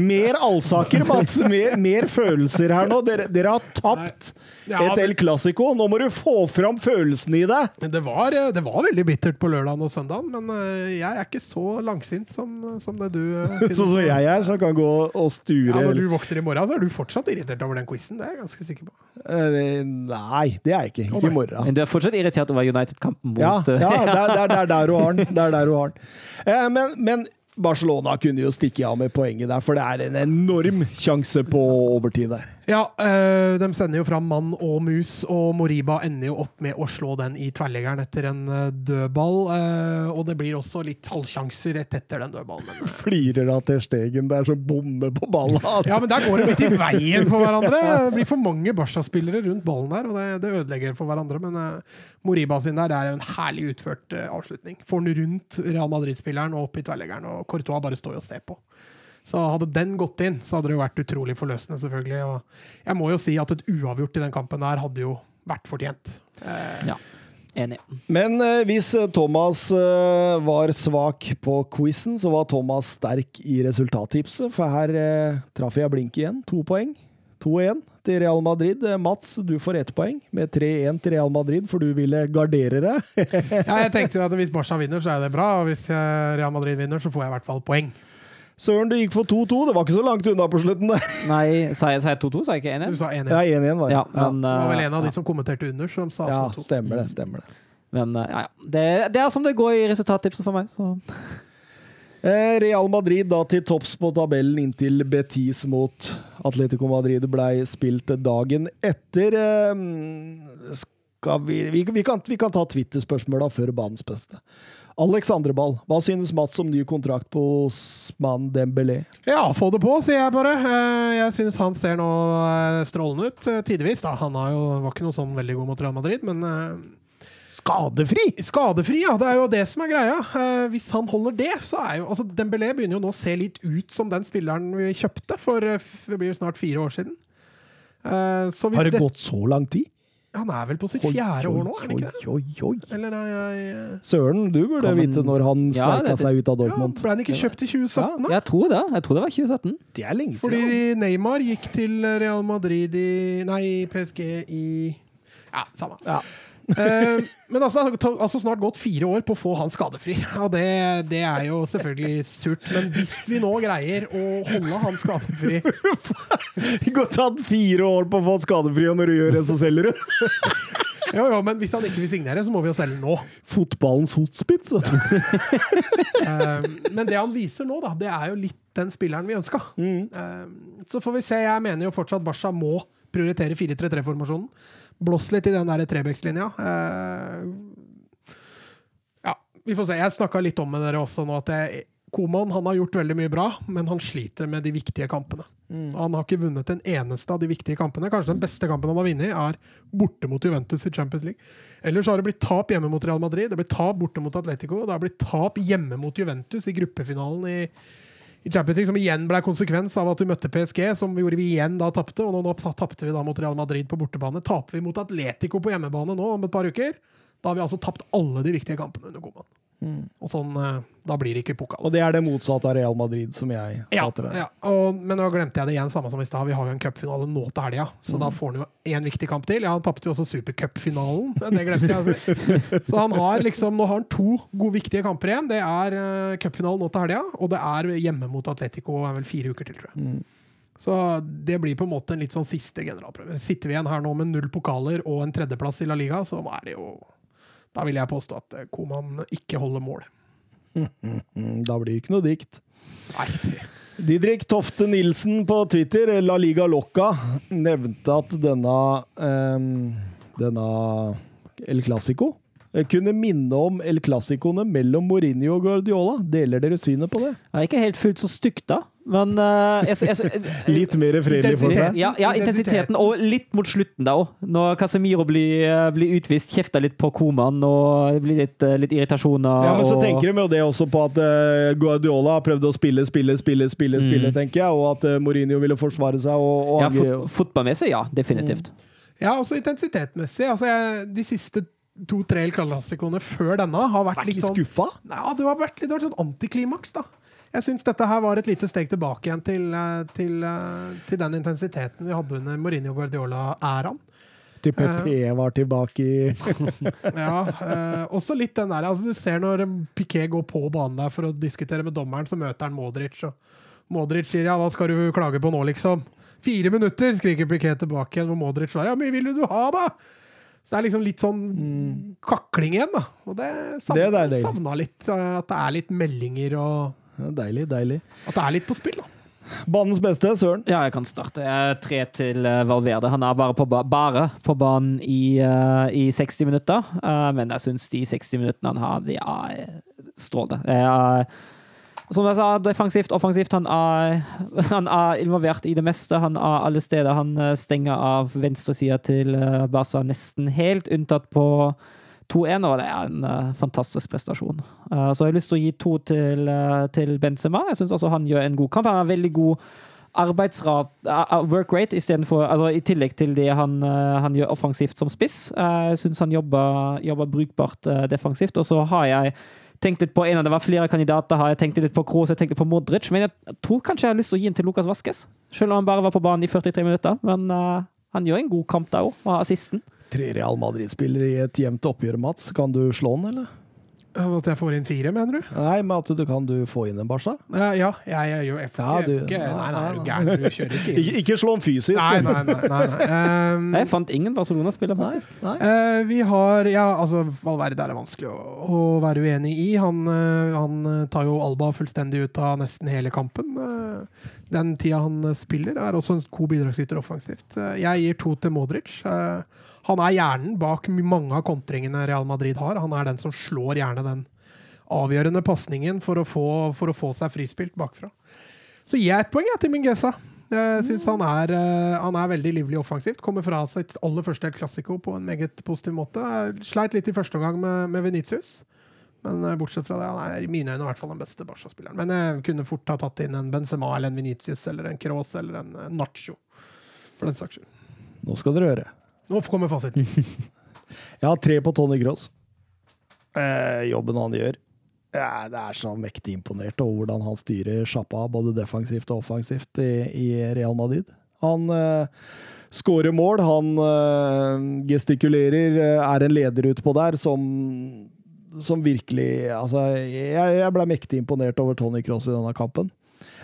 Mer allsaker, Mats. Mer, mer følelser her nå. Dere, dere har tapt Ja, et El Clásico. Nå må du få fram følelsene i deg. det var, eh, det var veldig bittert på lørdagen og søndagen, men eh, jeg er ikke så langsint som, som det du. Sånn som jeg er, som kan gå og sture. Ja, når du våkner i morgen, så er du fortsatt irritert over den quizen. Det er jeg ganske sikker på. Nei, det er jeg ikke. Ikke i morgen. Men du er fortsatt irritert over United-kampen mot Ja, eh, ja det, er, det, er, det er der du har den. Det er der du har den. Eh, men, men Barcelona kunne jo stikke av med poenget der, for det er en enorm sjanse på overtid der. Ja, øh, de sender jo fram mann og mus, og Moriba ender jo opp med å slå den i tverrleggeren etter en øh, dødball. øh, og det blir også litt halvsjanser rett etter den dødballen. Men, Flirer av til Stegen der som bommer på ballen. ja, men der går de litt i veien for hverandre. Det blir for mange Barca-spillere rundt ballen der, og det, det ødelegger for hverandre. Men øh, Moriba sin der det er en herlig utført avslutning. Får den rundt Real Madrid-spilleren og opp i tverrleggeren, og Courtois bare står og ser på. Så hadde den gått inn, så hadde det jo vært utrolig forløsende, selvfølgelig. Og jeg må jo si at et uavgjort i den kampen der hadde jo vært fortjent. Eh, Ja. Enig. Men eh, hvis eh, Thomas eh, var svak på quizen, så var Thomas sterk i resultattipset. For her eh, traff jeg blink igjen. To poeng. 2-1 til Real Madrid. Eh, Mats, du får ett poeng med 3-1 til Real Madrid, for du ville gardere deg. ja, jeg tenkte jo at hvis Barca vinner, så er det bra. Og hvis Real Madrid vinner, så får jeg i hvert fall poeng. Søren, du gikk for 2-2. Det var ikke så langt unna på slutten der. Nei, sa jeg, 2-2? Sa jeg ikke 1-1? Du sa 1-1. Ja, 1-1 var det. Ja, men, Det var vel eh, en av de som kommenterte under, som sa Ja, 2-2. stemmer det. Stemmer det. Men eh, ja, ja. Det, det er som det går i resultattipset for meg. Så. Eh, Real Madrid da til topps på tabellen inntil Betis mot Atletico Madrid blei spilt dagen etter. Skal vi, vi, vi, kan, vi kan ta Twitter-spørsmåla før banens beste. Alex Andreball, hva synes Mats om ny kontrakt på Osman Dembélé? Ja, få det på, sier jeg bare. Eh, Jeg synes han ser nå eh, strålende ut, eh, tidvis. da. Han har jo, var ikke noe sånn veldig god mot Real Madrid, men Skadefri! skadefri, ja. Det er jo det som er greia. Hvis han holder det, så er jo altså Dembélé begynner jo nå å se litt ut som den spilleren vi kjøpte for det blir jo snart fire år siden. Har det det, gått så lang tid? Han er vel på sitt fjerde år nå, er han ikke det? Oi, oi, oi. Eller er jeg Søren, du burde man- vite når han Ja, streika det- seg ut av ja, Dortmund. Ble han ikke kjøpt i 2017, da? Jeg tror det. Jeg tror det var 2017. Det er lenge Fordi siden. Neymar gikk til Real Madrid i Nei, PSG i Ja, samme. Ja. Eh, men altså, det har altså snart gått fire år på å få han skadefri. Og det, det er jo selvfølgelig surt. Men hvis vi nå greier å holde han skadefri Det har tatt fire år på å få han skadefri, og når du gjør det, så selger du. Jo, jo, men hvis han ikke vil signere, så må vi jo selge nå. Fotballens hotspits. vet du. Eh, men det han viser nå, da, det er jo litt den spilleren vi ønska. Mm. så får vi se. Jeg mener jo fortsatt Barca må prioritere 4-3-3-formasjonen. Blås litt i den der Trebekslinja. Eh, ja, vi får se. Jeg snakka litt om med dere også nå at jeg, Koman han har gjort veldig mye bra, men han sliter med de viktige kampene. Han har ikke vunnet en eneste av de viktige kampene. Kanskje den beste kampen han har vunnet, er borte mot Juventus i Champions League. Ellers har det blitt tap hjemme mot Real Madrid, det blir tap borte mot Atletico, det har blitt tap hjemme mot Juventus i gruppefinalen i, i Champions League, som igjen ble konsekvens av at vi møtte PSG, som vi gjorde vi igjen da tapte. Og nå, nå tapte vi da mot Real Madrid på bortebane. Taper vi mot Atletico på hjemmebane nå om et par uker, da har vi altså tapt alle de viktige kampene under Koman. Og sånn, eh, Da blir det ikke pokal. Og det er det motsatte av Real Madrid, som jeg Ja, deg. ja. Og, men nå glemte jeg det igjen, samme som i stad. Vi har jo en cupfinale nå til helga, så da får han jo én viktig kamp til. Ja, han tapte jo også supercupfinalen, det glemte jeg. Altså. Så han har liksom, nå har han to gode, viktige kamper igjen. Det er uh, cupfinalen nå til helga, og det er hjemme mot Atletico er vel fire uker til, tror jeg. Så det blir på en måte en litt sånn siste generalprøve. Sitter vi igjen her nå med null pokaler og en tredjeplass i La Liga, så er det jo Da vil jeg påstå at eh, Koman ikke holder mål. Da blir det ikke noe dikt. Nei, Didrik Tofte Nilsen på Twitter, La Liga Locca, nevnte at denne um, denne El Clásico kunne minne om El Clásicoene mellom Mourinho og Guardiola. Deler dere synet på det? Ja, ikke helt fullt så stygt, da. Men uh, jeg, jeg, jeg, Litt mer fredelig for seg? ja, ja, intensiteten. Og litt mot slutten, da òg. Når Casemiro blir, eh, blir utvist, kjefter litt på Koman, og det blir litt, eh, litt irritasjoner. Ja, men så tenker de jo det også på at uh, Guardiola har prøvd å spille, spille, spille, spille, spille, tenker jeg, og at uh, Mourinho ville forsvare seg. Og, og ja, fot, Fotballmessig, ja. Definitivt. Ja, også intensitetmessig. Altså, jeg, de siste to-tre El før denne har vært litt sånn skuffa. Ja, det har vært litt det har vært sånn antiklimaks, da. Jeg syns dette her var et lite steg tilbake igjen til, eh, til, eh, til den intensiteten vi hadde under Mourinho Guardiola-æraen. Til PP var tilbake i Ja, eh, også litt den der altså Du ser når Piquet går på banen der for å diskutere med dommeren, så møter han Modric, og Modric sier ja, hva skal du klage på nå, liksom? Fire minutter, skriker Piquet tilbake igjen, hvor Modric svarer ja, mye vil du ha, da? Så det er liksom litt sånn kakling igjen, da. Og det Det er savna, deilig. savna litt. eh, At det er litt meldinger, og Ja, Deilig, deilig. at det er litt på spill, da. Banens beste, Søren. Ja, jeg kan starte. Jeg er tre til eh, Valverde. Han er bare på, ba bare på banen i, uh, i 60 minutter, uh, men jeg syns de 60 minuttene han har, de er strålende. Jeg er, som jeg sa, defensivt, offensivt. Han er, han er involvert i det meste. Han er alle steder. Han eh, stenger av venstresida til eh, Barca nesten helt, unntatt på 2-1, og det er en uh, fantastisk prestasjon. Uh, så jeg har lyst til å gi to til, uh, til Benzema. Jeg syns han gjør en god kamp. Han har veldig god arbeidsrat, work rate, for, altså, i tillegg til det han, han gjør offensivt som spiss. Jeg syns han jobber, jobber brukbart defensivt. Og så har jeg tenkt litt på en av det var flere kandidater, jeg tenkt litt på Kroos, jeg tenkte på Modric, men jeg tror kanskje jeg har lyst til å gi den til Lukas Vaskes. Selv om han bare var på banen i 43 minutter. Men uh, han gjør en god kamp der òg, og har assisten. Tre Real Madrid-spillere i et jevnt oppgjør, Mats. Kan du slå den, eller? At jeg får inn fire, mener du? Nei, men at du kan du få inn en Barca? Ja, ja jeg, jeg, gjør- jeg får Ja, ikke, Nei, nei, er du gæren? Du kjører ikke inn. Ikke, ikke slå om fysisk. Nei, nei, nei. nei, nei. Um, Jeg fant ingen Barcelona-spiller, faktisk. nei. uh, vi har Ja, altså, Valverde er det vanskelig å, å være uenig i. Han, uh, han eh, tar jo Alba fullstendig ut av nesten hele kampen. Uh, den tida han spiller, er også en god bidragsyter offensivt. Jeg gir to til Modric. Eh, han er hjernen bak mange av kontringene Real Madrid har. Han er den som slår gjerne den avgjørende pasningen for, for å få seg frispilt bakfra. Så gir jeg et poeng jeg, til Mingesa. Jeg syns han, eh, han er veldig livlig offensivt. Kommer fra sitt aller første El Clásico på en meget positiv måte. Sleit litt i første omgang med, med Venitius. Men eh, bortsett fra det, han er i mine øyne i hvert fall den beste Barca-spilleren. Men jeg kunne fort ha tatt inn en Benzema eller en Venitius eller en Cross eller en eh, Nacho. For den saks skyld. Nå skal dere høre. Nå kommer fasiten. Jeg har tre på Tony Gross. Eh, jobben han gjør. Ja, det er så mektig imponert over hvordan han styrer sjappa, både defensivt og offensivt, i, i Real Madrid. Han eh, skårer mål, han eh, gestikulerer, eh, er en leder utpå der som, som virkelig Altså, jeg, jeg ble mektig imponert over Tony Cross i denne kampen.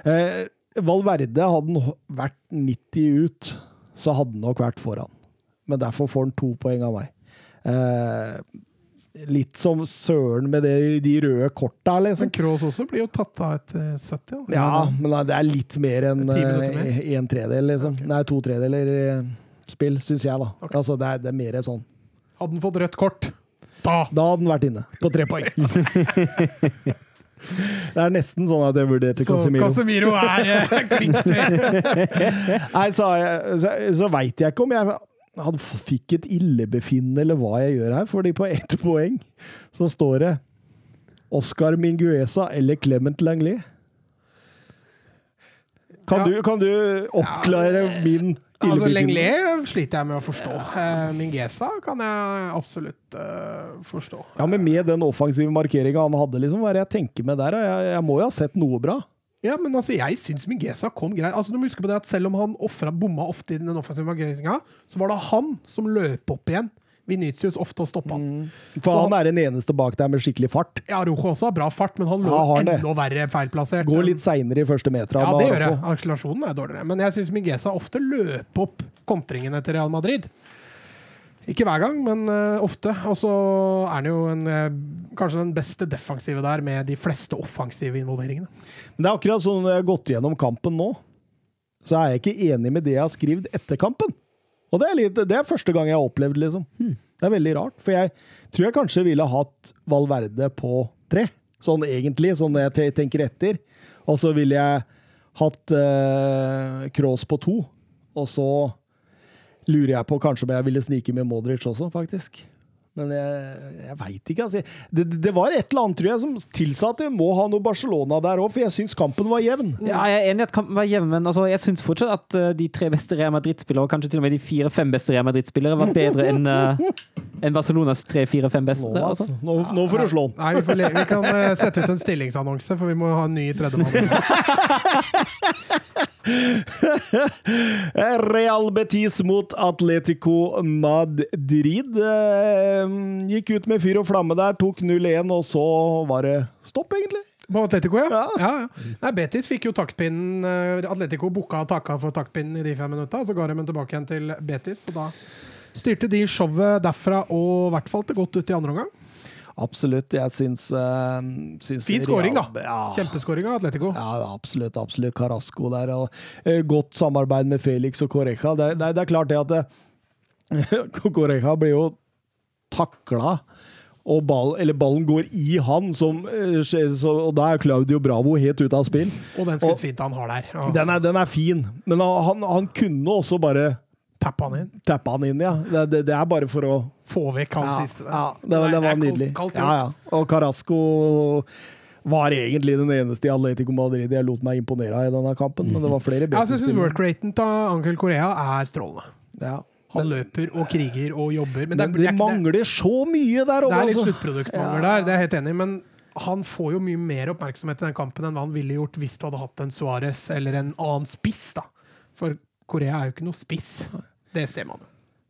Eh, Valverde hadde han vært 90 ut, så hadde han nok vært foran. Men derfor får han to poeng av meg. Eh, litt som søren med det, de røde korta, liksom. Men Kroos også blir jo tatt av etter 70. Eller? Ja, men det er litt mer enn eh, en tredel, liksom. Nei, to tredeler eh, spill, syns jeg, da. Okay. Altså, det er, det er mer sånn. Hadde han fått rødt kort, da Da hadde han vært inne, på tre poeng. det er nesten sånn at jeg vurderte Casemiro. Så Casemiro. Er eh, klink tre. Nei, så, så, så veit jeg ikke om jeg f- fikk et illebefinnende eller hva jeg gjør her, fordi på ett poeng så står det Oscar Minguesa eller Clement Langley. Kan, Ja. du, kan du oppklare min Altså, Langley sliter jeg med å forstå. Minguesa Mingesa kan jeg absolutt uh, forstå. Ja, men med den offensive markeringa han hadde, liksom, hva er det jeg tenker med der? Jeg, jeg må jo ha sett noe bra. Ja, men altså, jeg syns Mingesa kom greit. Altså, du må huske på det at Selv om han offra bomma ofte i den offensive markeringa, så var det han som løp opp igjen. Vinicius ofte og stoppa han. For Så han er den eneste bak der med skikkelig fart. Ja, Rojo også har bra fart, men han lå Ja, enda verre feilplassert. Går litt seinere i første meter. Ja, det gjør jeg. Akselerasjonen er dårligere. Men jeg syns Mingesa ofte løp opp kontringene til Real Madrid. Ikke hver gang, men eh, ofte. Og så er han jo en, eh, kanskje den beste defensive der, med de fleste offensive involveringene. Men det er akkurat sånn når jeg har gått gjennom kampen nå, så er jeg ikke enig med det jeg har skrevet etter kampen. Og det er, litt, det er første gang jeg har opplevd, liksom. Det er veldig rart. For jeg tror jeg kanskje ville hatt Valverde på tre. Sånn egentlig, sånn når jeg tenker etter. Og så ville jeg hatt uh, Kroos på to. Og så lurer jeg på kanskje om jeg ville snike med Modric også, faktisk. Men jeg, jeg veit ikke. Altså. Det, det var et eller annet tror jeg, som tilsa at jeg må ha noe Barcelona der òg, for jeg syns kampen var jevn. Ja, jeg er enig i at kampen var jevn, men altså, jeg syns fortsatt at uh, de tre beste Real Madrid-spillere, og kanskje til og med de fire-fem beste Real Madrid-spillere, var bedre enn uh, en Barcelonas tre-fire-fem beste. Nå, Altså. altså. nå, nå får du slå den. Nei, vi, får le vi kan uh, sette ut en stillingsannonse, for vi må ha en ny tredjemann. Real Betis mot Atletico Madrid. Eh, Gikk ut med fyr og flamme der, tok 0-1, og så var det stopp, egentlig. På Atletico, ja. Ja. ja. ja. Nei, Betis fikk jo taktpinnen. eh, Atletico booka og taka for taktpinnen i de fem minutta, så ga de den tilbake igjen til Betis. Og da styrte de showet derfra og i hvert fall til godt ut i andre omgang. Absolutt. Jeg syns, uh, syns Fin skåring, da. Ja. Kjempeskåring av Atletico. Ja, absolutt. absolutt. Carasco der. Og, uh, godt samarbeid med Felix og Correja. Det, det, det er klart det at uh, Correja blir jo takla, og ball, eller ballen går i han, som, så, og da er Claudio Bravo helt ute av spill. Og den skuddfinta han har der. Ja. Den er, den er fin, men han, han kunne også bare Tappa han inn. Tappa han inn, ja. Det, det, det er bare for å Få vekk han Ja, siste ja det, var- det var kaldt- nydelig. kaldt ja, ja. Og Carasco var egentlig den eneste i Atletico Madrid jeg lot meg imponere av i denne kampen, men det var flere Ja, altså, jeg syns work-raten til Ankel Korea er strålende. Ja. Han løper og kriger og jobber. Men det, Men det det, mangler det. så mye der det er litt altså. sluttproduktmangel der, det er jeg helt enig i. Men han får jo mye mer oppmerksomhet i den kampen enn hva han ville gjort hvis du hadde hatt en Suárez eller en annen spiss. da. For Korea er jo ikke noe spiss. Det ser man.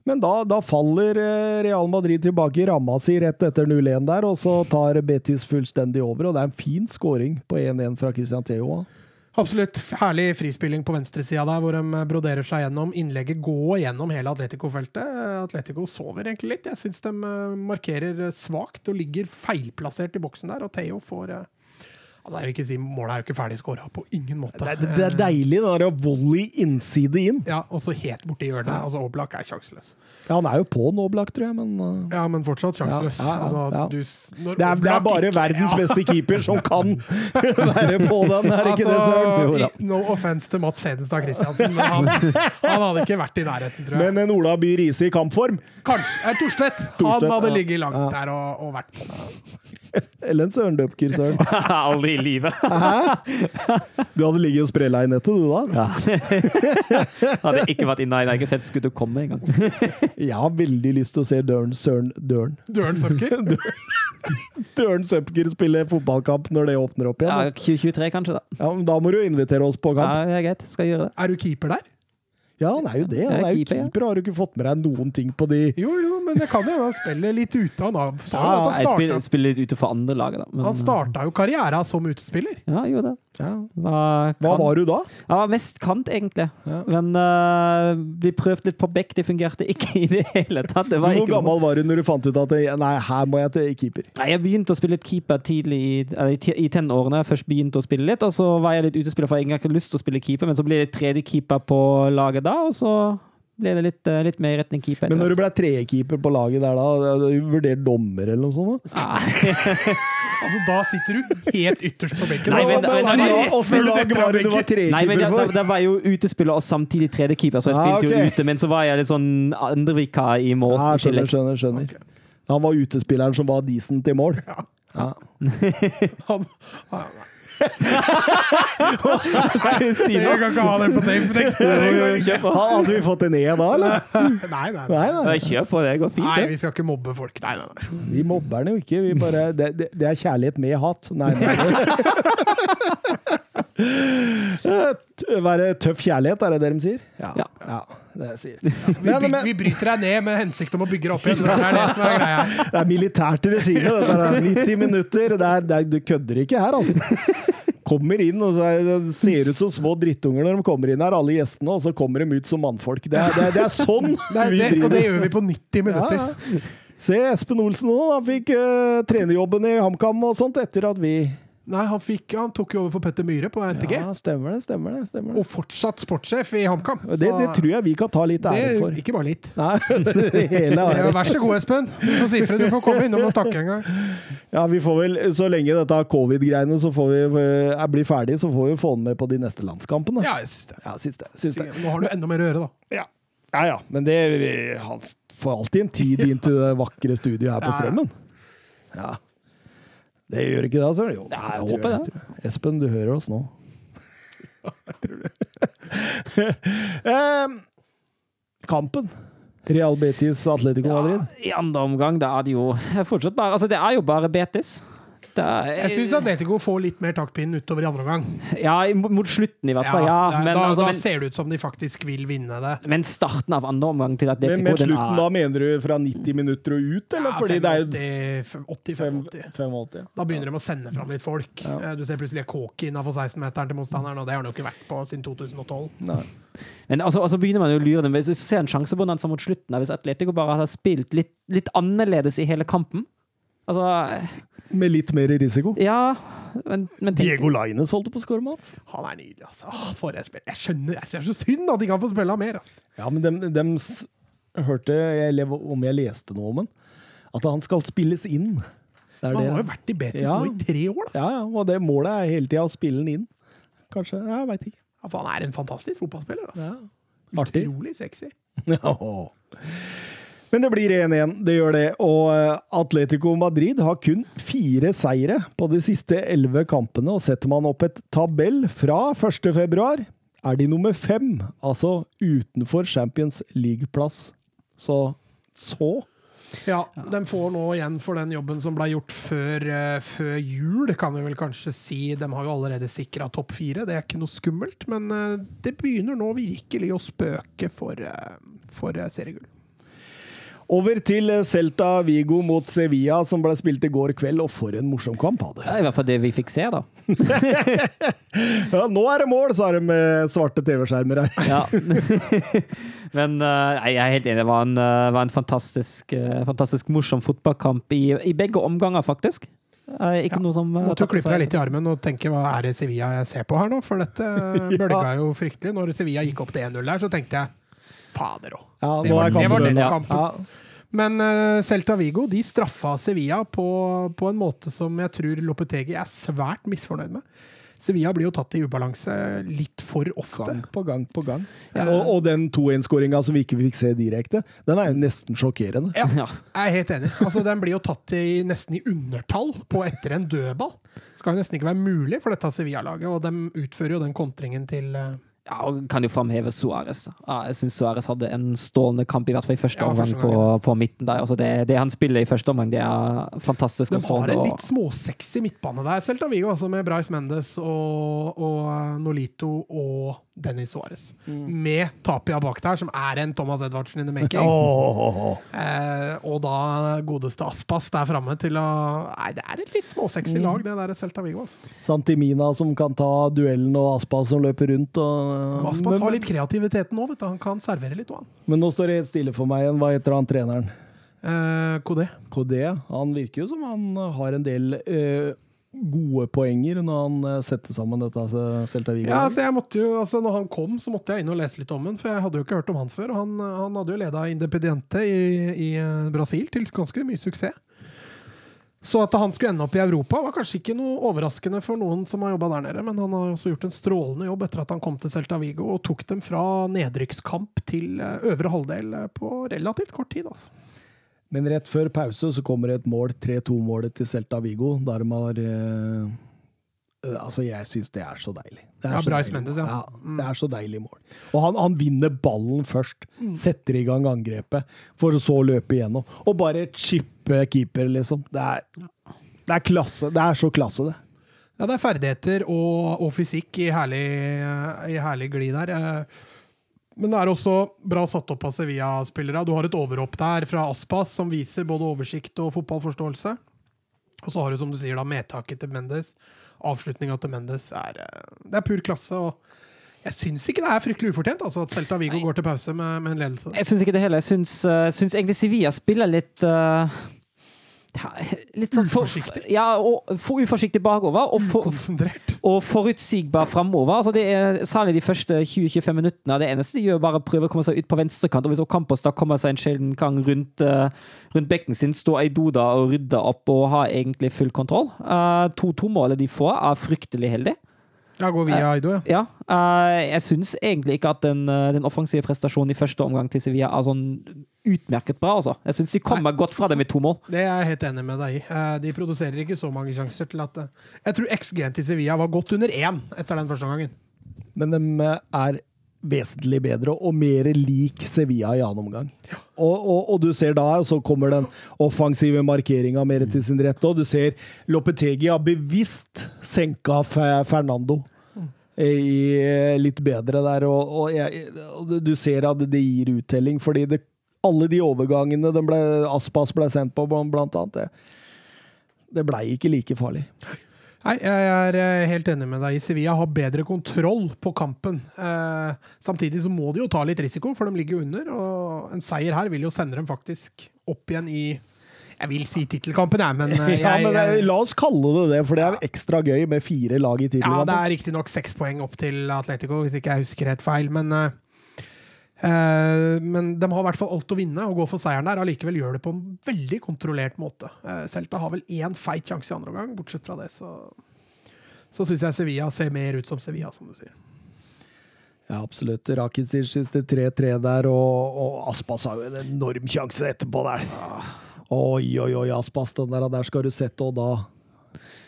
Men da, da faller eh, Real Madrid tilbake i ramma si rett etter 0-1 der, og så tar Betis fullstendig over, og det er en fin scoring på 1-1 fra Christian Theo. Absolutt herlig frispilling på venstresida der, hvor de broderer seg gjennom. Innlegget går gjennom hele Atletico-feltet. Atletico sover egentlig litt. Jeg syns de eh, markerer svakt og ligger feilplassert i boksen der, og Theo får eh, Altså, jeg vil ikke si Målet er jo ikke ferdig skåra, på ingen måte. Det, er- det er deilig, Det er volley innside inn. Ja, og så helt borti hjørnet. Altså, Oblak er sjanseløs. Ja, han er jo på en Oblak, tror jeg, men uh... Ja, men fortsatt sjanseløs. Ja, ja, ja, Altså, ja. du det er, det er bare verdens Ja. beste keeper som kan være på den, er ikke det, Søren? Altså, No offense til Mats Hedenstad Christiansen, men han, han hadde ikke vært i nærheten, tror jeg. Men en Ola By Riise i kampform, Kanskje eh, Torstvedt. Han hadde ja. ligget langt Ja. der og, og vært på. eller en Søren Døpker, Søren. Aldri i livet. Du hadde ligget og sprella i nettet, du da? Ja. Hadde ikke vært inne, jeg har ikke sett skuddet komme engang. Jeg har veldig lyst til å se Dørn Søren Dørn. Døren Søpker? Dørn Søpker spille fotballkamp når det åpner opp igjen. Ja, altså. 2023 kanskje, da. Ja, men da må du invitere oss på kamp. Ja, det er greit. Skal gjøre det. Er du keeper der? Ja, han er jo det. Han Ja, er jo keeper, keeper. Har du ikke fått med deg noen ting på de Jo, jo, men det kan jo hende han spiller litt ute. Han har- jo Ja, at Jeg spiller, spiller litt ute for andre laget, da. Men, han starta jo karriera som utespiller. Ja, gjorde det. Ja. Var, Hva var du da? Jeg var mest kant, egentlig. Ja. Men uh, vi prøvde litt på bekk, det fungerte ikke i det hele tatt. Det var Hvor gammel var du når du fant ut at det, Nei, her må jeg til keeper? Nei, Jeg begynte å spille litt keeper tidlig i, eller i, tenårene. Først begynte å spille litt, og så var jeg litt utespiller, for jeg hadde ikke lyst til å spille keeper, men så ble jeg tredje keeper på laget da, og så ble det litt, eh, litt mer i retning keeper. Men når du ble tredjekeeper på laget der, da? hadde du Vurdert dommer eller noe sånt? da? Altså, da sitter du helt ytterst på benken. Nei, Altså, men- da men- men, men- det men- lag var det du var Nei, men da, tredjekeeper da, for? da var jeg jo utespiller og samtidig tredjekeeper, så jeg Ah, spilte jo ute, men så var jeg litt sånn andrevikar i mål Ja, i skjønner, skjønner. skjønner. Han var utespilleren som var decent i mål. Ja. Han, han, Skal jeg si jeg kan ikke ha det på tape. Det, det går ikke. Hadde vi fått en E da, eller? Nei, nei, nei. Nei, nei. Nei, Kjør på, det går fint. Nei, vi skal ikke mobbe folk. Nei, nei, nei. Vi mobber den jo ikke. Vi bare, det, det, det er kjærlighet med hat. Nei, nei. Være tøff kjærlighet, er det det de sier? Ja. ja det sier Vi, Men, vi bryter deg ned med hensikt om å bygge deg opp igjen. Det er det som er greia. det er militært regime. Det er 90 minutter. Det er, det er, du kødder ikke her, altså. Kommer inn og er- ser ut som små drittunger når de kommer inn her, alle gjestene, og så kommer de ut som mannfolk. Det er, det er, det er sånn Det er vi driver. og det gjør vi på 90 minutter. Ja, ja. Se Espen Olsen nå, han fikk uh, trenerjobben i HamKam og sånt etter at vi Nei, han, fikk, han tok jo over for Petter Myhre på NTG. Ja, stemmer det, stemmer det. stemmer det. Og fortsatt sportssjef i HamKam. Det, det tror jeg vi kan ta litt ære for. Ikke bare litt. Nei, hele Ja, vær så god, Espen. Du får sifre. Du får komme innom og takke en gang. Ja, vi får vel, Så lenge dette covid-greiene så får vi, er blir ferdig, så får vi få den med på de neste landskampene. Ja, jeg syns det. Ja, syns det. Syns det. Nå har du enda mer å gjøre, da. Ja. ja ja, men det vi- Han får alltid en tid inn til det vakre studioet her på. Strømmen. Ja. Det gjør ikke det, Søren? Jo, Nei, jeg tror håper det. jeg. Espen, du hører oss nå. eh, kampen. Real Betis Atletico Madrid. I andre omgang, da er det jo fortsatt bare Altså, det er jo bare Betis. Er, Jeg syns Atletico får litt mer taktpinn utover i andre omgang. Ja, mot, slutten i hvert fall, ja. da, Men, da, altså, da ser det ut som de faktisk vil vinne det. men starten av andre omgang til Atletico, men men slutten, er da mener du fra 90 minutter og ut, eller? Ja, Fordi det er jo 85-80. 85. ja. Da begynner de å sende fram litt folk. Ja. Eh, Du ser plutselig Kåki innafor 16-meteren til motstanderen, og det har han jo ikke vært på siden 2012. Nei. Men altså, altså begynner man jo å lure dem. Hvis du ser en sjansebonanza mot slutten, hvis Atletico bare hadde spilt litt, litt annerledes i hele kampen Altså, Med litt mer risiko. ja Men, men tenk- Diego Laines holdt på å skåre, Mats. Han er nydelig, altså. Åh, for en spiller. Jeg skjønner, jeg synes det er så synd at de kan få spille mer. Altså. Ja, men dem, dem s- hørte jeg, eller om jeg leste noe om han, at han skal spilles inn. Det er Han det. har jo vært i Betis Ja. nå i tre år, da. Ja, ja, og det målet er hele tida å spille den inn. Kanskje. Jeg veit ikke. Ja, for han er en fantastisk fotballspiller. Altså. Ja. Artig. Utrolig sexy. Men det blir 1-1, det gjør det. Og eh, Atletico Madrid har kun fire seire på de siste elleve kampene. Og setter man opp et tabell fra 1. februar, er de nummer fem. Altså utenfor Champions League-plass. Så så Ja, de får nå igjen for den jobben som ble gjort før, eh, før jul, kan vi vel kanskje si. De har jo allerede sikra topp fire, det er ikke noe skummelt. Men eh, det begynner nå virkelig å spøke for, for seriegull. Over til Celta Vigo mot Sevilla, som ble spilt i går kveld. Og for en morsom kamp, hadde. Ja, i hvert fall det vi fikk se, da. Ja, nå er det mål, sa de med svarte TV-skjermer her. Ja. Men uh, jeg er helt enig. Det var en, uh, var en fantastisk, uh, fantastisk morsom fotballkamp i, i begge omganger, faktisk. Eh, ikke noe som eh, Måtte klippe deg litt i armen og tenke hva er det Sevilla jeg ser på her nå? For dette bølga jo fryktelig. Når Sevilla gikk opp til 1-0 der, så tenkte jeg fader òg. Ja, Det var- det var kampen den kampen. Ja. Men uh, Celta Vigo de straffa Sevilla på, på en måte som jeg tror Lopetegi er svært misfornøyd med. Sevilla blir jo tatt i ubalanse litt for ofte. Gang på gang på gang. Og, og den 2-1-skåringa som vi ikke fikk se direkte, den er jo nesten sjokkerende. Ja, Ja. jeg er helt enig. Altså, Den blir jo tatt i, nesten i undertall på etter en dødball. Skal jo nesten ikke være mulig for dette Sevilla-laget, og de utfører jo den kontringen til eh, Ja, kan jo framheve Suárez. Ja, jeg syns Suárez hadde en stålende kamp, i hvert fall i første Ja, omgang på, på midten der. Altså det, det han spiller i første omgang, det er fantastisk. De strålende, har en litt småsexy midtbane der, Celta Vigo, altså med Brais Mendes og, og eh, Nolito og Dennis Suárez. Med Tapia bak der, som er en Thomas Edvardsen in the making. Åh. Eh, og da godeste Aspas der framme til å Nei, det er et litt småsexy lag, det der Celta Vigo. Altså. Santimina som kan ta duellen, og Aspas som løper rundt. Og, Aspas men, har litt kreativiteten nå, vet du. Han kan servere litt, og han. men nå står det helt stille for meg igjen. Hva heter han treneren? Eh, Kodé. Kodé. Han virker jo som han har en del eh, gode poenger når han eh, setter sammen dette eh, Celta Vigo. Ja, altså jeg måtte jo, altså når han kom, så måtte jeg inn og lese litt om han, for jeg hadde jo ikke hørt om han før. Han, han hadde jo leda Independiente i, i eh, Brasil til ganske mye suksess. Så at han skulle ende opp i Europa, var kanskje ikke noe overraskende for noen som har jobba der nede, men han har også gjort en strålende jobb etter at han kom til Celta Vigo og tok dem fra nedrykkskamp til eh, øvre halvdel på relativt kort tid. altså. Men rett før pause så kommer det et mål, 3-2-målet til Celta Vigo, der de har eh, eh, Altså, jeg syns det er så deilig. Det er Ja, så deilig. Mendes, ja. Ja, Det er så deilig mål. Og han, han vinner ballen først, setter i gang angrepet, for å så løpe igjennom. Og bare chippe keeper, liksom. Det er, det er klasse. Det er så klasse, det. Ja, det er ferdigheter og, og fysikk i herlig, i herlig glid der. Men det er også bra satt opp av Sevilla-spillere. Du har et overhopp der fra Aspas som viser både oversikt og fotballforståelse. Og så har du, som du sier, da, medtaket til Mendes. Avslutninga til Mendes er, eh, det er pur klasse. og Jeg syns ikke det er fryktelig ufortjent altså, at Celta Vigo går til pause med, med en ledelse. Jeg syns ikke det heller. Jeg syns, eh, egentlig Sevilla spiller litt eh, Litt sånn for, Uforsiktig? ja, og for uforsiktig bakover og, for, og forutsigbar framover. Altså det er særlig de første 20-25 minuttene. Det eneste de gjør, bare å prøve å komme seg ut på venstrekant. Og hvis Ocampos da kommer seg en sjelden gang rundt, uh, rundt bekken sin, stå i Doda og rydde opp og ha egentlig full kontroll. Eh, 2-2-målet de får, er fryktelig heldig. Ja, Gå via Aido, ja. Ja, eh, jeg syns egentlig ikke at den, eh, den offensive prestasjonen i første omgang til Sevilla er sånn utmerket bra. Altså. Jeg syns de kommer godt fra det med to mål. Det er jeg helt enig med deg i. Eh, De produserer ikke så mange sjanser til at Jeg tror XG-en til Sevilla var godt under én etter den første omgangen. Men de er vesentlig bedre og mer lik Sevilla i annen omgang. Og, og, og du ser da, og så kommer den offensive markeringa mer til sin rette, og du ser Lopetegi har bevisst senka Fernando i litt bedre der, og, og, jeg, du- ser at det gir uttelling, fordi det, alle de overgangene ble, Aspas ble sendt på, blant annet, det, det blei ikke like farlig. Nei, jeg er eh, helt enig med deg. Sevilla har bedre kontroll på kampen. Eh, samtidig så må de jo ta litt risiko, for de ligger under. Og en seier her vil jo sende dem faktisk opp igjen i Jeg vil si tittelkampen, jeg, men eh, jeg, Ja, men jeg, La oss kalle det det, for det er ekstra gøy med fire lag i Ja, det tittelkampen. er riktignok seks poeng opp til Atletico, hvis ikke jeg husker helt feil. Men, eh, men de har i hvert fall alt å vinne og gå for seieren der. Allikevel gjør det på en veldig kontrollert måte. Eh, Celta har vel én feit sjanse i andre omgang. Bortsett fra det, så, så syns jeg Sevilla ser mer ut som Sevilla, som du sier. Ja, absolutt. Rakitic sitter 3-3 der, og, og Aspas har jo en enorm sjanse etterpå der. Oi, oi, oi, Aspas, den der, der skal du sette, og da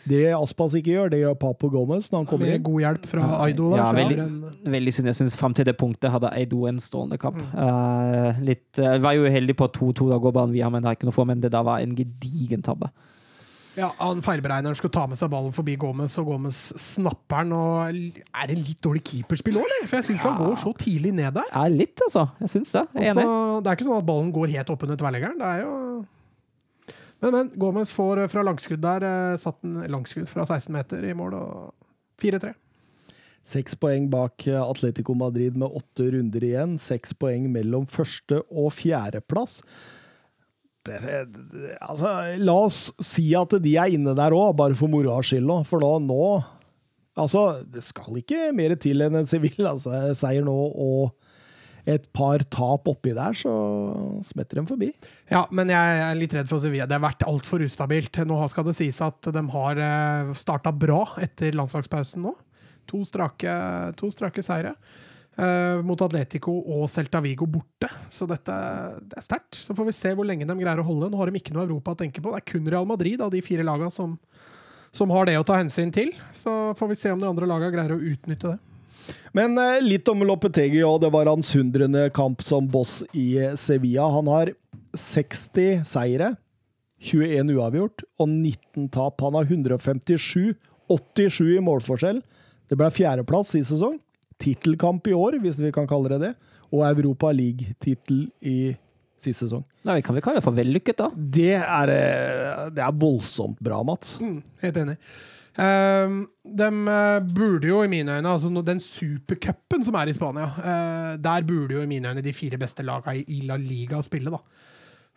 Det Aspas ikke gjør, det gjør Papo Gomez når han kommer inn. god hjelp fra Aido. Da, Ja, er veldig, en- veldig synd. Jeg syns fram til det punktet hadde Aido en stående kamp. Mm. Uh, litt, jeg var jo heldig på 2-2, da går ballen via, men det er ikke noe for, men det da var en gedigen tabbe. Ja, han feilberegneren skulle ta med seg ballen forbi Gomez, og Gomez snapper den. og Er det litt dårlig keeperspill òg, eller? For jeg syns han går så tidlig ned der. Ja, litt, altså. Jeg syns det. Jeg er Også, Enig. det er ikke sånn at ballen går helt oppunder tverrleggeren. Det er jo Men, men. Gomez får eh, fra langskudd der eh, satt en langskudd fra 16 meter i mål, og 4-3. Seks poeng bak eh, Atletico Madrid med åtte runder igjen. Seks poeng mellom første- og fjerdeplass. Det, det, altså, la oss si at de er inne der òg, bare for moroa skyld. For nå, nå Altså, det skal ikke mer til enn en Sevilla-seier nå og et par tap oppi der, så smetter de forbi. Ja, men jeg er litt redd for Sevilla. Det har vært altfor ustabilt. Nå skal det sies at de har starta bra etter landslagspausen nå. To strake, to strake seire. Uh, mot Atletico og Celta Vigo borte. Så dette det er sterkt. Så får vi se hvor lenge de greier å holde. Nå har de ikke noe Europa å tenke på. Det er kun Real Madrid av de fire lagene som, som har det å ta hensyn til. Så får vi se om de andre lagene greier å utnytte det. Men eh, litt om Lopetegi òg. Det var hans hundrende kamp som boss i eh, Sevilla. Han har 60 seire, 21 uavgjort og 19 tap. Han har 157, 87 i målforskjell. Det ble fjerdeplass i sesong. Tittelkamp i år, hvis vi kan kalle det det. Og Europa League-tittel i sist sesong. Nei, kan vi kalle det for vellykket, da. Det er, eh, det er voldsomt bra, Mats. Mm, helt enig. Um, de eh, burde jo i mine øyne, altså den supercupen som er i Spania, eh, der burde jo i mine øyne de fire beste lagene i, La Liga spille, da.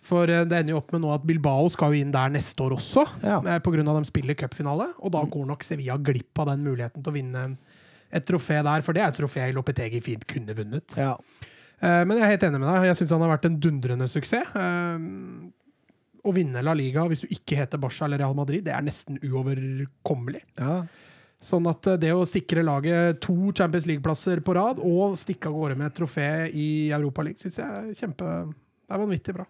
For eh, det ender jo opp med nå at Bilbao skal jo inn der neste år også, Ja. pga. at de spiller cupfinale. Og da går nok Sevilla glipp av den muligheten til å vinne en, et trofé der, for det er et trofé Lopetegi fint kunne vunnet. Ja. Men jeg er helt enig med deg. Jeg syns han har vært en dundrende suksess. Å vinne La Liga hvis du ikke heter Barca eller Real Madrid, det er nesten uoverkommelig. ja. Sånn at eh, det å sikre laget to Champions League-plasser på rad og stikke av gårde med et trofé i Europa League, syns jeg er kjempe Det er vanvittig bra.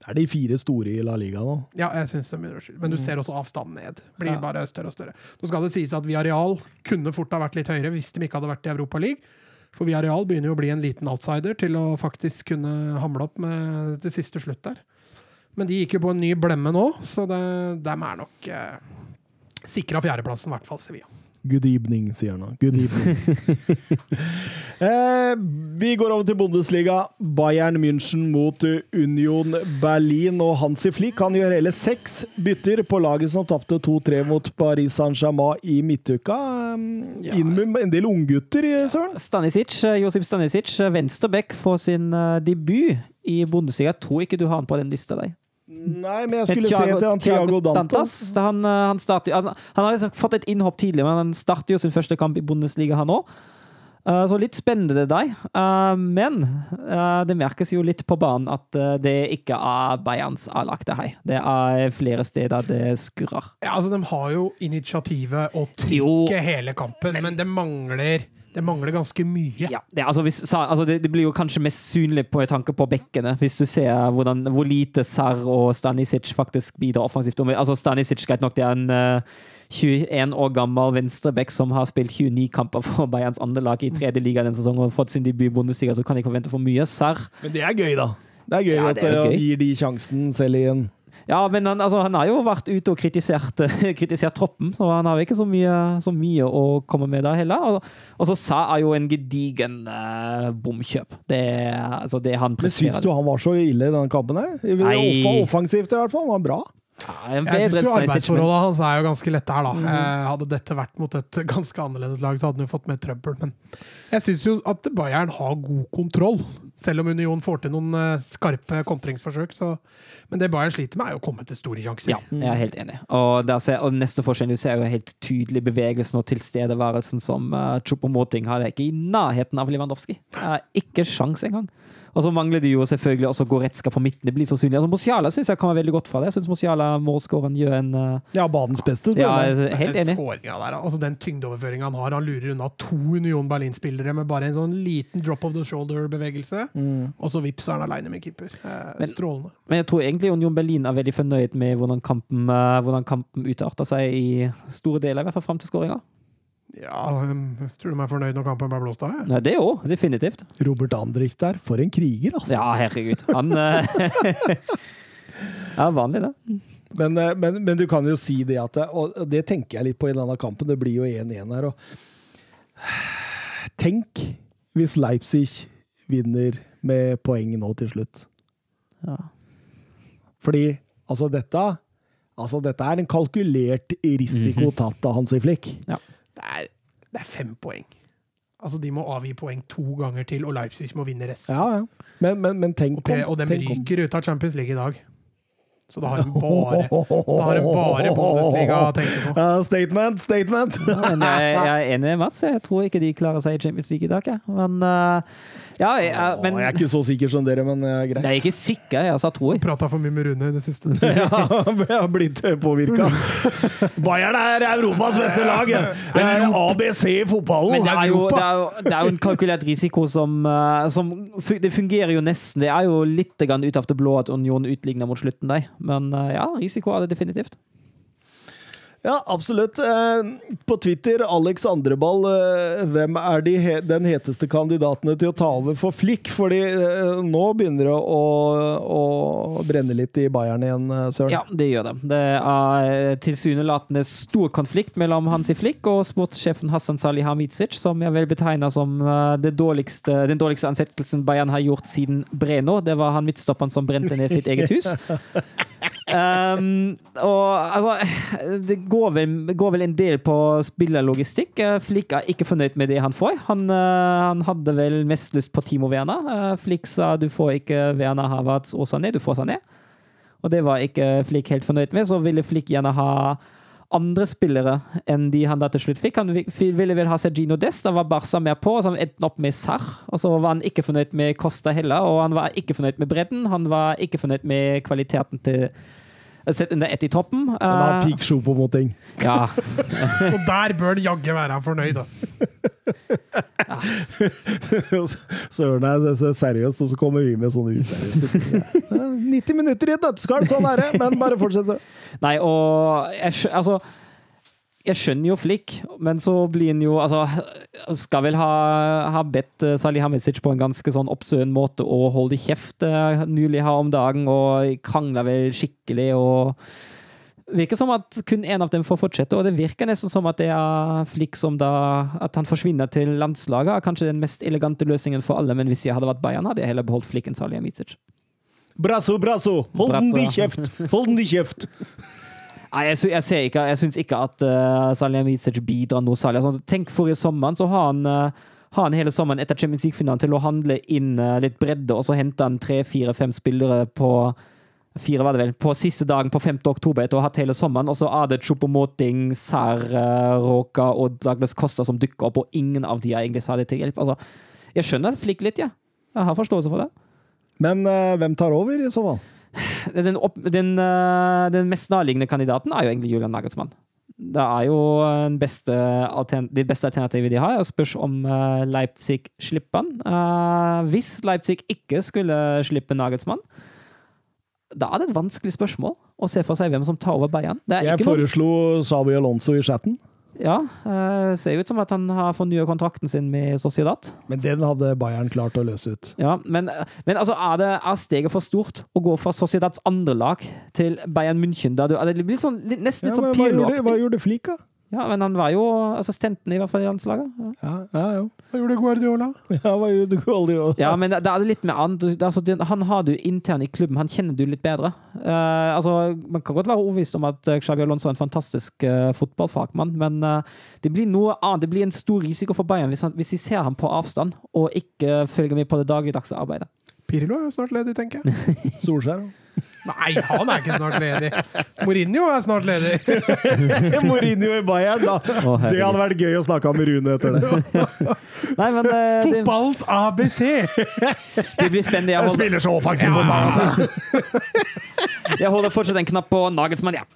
Det er de fire store i La Liga nå. Ja, jeg synes det begynner å. Men du ser også avstanden ned. Blir Ja. bare større og større. Nå skal det sies at Viareal kunne fort ha vært litt høyere hvis de ikke hadde vært i Europa League. For Viareal begynner jo å bli en liten outsider til å faktisk kunne hamle opp med det siste slutt der. Men de gikk jo på en ny blemme nå, så de, de er nok eh, sikra fjerdeplassen, i hvert fall Sevilla. Good evening, sier han da. Good evening. eh, vi går over til Bundesliga. Bayern München mot Union Berlin. Og Hansi Flick kan gjøre hele seks bytter på laget som tapte 2-3 mot Paris Saint-Germain i midtuka. Eh, Ja. Inn med en del unggutter, eh, Søren. Stanisic, eh, Josip Stanisic, eh, venstreback, får sin debut i Bundesliga. Jeg tror ikke du har han på den lista der. Nei, men jeg skulle se til han Thiago Dantas. Han, han, starter, altså, han har liksom fått et innhopp tidlig, men han starter jo sin første kamp i Bundesliga, han òg. så litt spennende det der. Uh, men uh, det merkes jo litt på banen at eh, det ikke er Bayerns A-lag, det her. Det er flere steder det skurrer. Ja, altså De har jo initiativet og trykket hele kampen, men det mangler, det mangler ganske mye. Ja, det, altså, hvis, altså, det, det blir jo kanskje mest synlig på i tanke på bekkene, hvis du ser hvordan, hvor lite Sar og Stanisic faktisk bidrar offensivt. Altså, Stanisic greit nok, det er en uh, 21 år gammel venstreback som har spilt 29 kamper for Bayerns andre lag i tredje liga denne sesongen og fått sin debut i Bundesliga, så kan de ikke forvente for mye. Sar Men det er gøy, da. Det er gøy Ja, det er at de gir de sjansen selv i en Ja, men han, altså, han har jo vært ute og kritisert, kritisert troppen, så han har jo ikke så mye, så mye å komme med der heller. Og, og så sa han jo en gedigen uh, bomkjøp. Det, altså, det han Men presterer. syns du han var så ille i denne kampen her? Offensivt, i hvert fall. Han var bra. Ja, Jeg syns arbeidsforholdet hans er jo ganske lette her, da. Mm Eh, hadde dette vært mot et ganske annerledes lag, så hadde han jo fått mer trøbbel. Men jeg syns jo at Bayern har god kontroll. Selv om Union får til noen eh, skarpe kontringsforsøk. Så. Men det Bayern sliter med, er jo å komme til store sjanser. Ja, jeg er helt enig. Og, ser, og neste forskjell du ser jo helt tydelig bevegelsen og tilstedeværelsen som uh, Choupo-Moting hadde ikke i nærheten av Lewandowski. Uh, ikke sjans engang. Og så mangler de jo selvfølgelig også Goretzka på midten. Det blir så synlig. Altså, Mosiala syns jeg kommer veldig godt fra det. Jeg syns Mosiala målskåren, gjør en uh, Ja, banens beste. Ja, jeg. jeg er helt enig. der, altså den tyngdeoverføringa han har. Han lurer unna to Union Berlin-spillere med bare en sånn liten drop of the shoulder-bevegelse. Mm. Og så vips er han aleine med keeper. Eh, Men- strålende. Men jeg tror egentlig Union Berlin er veldig fornøyd med hvordan kampen, uh, hvordan kampen utarta seg i store deler, i hvert fall fram til skåringa. Ja, um, tror du de er fornøyd når kampen ble blåst av? jeg? Det òg, definitivt. Robert Andrich der, for en kriger, altså. Ja, herregud. Han uh, Ja, vanlig, det. Men, eh, men, men du kan jo si det at Og det tenker jeg litt på i denne kampen. Det blir jo 1-1 her. Og tenk hvis Leipzig vinner med poeng nå til slutt. Ja. Fordi altså dette Altså dette er en kalkulert risiko tatt av Hansi Flick. Det er, det er fem poeng. Altså, De må avgi poeng to ganger til, og Leipzig må vinne resten. Ja, ja. Men, men, men tenk Og, og de om- ryker ut av Champions League i dag. Så da har de bare, har de bare Bundesliga å tenke på. Ja, statement, statement! Men jeg, jeg er enig med Mats. Jeg tror ikke de klarer seg i Champions League i dag. Ja. Men uh, ja, jeg, jeg, men jeg er ikke så sikker som dere, men uh, greit. jeg er ikke sikker, jeg sa jeg. Prata for mye med Rune i det siste. Ja, jeg har blitt påvirka. Bayern er Europas beste lag! Det er ABC i fotballen! Men det er, jo, det, er jo, det er jo en kalkulert risiko som, eh, som Det fungerer jo nesten. Det er jo litt ut av det blå at Union utligner mot slutten der. Men eh, ja, risiko er det definitivt. Ja, absolutt. Eh, På Twitter, Alex Andreball, eh, hvem er de den heteste kandidatene til å ta over for Flick? Fordi eh, nå begynner det å, å brenne litt i Bayern igjen, Søren. Ja, det gjør det. Det er tilsynelatende stor konflikt mellom Hansi Flick og sportssjefen Hassan Salihamidzic, som jeg vil betegne som det dårligste, den dårligste ansettelsen Bayern har gjort siden Breno. Det var han midtstopperen som brente ned sitt eget hus. Um, og altså Det går vel, går vel en del på spillerlogistikk. Flik Flick er ikke fornøyd med det han får. Han, eh, han hadde vel mest lyst på Timo Werner. Eh, Flick sa du får ikke Werner Havertz og Sané, du får Sané. Og det var ikke Flick helt fornøyd med. Så ville Flick gjerne ha andre spillere enn de han da til slutt fikk. Han ville vel ha Sergino Dest, da var Barca mer på, og så endte han opp med Sarr. Og så var han ikke fornøyd med Costa heller, og han var ikke fornøyd med bredden. Han var ikke fornøyd med kvaliteten til Sett under ett i toppen. Men han Eh, fikk på mot ting. ja. Så der bør han jaggu være fornøyd, ass. Søren er så seriøst, og så kommer vi med sånne useriøse ting. 90 minutter i et nøtteskall, sånn er det! Men bare fortsett. så. Nei, og jeg, altså, jeg skjønner jo Flick, men så blir han jo altså, Skal vel ha, ha bedt Salih Salihamidzic på en ganske sånn oppsøkende måte å holde kjeft uh, nylig her om dagen, og krangla vel skikkelig. og virker som at kun én av dem får fortsette, og det virker nesten som at det er Flick som da At han forsvinner til landslaget, er kanskje den mest elegante løsningen for alle, men hvis jeg hadde vært Bayern, hadde jeg heller beholdt Flick enn Salihamidzic. Brasso, brasso! Hold den i kjeft! Hold den i kjeft! Nei, jeg, jeg, ser ikke, jeg syns ikke at uh, Salihamidzic bidrar noe særlig. Altså, tenk forrige sommeren, så har han, uh, har han hele sommeren etter Champions League-finalen til å handle inn uh, litt bredde, og så henter han tre, fire, fem spillere på Fire var det vel, på siste dagen på 5. oktober etter å ha hatt hele sommeren, og så er det Chupomoting, Sær, Råka og Douglas Costa som dukker opp, og ingen av de er egentlig særlig til hjelp. Altså, jeg skjønner Flikk litt. Ja. Jeg har forståelse for det. Men eh, hvem tar over, i så fall? Den, opp, den, eh, den mest nærliggende kandidaten er jo egentlig Julian Nagelsmann. Det er jo den beste det beste alternativet de har. Jeg spørs om eh, Leipzig slipper han. Eh, hvis Leipzig ikke skulle slippe Nagelsmann, da er det et vanskelig spørsmål å se for seg hvem som tar over Bayern. Det er Jeg foreslo Sabi Alonso i chatten, ja, det ser ut som at han har fornya kontrakten sin med Sociedad. men den hadde Bayern klart å løse ut. Ja, men, men altså, er, det, er steget for stort å gå fra Sociedads andre lag til Bayern München? Da du, er det blir sånn, litt- nesten Ja, litt sånn men hva, gjorde, hva gjorde Flick, da? Ja, men han var jo assistenten i hvert fall i landslaget. Ja. Ja, ja, jo. Hva gjorde Guardiola? ja hva gjorde Guardiola? Ja, men det er litt med annet. Altså, han har du intern i klubben, han kjenner du litt bedre. Uh, altså, man kan godt være overbevist om at eh, Xabi Alonso er en fantastisk uh, fotballfagmann, men uh, det blir noe annet. Det blir en stor risiko for Bayern hvis, han, hvis de ser ham på avstand og ikke følger med på det dagligdagse arbeidet. Pirlo er jo snart ledig, tenker jeg. Solskjær. Nei, han er ikke snart ledig. Mourinho er snart ledig. Mourinho i Bayern, da. Å, Det hadde vært gøy å snakke med Rune etter det. Nei, men eh, Fotballens ABC! det blir spennende. Jeg holder, så offensivt fotball. jeg holder fortsatt en knapp på Nagelsmann, ja.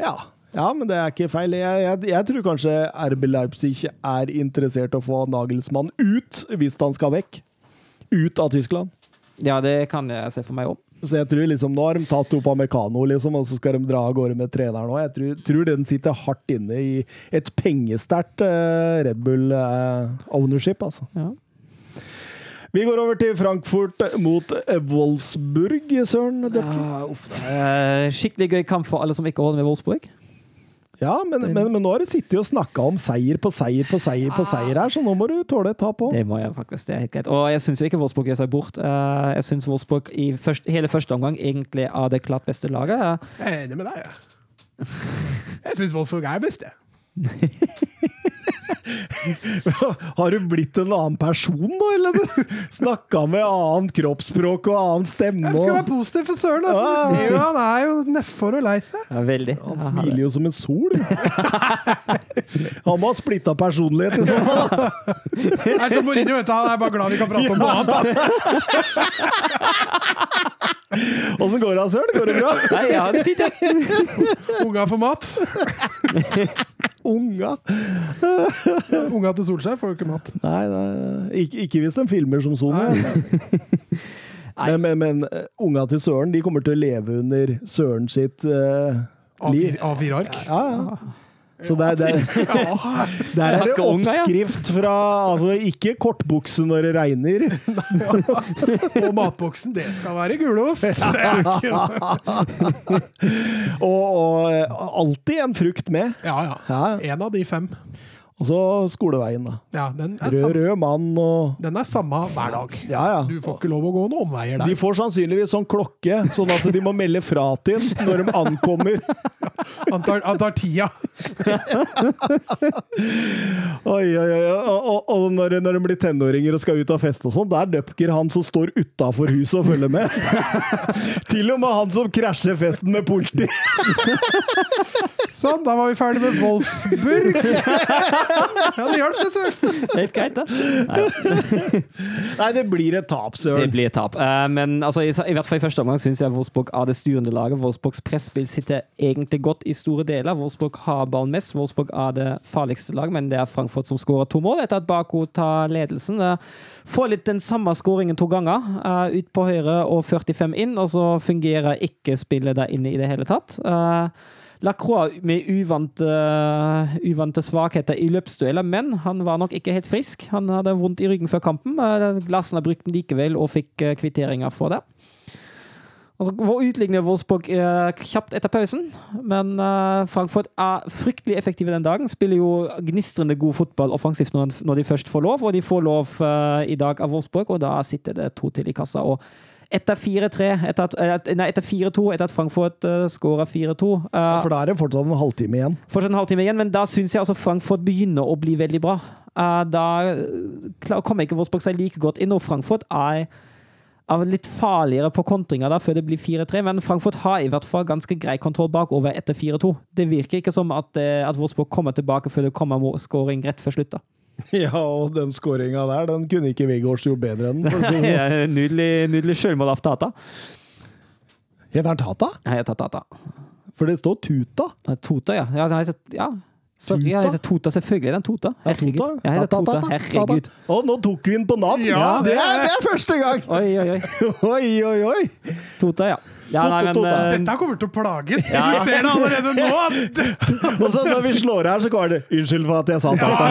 Ja. ja, men det er ikke feil. Jeg, jeg, jeg tror kanskje RB Leipzig er interessert å få Nagelsmann ut, hvis han skal vekk. Ut av Tyskland. Ja, det kan jeg se for meg òg. Så jeg tror liksom, Nå har de tatt opp Americano, liksom, og så skal de dra av gårde med treneren òg. Jeg tror, tror den sitter hardt inne i et pengesterkt uh, Red Bull-ownership, altså. Ja. Vi går over til Frankfurt mot Wolfsburg, Søren Døpke. Ja, uff. Eh, skikkelig gøy kamp for alle som ikke holder med Wolfsburg. Ja, men, men, men nå har du sittet og snakka om seier på seier på seier på seier her, så nå må du tåle et tap òg. Det må jeg faktisk, det er helt greit. Og jeg syns jo ikke Wolfsburg gjør seg bort. Eh, jeg syns Wolfsburg i først, hele første omgang egentlig er det klart beste laget. Jeg er enig med deg, jeg. Jeg syns Wolfsburg er best, jeg. Har du blitt en annen person nå, eller? Snakka med annet kroppsspråk og annen stemme. Jeg skal være positiv for Søren, da. For du ser jo, han er jo nedfor og lei seg. Ja, veldig. Han smiler jo som en sol. Han må ha splitta personlighet i så fall. Altså. Det er som Mourinho, vet du. Han er bare glad vi kan prate om noe annet. Åssen går det, Søren? Går det bra? Nei, ja, det er fint, ja. Unga får mat. Unga? Unga til Solskjær får jo ikke mat. Nei, nei ikke, ikke hvis de filmer som Sony. Men, men, men eh, unga til Søren de kommer til å leve under Søren sitt uh, liv. A4 A4-ark. Ja, ja. Så der, der, Ja. der er det oppskrift fra altså, Ikke kortbukse når det regner. Og matboksen, det skal være gulost. Og, og eh, alltid en frukt med. Ja, ja. Ja, En av de fem. Og så skoleveien, da. Ja, den Rød, rød mann og den er samme hver dag. Ja, ja. Du får ikke lov å gå noen omveier De får sannsynligvis sånn klokke, sånn at de må melde fra til den når de ankommer. Han tar, tida. Oi, oi, oi. Og, og, når, når de blir tenåringer og skal ut og feste og sånn, der døpker han som står utafor huset og følger med. Til og med han som krasjer festen med politi. Sånn, da var vi ferdig med Wolfsburg. Ja, det hjalp, det, Søren. Helt greit, da. Nei, Nei, det blir et tap, det blir et tap. Eh, men altså, i, hvert fall i første omgang syns jeg Wolfsburg er det styrende laget. Wolfsburgs presspill sitter egentlig godt i store deler. Wolfsburg har ballen mest. Wolfsburg er det farligste laget, men det er Frankfurt som skårer to mål etter at Baku tar ledelsen. Eh, får litt den samme skåringen to ganger. eh, ut på høyre og 45 inn, og så fungerer ikke spillet der inne i det hele tatt. Uh, Lacroix med uvante, uvante svakheter i løpsdueller, men han var nok ikke helt frisk. Han hadde vondt i ryggen før kampen. Eh, Glassene brukte han likevel og fikk eh, kvitteringer for det. Vår utligner Wolfsburg eh, kjapt etter pausen, men eh, Frankfurt er fryktelig effektive den dagen. Spiller jo gnistrende god fotball offensivt når, de først får lov, og de får lov eh, i dag av Wolfsburg, og da sitter det to til i kassa. og etter 4-3, etter, at- eh, nei, etter 4-2, etter at Frankfurt uh, skåra 4-2 eh, For da er det fortsatt en halvtime igjen. Fortsatt en halvtime igjen, men da syns jeg altså Frankfurt begynner å bli veldig bra. Uh, da klar- kommer ikke Wolfsburg seg like godt inn, og Frankfurt er, er litt farligere på kontringer da, før det blir 4-3, men Frankfurt har i hvert fall ganske grei kontroll bakover etter 4-2. Det virker ikke som at, eh, at Wolfsburg kommer tilbake før det kommer skåring rett før slutt. da. Ja, og den skåringa der, den kunne ikke Vigårds gjort bedre enn den. sånn. nydelig nydelig sjølmål av Tata. Heter han Tata? Jeg heter Tata. For det står Tuta. Nei, Tota, ja. Ja, han heter, ja. Så, Tuta? jeg heter Tota, selvfølgelig. Den Tota. Ja, Herregud. Tota. Jeg heter Ta, ta, ta, Tota. Herregud. Å, nå tok vi den på navn! Ja, det, det er, det er første gang! Oi, oi, oi. Oi, oi, oi! Tota, ja. Ja, nei, men eh, Dette kommer til å plage ham! Ja. Du ser det allerede nå. Og så når vi slår her, så kommer det 'Unnskyld for at jeg sa Tata'.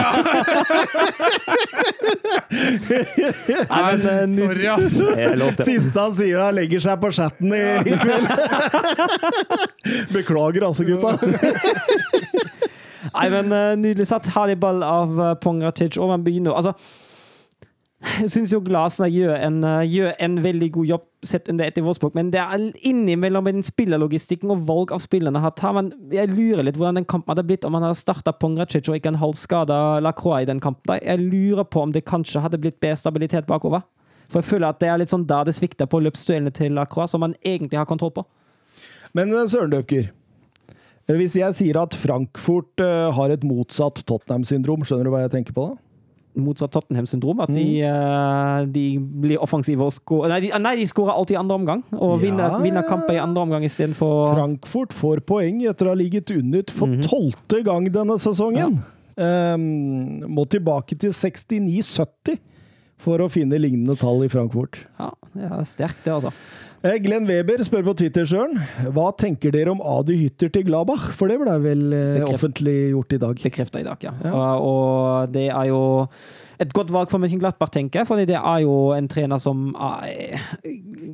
Nei, men, eh, Sorry, ass. Siste han sier, han legger seg på chatten i, i kveld. Beklager altså, gutta. Nei, men eh, Nydelig satt. Herlig ball av uh, Pongratic, og man begynner Altså jeg syns jo Glasner gjør eh, gjør en veldig god jobb sett under etter Wolfsburg, men det er innimellom den spillerlogistikken og valg av spillerne har tatt. Men jeg lurer litt hvordan den kampen hadde blitt om han hadde starta Pongracic og ikke en halvskada Lacroix i den kampen. Jeg lurer på om det kanskje hadde blitt bedre stabilitet bakover. For jeg føler at det er litt sånn da det svikter på løpsduellene til Lacroix, som man egentlig har kontroll på. Men eh, Søren Døpker, eh, hvis jeg sier at Frankfurt har et motsatt Tottenham-syndrom, skjønner du hva jeg tenker på da? Motsatt Tottenham-syndrom. At de, eh, de blir offensive og skårer Nei, de, nei, de skårer alltid i andre omgang, og Ja. vinner, vinner kamper i andre omgang istedenfor Frankfurt får poeng etter å ha ligget under for tolvte gang denne sesongen. Ehm, må tilbake til 69-70 for å finne lignende tall i Frankfurt. Ja, det er sterkt, det, altså. Eh, Glenn Weber spør på Twitter, Søren. Hva tenker dere om Adi Hytter til Gladbach? For det ble vel eh, Bekreft. offentliggjort i dag. Bekrefta i dag, ja. Og, og det er jo et godt valg for Mönchenglattbach, tenker jeg. For det er jo en trener som er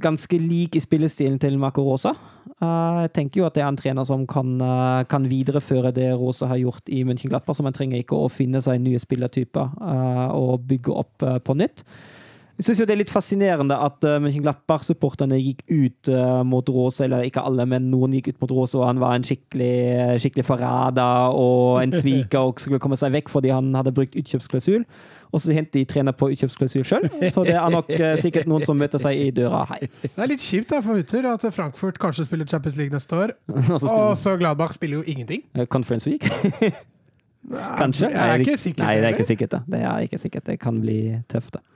ganske lik i spillestilen til Marco Rosa. Eh, Jeg tenker jo at det er en trener som kan, eh, kan videreføre det Rosa har gjort i Mönchenglattbach, så man trenger ikke å finne seg nye spillertyper eh, og bygge opp eh, på nytt. Jeg syns det er litt fascinerende at uh, Mönchenglattbach-supporterne gikk ut uh, mot Rosa, eller ikke alle, men noen gikk ut mot Rosa, og han var en skikkelig, skikkelig forræder og en sviker og skulle komme seg vekk fordi han hadde brukt utkjøpsklausul. Og så hentet de trener på utkjøpsklausul sjøl, så det er nok uh, sikkert noen som møter seg i døra. Hei. Det er litt kjipt da for Hutter at Frankfurt kanskje spiller Champions League neste år. Og så Og så Gladbach spiller jo ingenting. Uh, Conference Week, kanskje? Jeg er Nei, ikke sikkert. Nei, det er ikke sikkert. Det, det er ikke sikkert. Det kan bli tøft. da.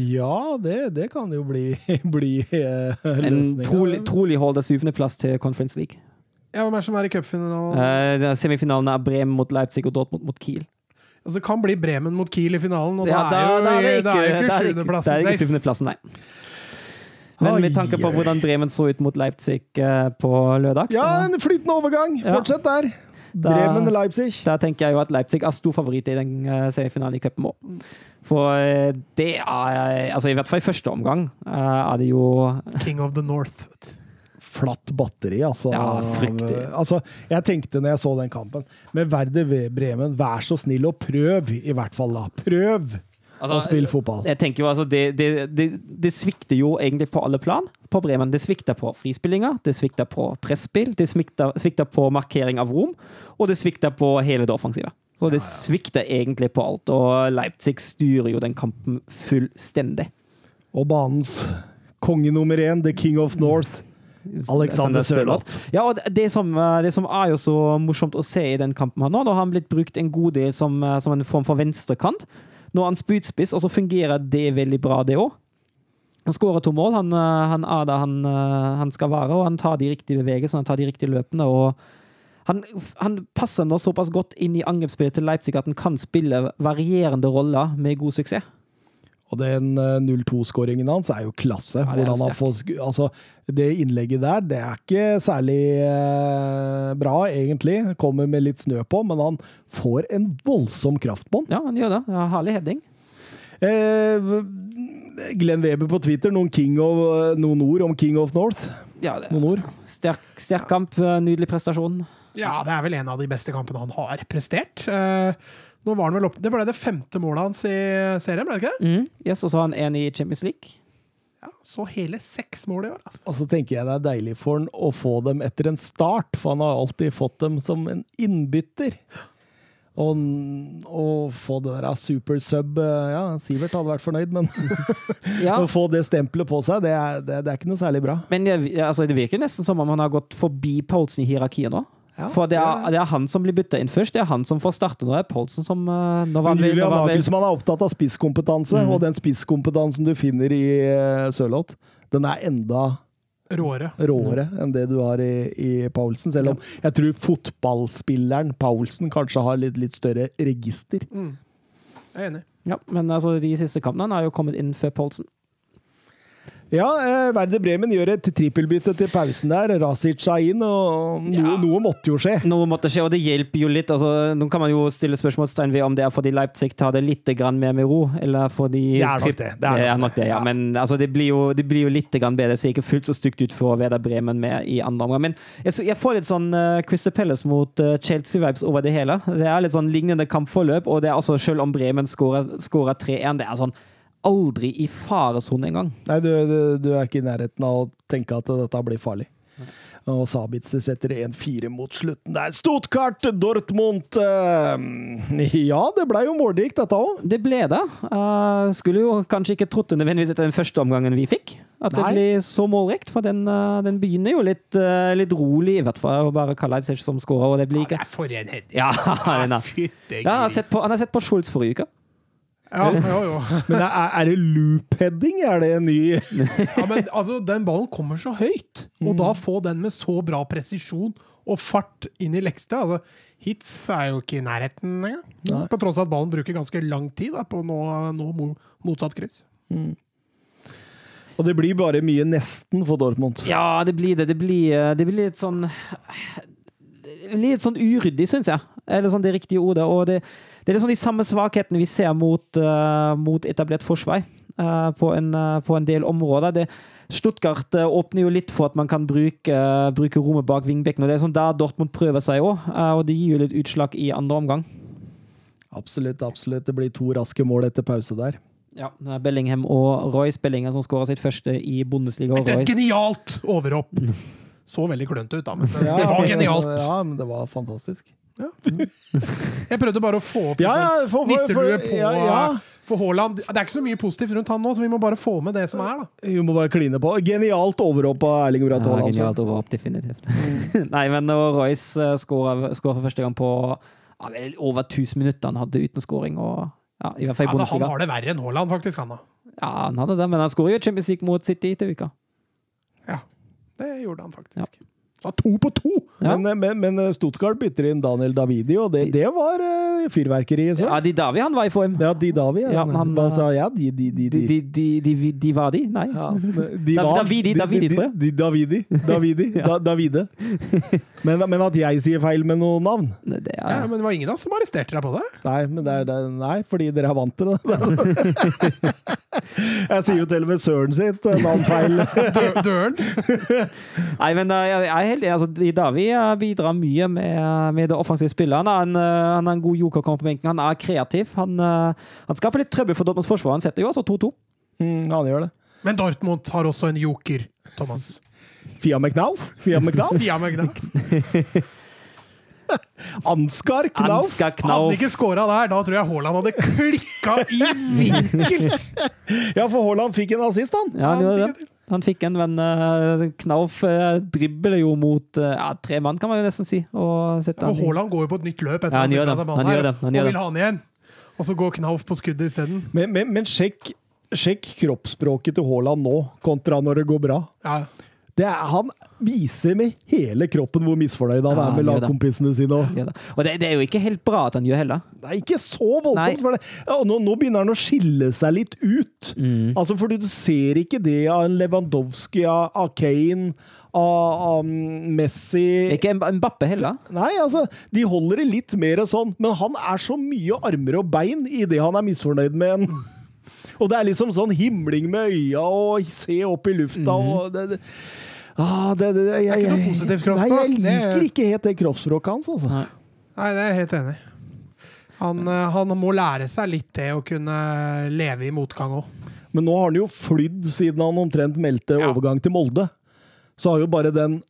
Ja, det, det kan jo bli, bli eh, En trolig, trolig holder syvendeplass til Conference League. Ja, Hvem er det som er i cupfinalen? Uh, semifinalen er Bremen mot Leipzig og Dortmund mot Kiel. Altså, det kan bli Bremen mot Kiel i finalen, og Ja, da, er jo, da er det da er ikke er det er ikke syvendeplassen, nei. Men med tanke på hvordan Bremen så ut mot Leipzig eh, på lørdag, Ja, en flytende overgang. Ja. Fortsett der. Da- Bremen-Leipzig. da tenker jeg jo at Leipzig er stor favoritt i den eh, semifinalen i cupen òg. For eh, det er Altså, i hvert fall i første omgang eh, er det jo King of the North. Flatt batteri, altså. Ja, fryktelig. altså. Jeg tenkte når jeg så den kampen Med Werder Bremen, vær så snill og prøv, i hvert fall, da. Prøv Altså, å spille fotball. Jeg tenker jo altså, det, det, det, det svikter jo egentlig på alle plan på Bremen. Det svikter på frispillinga, det svikter på presspill, det svikter, svikter på markering av rom, og det svikter på hele det offensive. Så det svikter egentlig på alt, og Leipzig styrer jo den kampen fullstendig. Og banens konge nummer én, the king of north, Alexander Sørloth. Ja, og det som, eh, det som er jo så morsomt å se i den kampen her nå, da har han blitt brukt en god del som, eh, som en form for venstrekant. Nå er han spydspiss, og så fungerer det veldig bra, det òg. Han skårer to mål. Han, eh, han er der han, eh, han skal være, og han tar de riktige bevegelsene, han tar de riktige løpene. og han, han passer nå såpass godt inn i angrepsspillet til Leipzig at han kan spille varierende roller med god suksess. Og den eh, 0-2-skåringen hans er jo klasse. Ja, det er får, altså, det innlegget der, det er ikke særlig eh, bra, egentlig. Kommer med litt snø på, men han får en voldsom kraft på den. Ja, han gjør det. Ja, herlig heading. Eh, Glenn Weber på Twitter, noen, king of, noen ord om King of North? Ja, det, Noen ord? sterk, sterk kamp, eh, nydelig prestasjon. Ja, det er vel en av de beste kampene han har prestert. Eh, nå var han vel opp, Det ble det femte målet hans i serien, ble det ikke det? Mm. Yes, og så har han en i Champions League. Ja, Så hele seks mål i år. Altså. Og så tenker jeg det er deilig for han å få dem etter en start, for han har alltid fått dem som en innbytter. Og å få det der super sub eh, Ja, Sivert hadde vært fornøyd, men Ja. å få det stempelet på seg, det er, det, det er ikke noe særlig bra. Men det, altså, det virker nesten som om han har gått forbi Poulsen i hierarkiet nå. Ja, For det er, det- det er han som blir bytta inn først. Det er han som får starte. Nå er Poulsen som nå var Men vel, Julian Nagelsmann er opptatt av spisskompetanse, mm. og den spisskompetansen du finner i uh, Sørloth, den er enda Råere. råere enn det du har i, i Paulsen. Selv om jeg tror fotballspilleren Paulsen kanskje har litt, litt større register. Mm. Jeg er enig. ja, Men altså, de siste kampene han har jo kommet inn før Poulsen. Ja, eh, Werder Bremen gjør et trippelbytte til pausen der. Rasic sa inn, og noe, noe måtte jo skje. Noe måtte skje, og det hjelper jo litt. Altså, nå kan man jo stille spørsmålstegn ved om det er fordi Leipzig tar det litt grann mer med ro, eller fordi Det er nok tripp- det, det er nok det, ja. Ja. Men altså, det, blir jo, det blir jo litt grann bedre. Det ser ikke fullt så stygt ut for Werder Bremen med i andre omgang. Men jeg, jeg får litt sånn uh, Crystal Palace mot uh, Chelsea-vibes over det hele. Det er litt sånn lignende kampforløp, og det er altså, selv om Bremen skårer 3-1, det er sånn aldri i faresone engang. Nei, du, du, du er ikke i nærheten av å tenke at dette blir farlig. Og Sabitzer setter 1-4 mot slutten der. Stuttgart, Dortmund eh, Ja, det ble jo målrikt, dette òg. Det ble det. Uh, skulle jo kanskje ikke trodd det nødvendigvis etter den første omgangen vi fikk. At det blir så målrikt, for den, uh, den begynner jo litt, uh, litt rolig, i hvert fall. Og bare Kalajdzic som skårer, og det blir ikke for en heading! Ja, er. Ja, han har sett på, han har sett på Schultz forrige uke. Ja, jo, jo. Men er, er det loop-heading? Er det en ny Ja, men altså, den ballen kommer så høyt, og Mm. da få den med så bra presisjon og fart inn i lekste altså, Hits er jo ikke i nærheten engang. På tross av at ballen bruker ganske lang tid da, på å nå, nå motsatt kryss. Og det blir bare mye nesten for Dortmund. Ja, det blir det. Det blir, uh, det blir litt sånn det blir Litt sånn uryddig, syns jeg. Eller sånn det riktige ordet. Og det, det er liksom de samme svakhetene vi ser mot, uh, mot etablert forsvar uh, på, en, uh, på en del områder. Det, Stuttgart uh, åpner jo litt for at man kan bruke, uh, bruke rommet bak vingbekken. og Det er sånn der Dortmund prøver seg òg, og det gir jo litt utslag i andre omgang. Absolutt, absolutt. Det blir to raske mål etter pause der. Ja, det er Bellingham og Royce Bellingham som skårer sitt første i Bundesliga. og Det er et genialt overhopp! Så veldig klønete ut, da, men det Ja, var genialt. Ja, men det var fantastisk. Jeg prøvde bare å få opp Ja, ja, for- for- nisselue på ja, ja. For Haaland Det er ikke så mye positivt rundt han nå, så vi må bare få med det som er, da. Vi må bare kline på. Genialt overhopp av Erling Braut Haaland. Ja, genialt overhopp, definitivt. Nei, men Royce skårer skårer for første gang på ja, vel over 1000 minutter han hadde uten skåring. Og, ja, I hvert fall i Altså, han har det verre enn Haaland, faktisk, han da. Ja, han hadde det, men han skårer jo Champions League mot City til uka. Ja, det gjorde han faktisk. Ja. Det var to på to! Ja. Men, men, men Stuttgart bytter inn Daniel Davidi, og det, det var uh, fyrverkeri. Så. Ja, de Davi han var i form. Ja, de Davi. Ja, Ja, han, Hva sa jeg? De, de, de, De, de. de, de, de, de var de? Nei. Ja, de var- Davidi, Davidi, tror jeg. de- Davidi. Davidi. da, Davide. Men, men at jeg sier feil med noe navn? Det Ja, er, men det var ingen av oss som arresterte deg på det. Nei, men det er, det er, nei fordi dere er vant til det. Jeg sier jo til og med søren sitt eh, navn feil. Døren. nei, men uh, jeg er helt enig. Altså, Davi bidrar mye med, med det offensive spillet. Han er en, uh, han er en god joker på benken. Han er kreativ. Han, uh, han skaper litt trøbbel for Dortmunds forsvar. Han setter jo altså 2-2. Mm, han gjør det. Men Dortmund har også en joker, Thomas. Fia McNow? Fia McNow? Fia McNow. Ansgar Knau? Ansgar Hadde Knauf. han ikke skåra der, da tror jeg Haaland hadde klikka i vinkel! Ja, for Haaland fikk en assist, han. Ja, han han gjorde fikk det. Han fikk en, men uh, Knauf uh, dribler jo mot uh, ja, tre mann, kan man jo nesten si. Og ja, For Haaland går jo på et nytt løp etter Ja, han gjør av ballen Han gjør det. Han og vil ha han igjen. Og så går Knauf på skuddet isteden. Men, men, men sjekk, sjekk kroppsspråket til Haaland nå, kontra når det går bra. Ja. Er, han viser med hele kroppen hvor misfornøyd han Ja, er med lagkompisene sine. Det. Og det, det er jo ikke helt bra at han gjør heller. det er ikke så voldsomt. Ja, nå, nå begynner han å skille seg litt ut. Mm. Altså, fordi du ser ikke det av Lewandowski, av, Kane, av, av Messi Ikke Mb- Mbappe heller. Nei, altså, de holder det litt mer sånn, men han er så mye armer og bein i det han er misfornøyd med. Og det er liksom sånn himling med øya og se opp i lufta og det, det, ah, det, det, jeg, er ikke noe positivt kroppsspråk. Nei, jeg er- liker ikke helt det kroppsspråket hans, altså. Nei. Nei, det er jeg helt enig i. Han, eh, han må lære seg litt det å kunne leve i motgang òg. Men nå har han jo flydd siden han omtrent meldte Ja. overgang til Molde. Så har jo bare den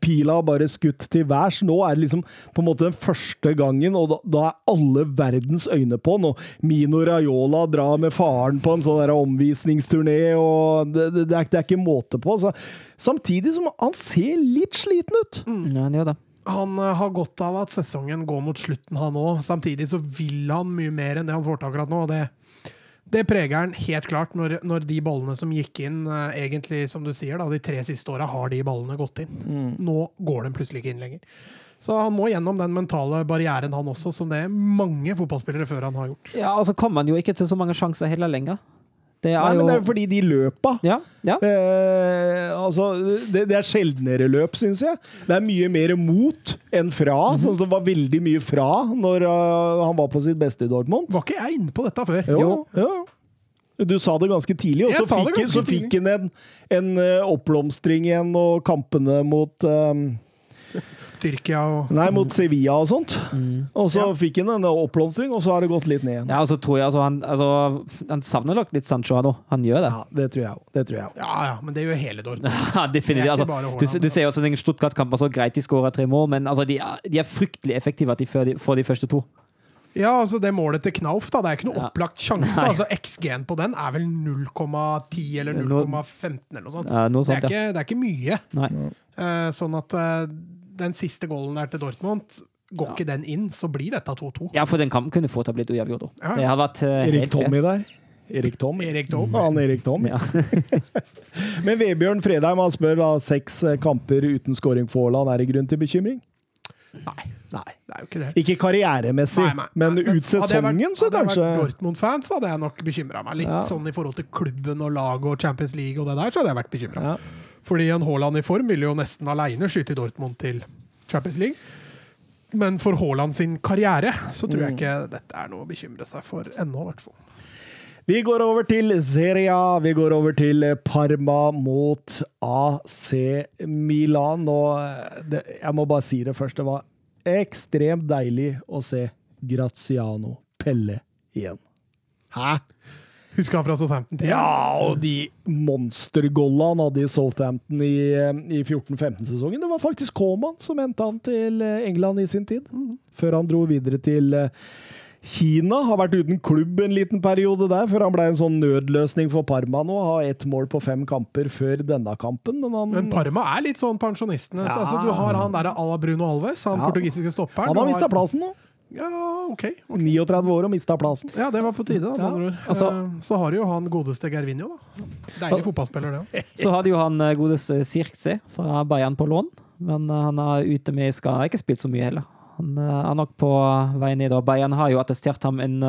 pila bare skutt til værs. Nå er det liksom på en måte den første gangen, og da, da er alle verdens øyne på han. Og Mino Raiola drar med faren på en sånn der omvisningsturné, og det, det, det, er, det er ikke måte på. Så, samtidig som han ser litt sliten ut. Ja, han gjør det. Han eh, har godt av at sesongen går mot slutten, han òg. Samtidig så vil han mye mer enn det han får til akkurat nå. og det det preger han helt klart når, når de ballene som gikk inn, eh, egentlig som du sier, da, de tre siste åra har de ballene gått inn. Nå går de plutselig ikke inn lenger. Så han må gjennom den mentale barrieren, han også, som det er mange fotballspillere før han har gjort. Ja, og så kommer han jo ikke til så mange sjanser heller lenger. Det Nei, er jo men det er fordi de løpa Ja, ja. Eh, altså, det, det er sjeldnere løp, syns jeg. Det er mye mer mot enn fra, Mhm. sånn som var veldig mye fra når uh, han var på sitt beste i Dortmund. Var ikke jeg inne på dette før? Jo, jo. Du sa det ganske tidlig, og så fikk, ganske så fikk han en, en eh, oppblomstring igjen, og kampene mot eh, Tyrkia og Nei, mot Sevilla og sånt. Og så Ja. fikk han en oppblomstring, og så har det gått litt ned igjen. ja og så tror jeg altså han, altså, han savner nok litt Sancho nå. Han gjør det. Ja, det tror jeg òg. Det tror jeg også. Ja ja, men det gjør hele Dortmund. Ja, definitivt. Altså, du, du ser jo også den Stuttgart-kampen så greit de skårer tre mål, men altså, de, er, de er fryktelig effektive at de får de, får de første to. Ja, altså det målet til Knauf, da. Det er ikke noe Ja. opplagt sjanse. Nei. Altså XG-en på den er vel 0,10 eller 0,15 eller noe sånt. Ja, noe Det er, sånt, ja. ikke, det er ikke mye. Nei. Eh, sånn at eh, den siste goalen der til Dortmund, går Ja. ikke den inn, så blir dette 2-2. Ja, for den kampen kunne fort ha blitt uavgjort. Ja. Det har vært uh, Erik. Tommy der. Erik Tom. Erik Tom. Han Erik Tom. Ja. Men Vebjørn Fredheim han spør da seks eh, kamper uten scoring for Haaland. Er det grunn til bekymring? Nei, Nei. det er jo ikke det. Ikke karrieremessig, Nei, nei, men nei, ut hadde jeg sesongen, vært- kanskje. Hadde jeg vært Dortmund-fan, så hadde jeg nok bekymra meg litt. Ja. Sånn i forhold til klubben og laget og Champions League og det der, så hadde jeg vært bekymra. ja. Fordi en Haaland i form ville jo nesten aleine skyte Dortmund til Champions League. Men for Haaland sin karriere så tror Mm. jeg ikke dette er noe å bekymre seg for ennå, i hvert fall. Vi går over til Serie A. Vi går over til Parma mot AC Milan. Og eh, det, jeg må bare si det først. Det var ekstremt deilig å se Graziano Pelle igjen. Hæ? Husker han fra Southampton-tida? Ja, og de monstergolla han hadde i Southampton i, eh, i 14-15-sesongen. Det var faktisk Coman som hentet han til eh, England i sin tid, før han dro videre til eh, Kina. Har vært uten klubb en liten periode der, før han ble en sånn nødløsning for Parma nå. Har ett mål på fem kamper før denne kampen, men han, Men Parma er litt sånn pensjonistene. Ja. Altså, du har han der à la Bruno Alves, han Ja. portugisiske stopperen. han har mista plassen nå. Ja, ok. 39 år og mista plassen. Ja, det var på tide. da, med Ja. andre ord. Altså- Eh, så har jo han godeste Gervinho, da. Deilig fotballspiller, det òg. Så hadde jo han eh, godeste Sirkse fra Bayern på lån, men eh, han er ute med skade. Har ikke spilt så mye heller. Han er nok på vei ned. og Bayern har jo attestert ham en,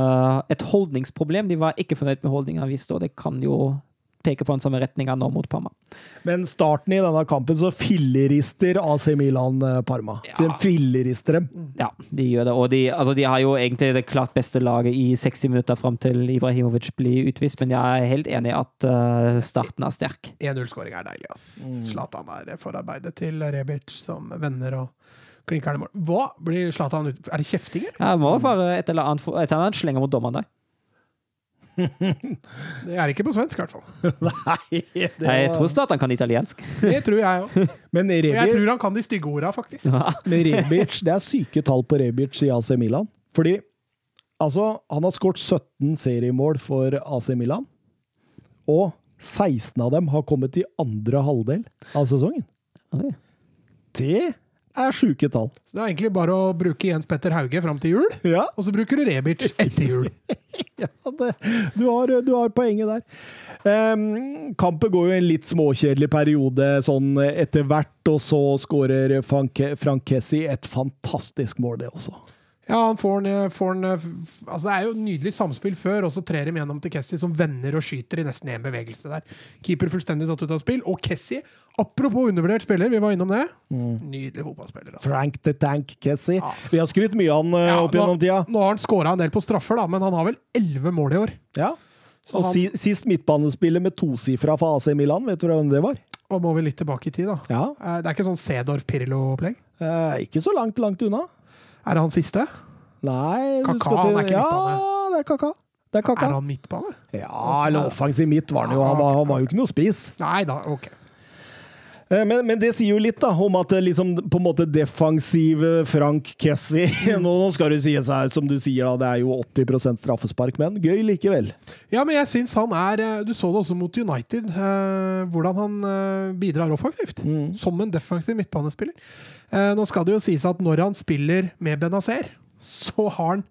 et holdningsproblem. De var ikke fornøyd med holdninga han viste, og det kan jo peke på den samme retninga nå mot Parma. Men starten i denne kampen så fillerister AC Milan eh, Parma. Ja. De fillerister dem. Ja, de gjør det. Og de, altså, de har jo egentlig det klart beste laget i 60 minutter fram til Ibrahimovic blir utvist, men jeg er helt enig i at eh, starten er sterk. 1-0-skåring er deilig, ass. Mm. Er forarbeidet til Rebic som venner og klinkerne mål. Hva blir Zlatan ut... Er det kjeftinger? Jeg må være et eller annet, et eller annet slenger mot dommeren der. Det er ikke på svensk, i hvert fall. Nei, det Jeg tror snart han kan italiensk. Det tror jeg òg. Men jeg tror han kan de stygge orda, faktisk. men Rebic, det er syke tall på Rebic i AC Milan. Fordi altså, han har skåret 17 seriemål for AC Milan. Og 16 av dem har kommet i andre halvdel av sesongen. Oi. Det er sjuke tall. Så det er egentlig bare å bruke Jens Petter Hauge fram til jul, Ja, og så bruker du Rebic etter jul. ja det, du, har, du har poenget der. Um, kampen går jo en litt småkjedelig periode sånn etter hvert, og så skårer Frank- Frank Kessi et fantastisk mål, det også. Ja, han får en, får en Altså, det er jo nydelig samspill før, og så trer de gjennom til Kessie, som vender og skyter i nesten én bevegelse der. Keeper fullstendig satt ut av spill. Og Kessie, apropos undervurdert spiller, vi var innom det. Nydelig fotballspiller. Altså. Frank the Tank Kessie. Ja. Vi har skrytt mye av han eh, Ja, opp gjennom tida. Nå, har han skåra en del på straffer, da, men han har vel elleve mål i år. Ja. Så Og han- si, sist midtbanespiller med tosifra for AC Milan, vet du hvem det var? Og må vi litt tilbake i tid, da. Ja, Eh, Det er ikke sånn Sedorf Pirlo-opplegg? eh, ikke så langt, langt unna. Er det han siste? Nei, Kaka, skal han er ikke Ja, det er Kaka. Det er Kaka. Er han midtbane? Ja, eller offensiv midt var han jo. Han var, han var jo ikke noe spiss. Nei da, ok. Eh, Men, men det sier jo litt da, om at det liksom, på en måte defensive Frank Kessi nå, nå skal du si seg, som du sier, da, det er jo 80% straffespark, men gøy likevel. Ja, men jeg syns han er eh, Du så det også mot United, eh, hvordan han eh, bidrar offensivt. Mm. Som en defensiv midtbanespiller. Eh, nå skal det jo sies at når han spiller med Benazer, så har han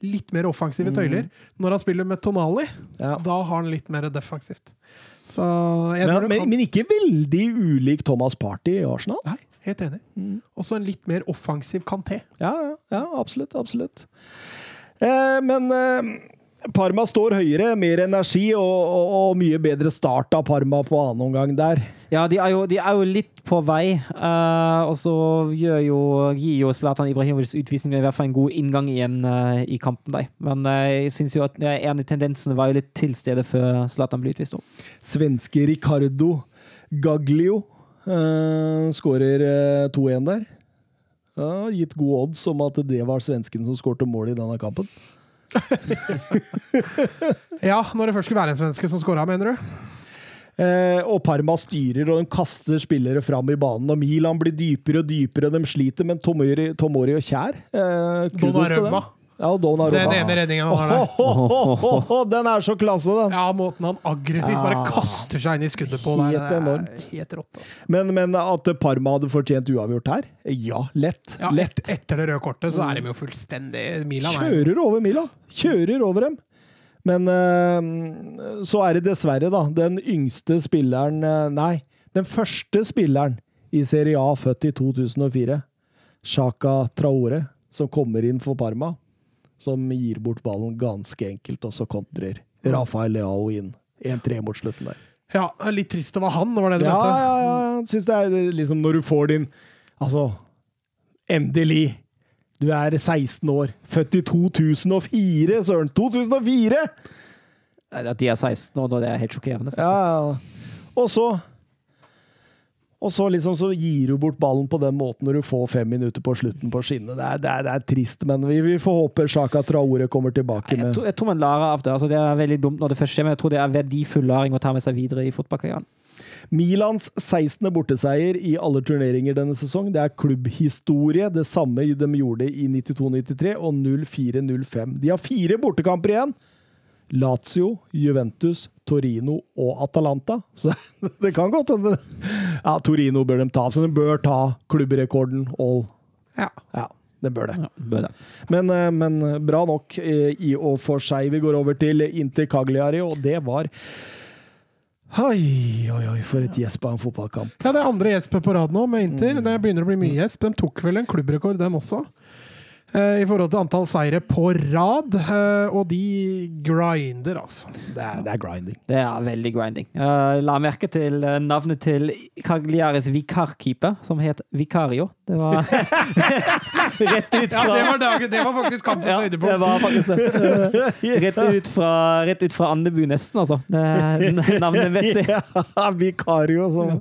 litt mer offensive tøyler. Når han spiller med Tonali, Mm. Ja. da har han litt mer defensivt. Men, tror men, kan men ikke veldig ulik Thomas Party i Arsenal. Nei, helt enig. Mm. Også en litt mer offensiv Kanté. Ja, ja, ja absolutt. Absolutt. Eh, men eh, Parma står høyere, mer energi og, og, og mye bedre start av Parma på annen omgang der. Ja, de er jo, de er jo litt på vei. uh, og så gir jo, jo Zlatan Ibrahimovics utvisning i hvert fall en god inngang igjen uh, i kampen. Der. Men uh, jeg syns jo at en av tendensene var jo litt til stede før Zlatan ble utvist. også. Svenske Ricardo Gaglio skårer eh, 2-1 der. Ja, gitt gode odds om at det var svensken som skårte mål i denne kampen. Ja, når det først skulle være en svenske som skåra, mener du? Eh, og Parma styrer og de kaster spillere fram i banen. Og Milan blir dypere og dypere, de sliter. Men Tomori, Tomori og Kjær eh, kudos til dem. Ja. Den ene redningen han har der. Ohohoho, Den er så klasse, den! Ja, måten han aggressivt bare kaster seg inn i skuddet på der. Helt det er enormt. Helt rått. Men, men at Parma hadde fortjent uavgjort her? Ja, lett. Ja, lett. et, etter det røde kortet så er de jo fullstendig Milan er Kjører over Milan. Kjører over dem. Men eh, så er det dessverre, da, den yngste spilleren eh, Nei, den første spilleren i Serie A født i 2004, Shaka Traore, som kommer inn for Parma. Som gir bort ballen ganske enkelt, og så kontrer Rafael Leao inn. 1-3 mot slutten der. Ja, litt trist det var han, var det du Ja, mente? ja, ja. Jeg Syns det er liksom når du får din Altså, endelig! Du er 16 år. Født i 2004, søren! 2004! At de er 16 år, det er helt sjokkerende. Ja, ja. Og så Og så liksom så gir du bort ballen på den måten når du får fem minutter på slutten på skinnet. Det det det er trist, men vi, vi får håpe Sjaka Traore kommer tilbake Jeg med tror, jeg tror man lærer av det. Altså, det er veldig dumt når det først skjer, men jeg tror det er verdifull læring å ta med seg videre i fotballkarrieren. Milans 16. borteseier i alle turneringer denne sesong. Det er klubbhistorie. Det samme de gjorde i 92-93 og 04-05. De har fire bortekamper igjen. Lazio, Juventus, Torino og Atalanta. Så det kan godt hende Ja, Torino bør de ta, så de bør ta klubbrekorden all. Ja. Ja, det bør det. Ja, bør det. Men, eh, men bra nok eh, i og for seg. Vi går over til Inter Cagliari, og det var Oi, oi, oi, for et gjesp av en fotballkamp. Ja, det er andre gjesp på rad nå med Inter. Mm. Det begynner å bli mye gjesp. De tok vel en klubbrekord, dem også. Eh, I forhold til antall seire på rad. eh, Og de grinder, altså. Det er, det er grinding. Det er veldig grinding. Uh, la merke til eh, navnet til Cagliaris vikarkeeper, som het Vicario. Det var rett ut Ja, det var, dagen, det var faktisk kampens Ja, det var faktisk. Rett ut fra, rett ut fra Andebu, nesten, altså. Navnet Messi. Navnemessig. Ja, Vikario som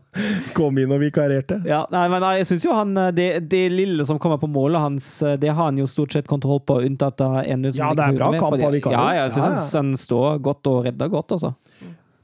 kom inn og vikarerte. Ja, nei, men jeg synes jo han eh, det, det lille som kommer på målet hans, eh, det har han jo stort sett kontroll på, unntatt av en som Ja, det er bra kamp av vikario. Ja, jeg synes Ja, ja. han står godt og redder godt, altså.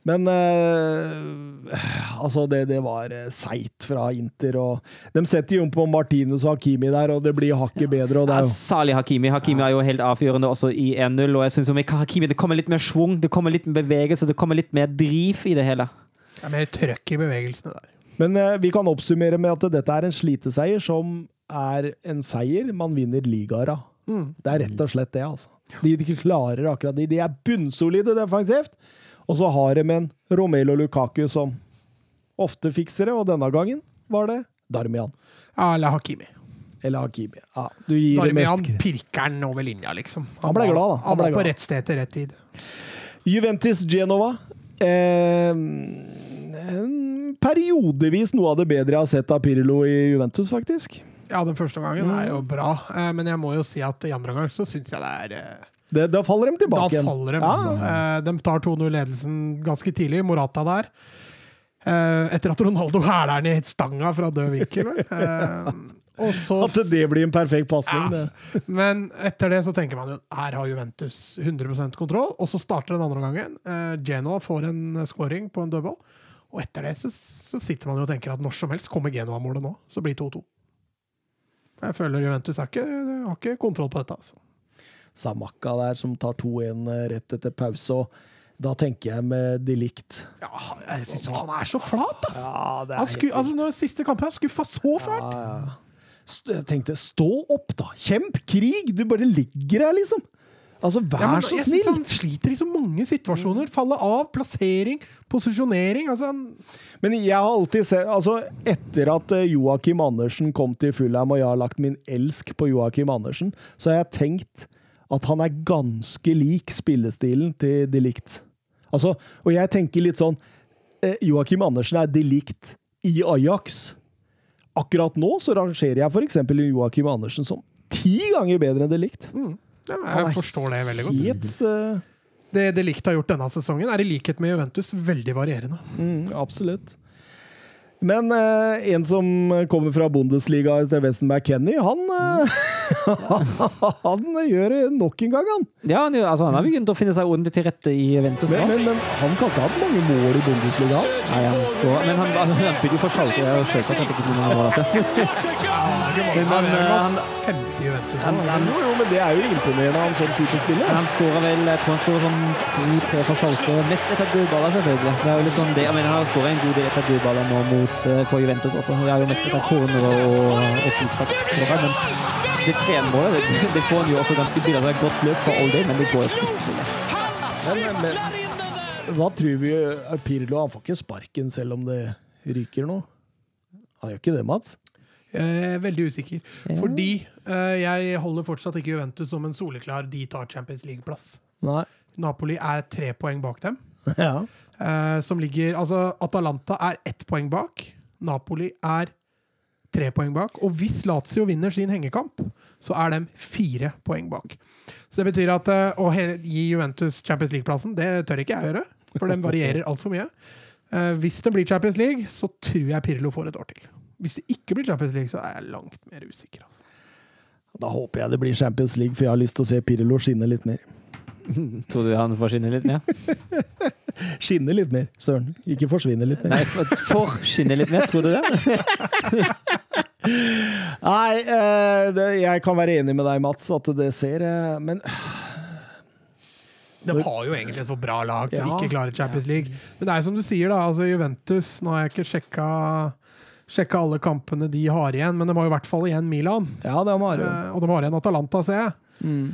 Men eh, altså, det, det var eh, seigt fra Inter. Og de setter jo på Martinez og Hakimi der, og det blir hakket bedre. Og det er jo Salig Hakimi. Hakimi er jo helt avgjørende også i 1-0. Og jeg synes jo Hakimi det kommer litt mer schwung, det kommer litt mer bevegelse, det kommer litt mer driv i det hele. Det er mer trøkk i bevegelsene der. Men eh, vi kan oppsummere med at dette er en sliteseier som er en seier man vinner ligaer av. Det er rett og slett det, altså. De, de klarer akkurat det. De er bunnsolide defensivt. Og så har de en Romelo Lukaku som ofte fikser det, og denne gangen var det Darmian. Ja, eller Hakimi. Eller Hakimi. Ja, du gir det Darmian mest pirker den over linja, liksom. Han ble glad, da. Han Han ble var på rett sted til rett tid. Juventus Genova. Eh, periodevis noe av det bedre jeg har sett av Pirlo i Juventus, faktisk. Ja, den første gangen er jo bra, eh, men jeg må jo si at i andre omgang så syns jeg det er eh, Det, da faller de tilbake igjen. Da faller de. Ja. altså. Eh, De tar 2-0-ledelsen ganske tidlig. Morata der. Eh, Etter at Ronaldo hæler den i stanga fra død vinkel. Eh, Og så At det blir en perfekt pasning. Ja. Men etter det så tenker man jo her har Juventus 100% kontroll, og så starter den andre gangen. Eh, Genoa får en scoring på en dødball, og etter det så, så sitter man jo og tenker at når som helst kommer Genoa-målet nå, så blir 2-2. Jeg føler Juventus ikke, har ikke kontroll på dette. altså. Samaka der som tar 2-1 rett etter pause. og Da tenker jeg med de likt. Ja, jeg synes han er så flat, ass! Ja, det er Han sku, altså, når Siste kampen, han skuffa så fælt! Ja, ja. Jeg tenkte, stå opp, da! Kjemp krig! Du bare ligger her, liksom! Altså, vær Ja, så jeg synes han sliter i så mange situasjoner. Falle av, plassering, posisjonering. Altså, han, Men jeg har alltid sett Altså, etter at eh, Joakim Andersen kom til Fulham, og jeg har lagt min elsk på Joakim Andersen, så har jeg tenkt at han er ganske lik spillestilen til de Ligt. Altså, og jeg tenker litt sånn eh, Joakim Andersen er de Ligt i Ajax. Akkurat nå så rangerer jeg f.eks. Joakim Andersen som ti ganger bedre enn de Ligt. Ja, er jeg forstår det veldig godt. Helt uh, Det De Ligt har gjort denne sesongen, er i likhet med Juventus veldig varierende. mm, Absolutt. Men eh, en som kommer fra Bundesliga til Weston McKenny, han eh, Han gjør det nok en gang, han. Ja, han, altså, han har begynt å finne seg ordentlig til rette i Ventus. Men, men, men han kan ikke ha hatt mange mål i Bundesliga. Nei, han står, men han, altså, han spiller jo for Schalke. Jeg selvsagt at ikke noen mål dette. Men, han, eh, 50 Juventus. Han, han, Jo, jo, men det er jo imponerende av en sånn type spiller. han skårer vel Jeg tror han skårer sånn to-tre for Schalke. Mest etter dødballer, selvfølgelig. Det er jo sånn det, jeg mener, Han har skåret en god del etter dødballer nå mot, eh, for Juventus også. Det er jo mest etter corner og, og frispark. Men det tremålet det, det får han jo også ganske tidlig. Det er et godt løp for all day, men det går jo hva tror vi Pirlo han får ikke sparken selv om det ryker nå? Han gjør ikke det, Mats? Er veldig usikker. Ja. Fordi eh, jeg holder fortsatt ikke Juventus som en soleklar de tar Champions League-plass. Napoli er tre poeng bak dem. Ja. eh, som ligger Altså, Atalanta er ett poeng bak. Napoli er tre poeng bak. Og hvis Lazio vinner sin hengekamp, så er de fire poeng bak. Så det betyr at eh, å gi Juventus Champions League-plassen, det tør ikke jeg gjøre. For den varierer altfor mye. Eh, hvis det blir Champions League, så tror jeg Pirlo får et år til. Hvis det ikke blir Champions League, så er jeg langt mer usikker. Altså. Da håper jeg det blir Champions League, for jeg har lyst til å se Pirlo skinne litt mer. Tror du han forsvinner litt mer? Skinne litt mer, søren. Ikke forsvinne litt mer. Nei, for- forsvinner litt mer, tror du det? Nei, eh, det, jeg kan være enig med deg, Mats, at det ser eh, Men De har jo egentlig et for bra lag til Ja. ikke klare Champions League. Men det er jo som du sier, da. Altså Juventus Nå har jeg ikke sjekka, sjekka alle kampene de har igjen, men de har i hvert fall igjen Milan. ja, det har jo. Eh, og de har igjen Atalanta, ser jeg. Mm.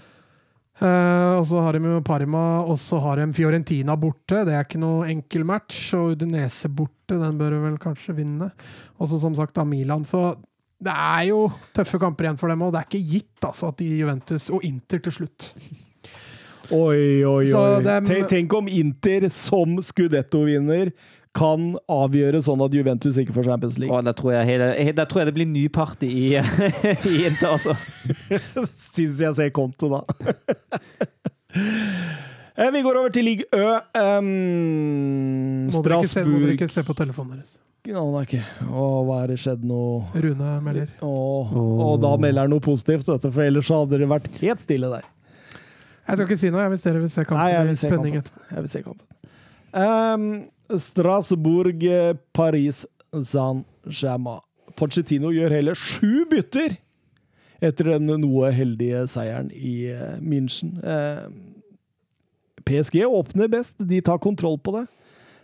Uh, og så har de jo Parma, og så har de Fiorentina borte. Det er ikke noe enkel match. Og Udinese borte, den bør de vel kanskje vinne. Og så som sagt da Milan. Så det er jo tøffe kamper igjen for dem, og det er ikke gitt altså, at de Juventus og Inter til slutt. Oi, oi, oi. dem- Tenk, tenk om Inter som Scudetto-vinner kan avgjøre sånn at Juventus ikke får Champions League. Åh, da tror jeg, hele, da tror jeg det blir ny party i, i Inter, altså. Syns jeg ser konto, da. Eh, Vi går over til league Ø. Um, Må dere, se, må dere ikke se på telefonen deres. No, det ikke. Å, hva er det skjedd nå? Rune melder. Å, Og da melder han noe positivt, for ellers hadde det vært helt stille der. Jeg skal ikke si noe, jeg, hvis dere vil se kampen Nei, jeg vil se kampen. Jeg vil se kampen. Um, Strasbourg, eh, Paris, Saint-Germain. Pochettino gjør heller sju bytter etter den noe heldige seieren i eh, München. Eh, PSG åpner best, de tar kontroll på det.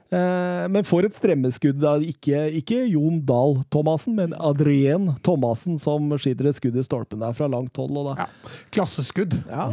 Men får et stremmeskudd da, ikke, ikke Jon Dahl Thomassen, men Adrien Thomassen som skyter et skudd i stolpen der fra langt hold. Ja. Klasseskudd. Ja.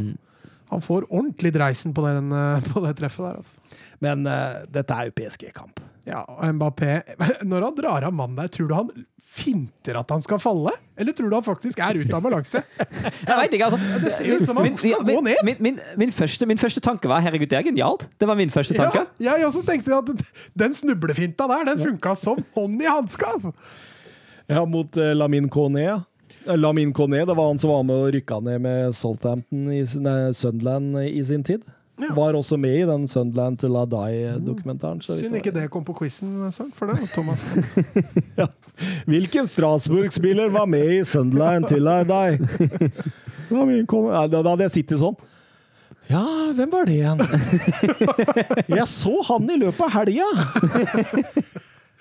Han får ordentlig dreisen på, den, på det treffet der. Altså. Men uh, dette er jo PSG-kamp. Ja, og Mbappé Når han drar av mannen der, tror du han finter at han skal falle? Eller tror du han faktisk er ute av balanse? Jeg vet ikke, altså. Det ser ut som han Min, skal ja, gå ned. min, min, min, første, min første tanke var herregud, det er genialt. Det var min første tanke. Ja, jeg også tenkte at den snublefinta der, den funka som hånd i hanska. Altså. Ja, mot uh, Lamin Kone. ja. Eh, Lamin Kone, det var han som var med og rykka ned med Southampton i sin, nei, Sunderland i sin tid. Ja. Var også med i den Sunderland til så Synd ikke det kom på quizen, for det. Thomas. Hvilken Strasbourg-spiller var med i Sunderland til I Die? Lamin Kone. Ja, da, da hadde jeg sittet sånn. Ja, hvem var det igjen? Jeg så han i løpet av helga!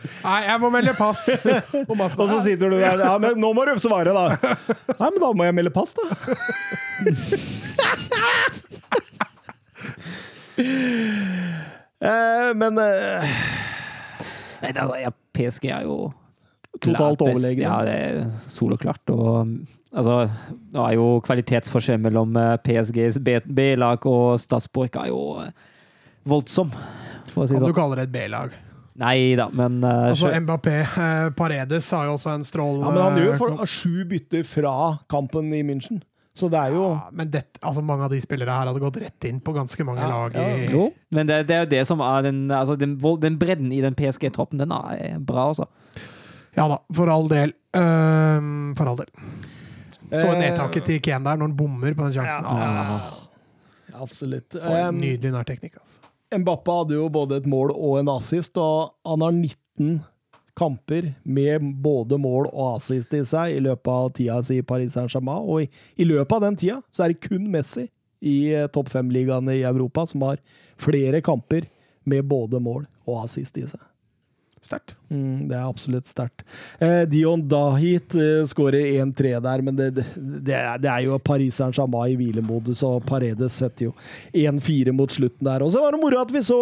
Nei, jeg må melde pass. Og Og så sitter du der. Ja, men nå må du svare, da. Nei, men da må jeg melde pass, da. Eh, men eh, Nei, altså, ja, PSG er jo Totalt overlegne. Ja, det er soloklart. Og altså, det er jo kvalitetsforskjell mellom eh, PSGs B-lag og Statsborg er jo eh, voldsom, for å si Kan sånn. du kaller kalle det et B-lag? Nei da, men uh, Altså Mbappé. uh, Paredes har jo også en strålende Ja, men han gjør for, sju bytter fra kampen i München. Så det er jo Ja, men det, altså mange av de spillere her hadde gått rett inn på ganske mange Ja, lag. ja. I, Jo, men det, det er jo det som er den, altså den, den bredden i den PSG-troppen, den er bra, altså. Ja da, for all del. Uh, for all del. Så Eh, nedtaket til Ken der når han bommer på den sjansen. Ja. Ah, Absolutt. for en nydelig nærteknikk. Altså. Mbappe hadde jo både et mål og en assist, og han har 19 kamper med både mål og assist i seg i løpet av tida si i Paris Saint-Germain. Og i, i løpet av den tida så er det kun Messi i eh, topp fem-ligaene i Europa som har flere kamper med både mål og assist i seg. Sterkt. Mm, det er absolutt sterkt. Eh, Dion Dahit eh, skårer 1-3 der, men det, det, det, er, det er jo pariseren Saint-Germain i hvilemodus, og Paredes setter jo 1-4 mot slutten der. Og så var det moro at vi så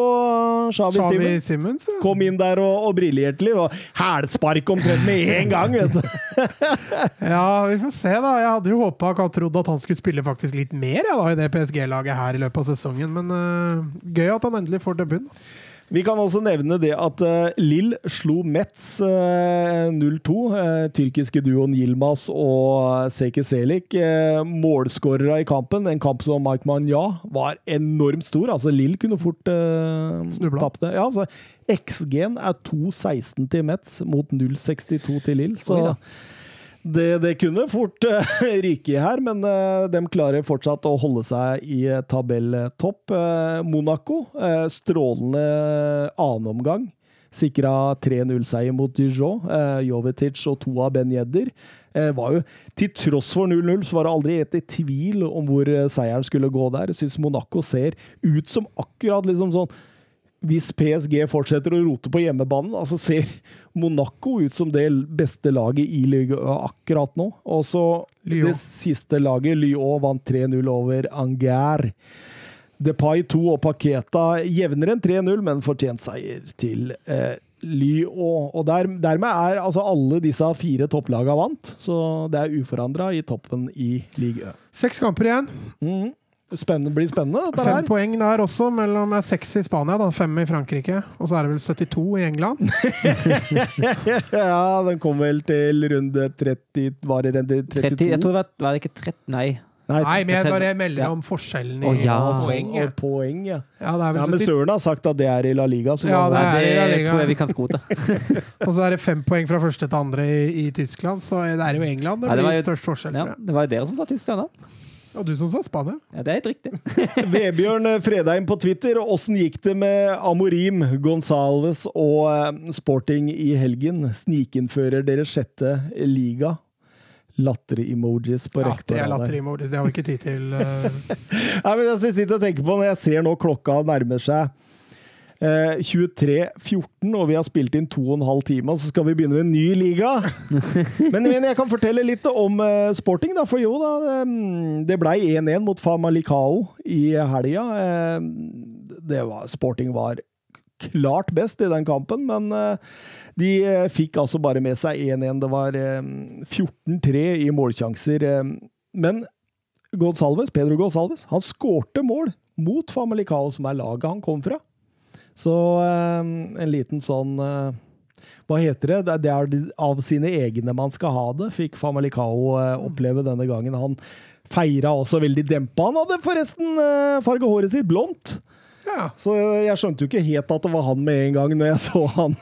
Shawi Simmons, Simons Simmons, ja. kom inn der og, og briljerte litt. Og hælspark omtrent med en gang, vet du. ja, vi får se, da. Jeg hadde jo håpa og trodd at han skulle spille faktisk litt mer ja, da, i det PSG-laget her i løpet av sesongen, men uh, gøy at han endelig får debuten. Vi kan også nevne det at uh, Lill slo Metz uh, 0-2. Uh, tyrkiske duoen Yilmaz og Seke Selik. Uh, Målskårere i kampen. En kamp som Mike Manja var enormt stor. Altså Lill kunne fort uh, tapt det. Ja, altså, XG-en er 2,16 til Metz mot 0-62 til Lill. Så Oi. Det, det kunne fort uh, ryke i her, men uh, de klarer fortsatt å holde seg i uh, tabelltopp. Uh, Monaco, strålende annenomgang. Sikra 3-0-seier mot Dijon. Jovetic og to av Ben Jedder var jo, til tross for 0-0 så var det aldri et i tvil om hvor seieren skulle gå der. Jeg syns Monaco ser ut som akkurat liksom sånn hvis PSG fortsetter å rote på hjemmebanen, altså ser Monaco ut som det beste laget i Ligue A akkurat nå. Og så det siste laget, Lyon, vant 3-0 over Anger. Depay 2 og Paketa jevnere enn 3-0, men fortjent seier til eh, Lyon. Og der, dermed er altså alle disse fire topplagene vant, så det er uforandra i toppen i Ligue A. Seks kamper igjen. Mhm. Spennende, blir spennende, dette Fem her. poeng der også, mellom seks i Spania, da, fem i Frankrike. Og så er det vel 72 i England. ja, den kom vel til runde 30 Var det runde 32? 30, jeg tror det var, var det ikke 30 Nei. Nei, men jeg bare melder ja. om forskjellen i oh, ja. poeng. Og poeng, ja. Ja, det er ja. Men Søren har sagt at det er i La Liga. Så Ja, det er det, La det Liga. tror jeg vi kan skrote. og så er det fem poeng fra første til andre i, i Tyskland, så det er jo England det Nei, det blir var jo- størst forskjell. Ja, det var jo dere som sa Tyskland, da. Og du som sa Spania. Ja, det er helt riktig. Vebjørn Fredheim på Twitter. Åssen gikk det med Amorim, Gonsalves og eh, Sporting i helgen? Snikinnfører deres sjette liga? Latter-emojis på Ja, det er latter-emojis. Det har vi ikke tid til. eh. Nei, men jeg sitter og tenker på Når jeg ser nå klokka nærmer seg eh, 23.14, og vi har spilt inn to og en halv time, så skal vi begynne med en ny liga! men, men jeg kan fortelle litt om eh, sporting, da. For jo da, det, det blei 1-1 mot Famalicao i helga. Eh, var, sporting var klart best i den kampen, men eh, de eh, fikk altså bare med seg 1-1. Det var eh, 14-3 i målsjanser. eh, men Gonsalves, Pedro Gonsalves, han skårte mål mot Famalicao, som er laget han kom fra. Så eh, en liten sånn eh, Hva heter det? Det er- av sine egne man skal ha det, fikk Famalicao eh, oppleve denne gangen. Han feira også veldig dempa. Han hadde forresten farga håret sitt blondt. Ja. Så jeg skjønte jo ikke helt at det var han med en gang når jeg så han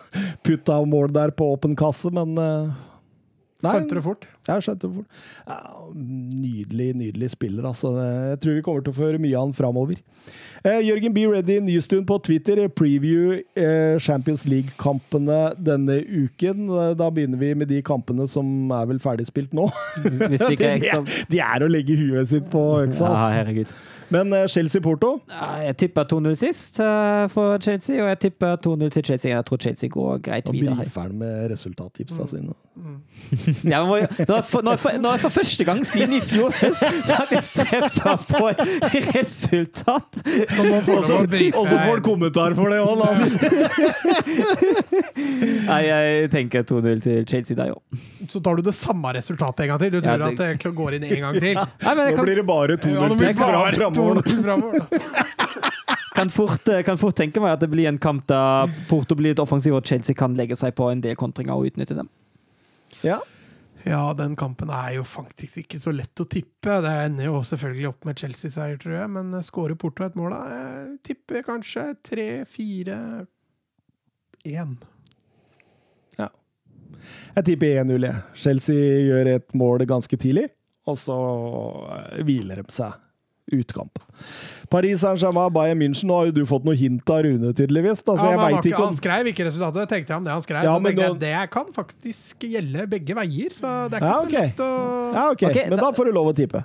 putta mål der på åpen kasse, men nei, Skjønte det fort. Ja, skjønte det fort. Ja, nydelig, nydelig spiller, altså. Jeg tror vi kommer til å få høre mye av han framover. Eh, Jørgen B. Ready Nystuen på Twitter. Preview eh, Champions League-kampene denne uken. Eh, Da begynner vi med de kampene som er vel ferdigspilt nå. Hvis de, ikke de, er, de er å legge huet sitt på øksa. Ja, altså. herregud. Men eh, Chelsea-Porto Jeg tipper 2-0 sist eh, for Chelsea, og jeg tipper 2-0 til Chelsea. Jeg tror Chelsea går greit Nå videre blir her. ferdig med resultattipsa sine. Ja, men må når, jeg for, når, jeg for, når jeg for første gang siden i fjor faktisk treffer på resultat Og så får du kommentar for det òg, da! Nei, jeg tenker 2-0 til Chelsea der, jo. Så tar du det samme resultatet en gang til. Du tror Ja, at det går inn en gang til. Nei, men jeg Nå blir det bare 2-0 blir det pils fra 2-0 fremover. kan, fort, eh, kan fort tenke meg at det blir en kamp der Porto blir litt offensiv, og Chelsea kan legge seg på en del kontringer og utnytte dem. Ja. Ja, den kampen er jo faktisk ikke så lett å tippe. Det ender jo selvfølgelig opp med Chelsea-seier, tror jeg. Men eh, skårer Porto et mål, da? Jeg tipper kanskje tre, fire, én. Jeg tipper 1-0, jeg. Chelsea gjør et mål ganske tidlig, og så eh, hviler de seg ut kampen. Paris Saint-Germain, Bayern München. Nå har jo du fått noe hint av Rune, tydeligvis. Altså, Ja, jeg han, ikke, han skrev ikke resultatet, tenkte jeg om det han skrev. Ja, så men tenkte jeg, da- det kan faktisk gjelde begge veier, så det er ikke Ja, så lett å Ja, OK. okay men da- da får du lov å tippe.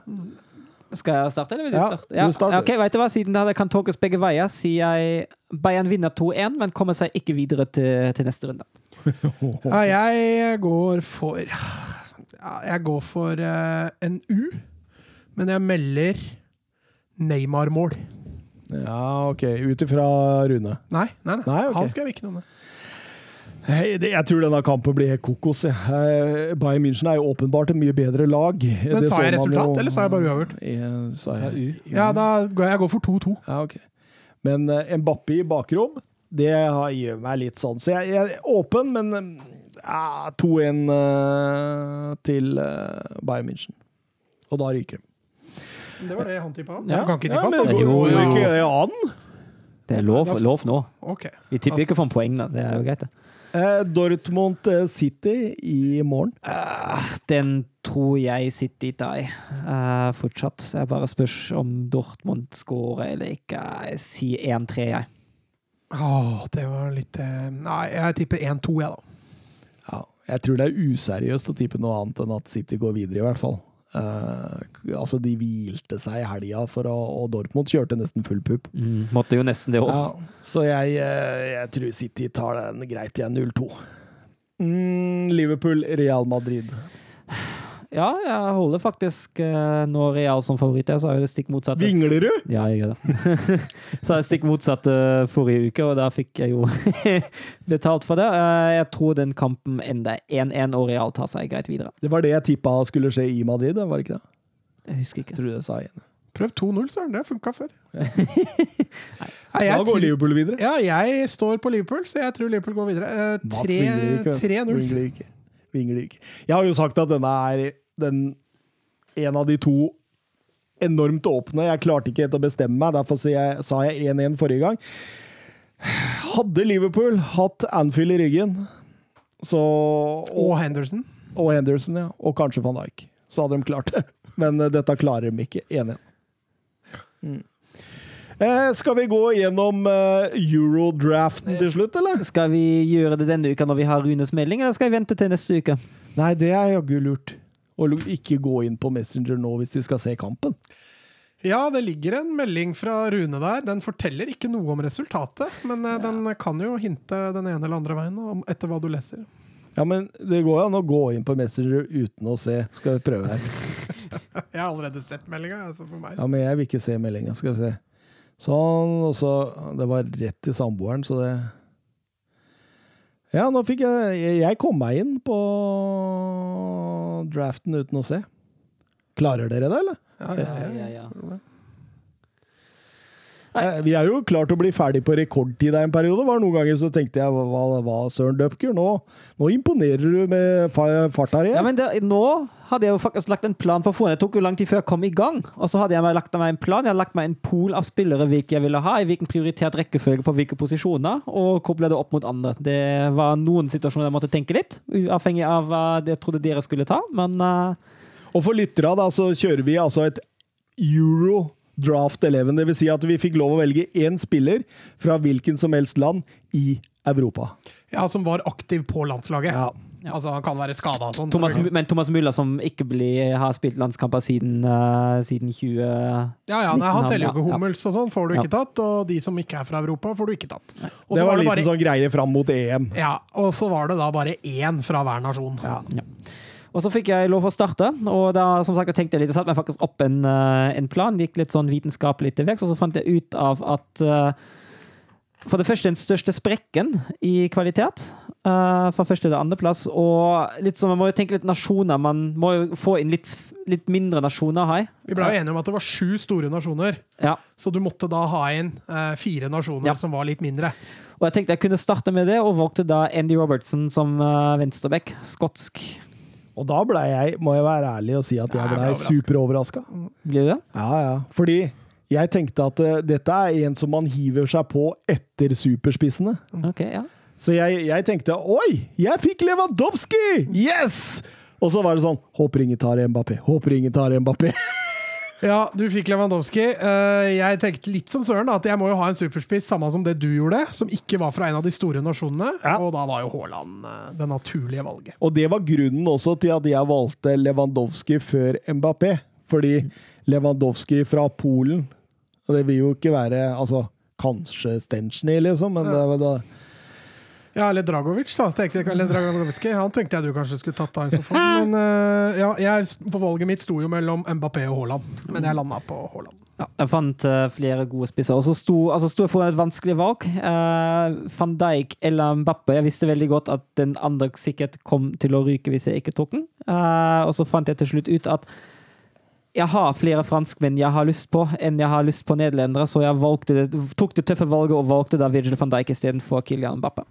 Skal jeg starte, eller vil du Ja, starte? du starter. ok, vet du hva? Siden det kan tolkes begge veier, sier jeg Bayern vinner 2-1, men kommer seg ikke videre til, til neste runde. Ja, jeg går for ja, Jeg går for uh, en U, men jeg melder Neymar-mål. Ja, OK. Ut ifra Rune. Nei, nei, nei. Nei, okay. han skrev ikke noe om det. Hei, det, jeg tror denne kampen blir helt kokos. Eh, Bayern München er jo åpenbart et mye bedre lag. Men Det sa jeg resultat, jo- eller sa jeg bare uavgjort? Ja, Ja, da går jeg går for 2-2. Ja, ok. Men uh, Mbappé i bakrom, det har- gjør meg litt sånn. Så jeg, jeg er åpen, men uh, 2-1 uh, til uh, Bayern München. Og da ryker de. Det var det han tippa. Ja, Han kan ikke tippe, altså? Jo, jo an. Det er lov, lov nå. Okay. Vi tipper ikke for en poeng, da. Det er jo greit, det. Eh, Dortmund eh, City i morgen. Den tror jeg City tar fortsatt. Jeg bare spørs om Dortmund scorer eller ikke. Jeg sier 1-3, jeg. Åh, det var litt eh, Nei, jeg tipper 1-2, jeg, da. Ja, jeg tror det er useriøst å tippe noe annet enn at City går videre, i hvert fall. Eh, altså, de hvilte seg i helga, og Dortmund kjørte nesten full pupp. Mm, måtte jo nesten det òg. Ja, så jeg, eh, jeg tror City tar den greit igjen, 0-2. Mm, Liverpool, Real Madrid. Ja, jeg holder faktisk uh, nå Real som favoritt. Jeg sa jo det stikk motsatte. Vingler du? Ja, jeg gjør det. Så jeg stikk motsatt eh, forrige uke, og da fikk jeg jo betalt for det. Uh, jeg tror den kampen ender 1-1, og Real tar seg greit videre. Det var det jeg tippa skulle skje i Madrid, var det ikke det? Jeg husker ikke. Jeg tror jeg sa igjen. Prøv 2-0, søren. Det funka før. Nei, Da går Liverpool videre. Ja, jeg står på Liverpool, så jeg tror Liverpool går videre. Eh, vet du. 3-0. Vingler. Vingler ikke. Jeg har jo sagt at denne er den, en av de to enormt åpne. Jeg klarte ikke helt å bestemme meg, derfor sa jeg- sa jeg 1-1 forrige gang. Hadde Liverpool hatt Anfield i ryggen, så Og Henderson. og Henderson, ja. Og kanskje van Dijk. Så hadde de klart det. Men uh, dette klarer de ikke. 1-1. Mm. Eh, skal vi gå gjennom uh, Eurodraften til slutt, eller? Skal vi gjøre det denne uka når vi har Runes melding, eller skal vi vente til neste uke? Nei, det er jaggu lurt. Og ikke gå inn på Messenger nå hvis de skal se kampen. Ja, det ligger en melding fra Rune der. Den forteller ikke noe om resultatet, men ja. den kan jo hinte den ene eller andre veien etter hva du leser. Ja, men det går jo an å gå inn på Messenger uten å se. Skal vi prøve her. Jeg har allerede sett meldinga, altså for meg. Ja, men jeg vil ikke se meldinga. Skal vi se. Sånn, og så Det var rett til samboeren, så det Ja, nå fikk jeg Jeg kom meg inn på draften uten å se. Klarer dere det, eller? Ja, ja, ja. ja. Eh, Vi er jo klart å bli ferdig på rekordtid en periode. Var Noen ganger så tenkte jeg hva, hva Søren Dupker, nå, nå imponerer du med fa- fart her Ja, men det, nå hadde jeg jo faktisk lagt en plan på forhånd. Det tok jo lang tid før jeg kom i gang. Og så hadde jeg lagt meg en plan. Jeg hadde lagt meg en pool av spillere hvilke jeg ville ha, i hvilken prioritert rekkefølge på hvilke posisjoner, og koble det opp mot andre. Det var noen situasjoner jeg måtte tenke litt, uavhengig av hva jeg trodde dere skulle ta, men uh... Og for lytterne da, så kjører vi altså et Euro Draft 11. Det vil si at vi fikk lov å velge én spiller fra hvilken som helst land i Europa. ja, som var aktiv på landslaget. Ja. Altså, han kan være skada og sånn. Thomas, men Thomas Müller, som ikke blir, har spilt landskamper siden, uh, siden 20... Ja, ja, nei, han teller jo ikke. Hummels og sånn, får du Ja. ikke tatt. Og de som ikke er fra Europa, får du ikke tatt. Og Det så var en liten bare sånn greie fram mot EM. ja, og så var det da bare én fra hver nasjon. Ja. Ja. Og så fikk jeg lov å starte, og da som sagt, jeg tenkte jeg litt, jeg satte meg faktisk opp en, eh, en plan, gikk litt sånn vitenskapelig til vekst, og så fant jeg ut av at eh, for det første den største sprekken i kvalitet, Uh, fra første til andreplass, og litt sånn, man må jo tenke litt nasjoner, man må jo få inn litt, litt mindre nasjoner her. Vi ble jo enige om at det var sju store nasjoner, Ja, så du måtte da ha inn uh, fire nasjoner Ja. som var litt mindre. og jeg tenkte jeg kunne starte med det, og valgte da Andy Robertson som uh, venstreback, skotsk. Og da ble jeg, må jeg være ærlig og si at jeg blei superoverraska. ble ble overrasket. du det? Ja, ja. Fordi jeg tenkte at uh, dette er en som man hiver seg på etter superspissene. Ok, ja. Så jeg, jeg tenkte oi, jeg fikk Lewandowski! Yes! Og så var det sånn Håper ingen tar Mbappé. Håper ingen tar Mbappé. Ja, du fikk Lewandowski. Eh, jeg tenkte litt som Søren, at jeg må jo ha en superspiss, samme som det du gjorde, som ikke var fra en av de store nasjonene. Ja. Og da var jo Haaland eh, det naturlige valget. Og det var grunnen også til at jeg valgte Lewandowski før Mbappé. Fordi Lewandowski fra Polen Og det vil jo ikke være Altså, kanskje Stenchny, liksom, men det var da Ja, eller Dragovic, da. Tenkte jeg, eller Dragovic. Han tenkte jeg du kanskje skulle tatt av. Men uh, ja, jeg, på valget mitt sto jo mellom Mbappé og Haaland, men jeg landa på Haaland. Ja, jeg fant uh, flere gode spisser. Og så sto, altså, sto jeg foran et vanskelig valg. Uh, Van Dijk eller Mbappe. Jeg visste veldig godt at den andre sikkert kom til å ryke hvis jeg ikke tok den. Uh, og så fant jeg til slutt ut at jeg har flere franskmenn jeg har lyst på, enn jeg har lyst på nederlendere, så jeg det- tok det tøffe valget og valgte da Virgil van Dijk istedenfor Kylian Mbappe.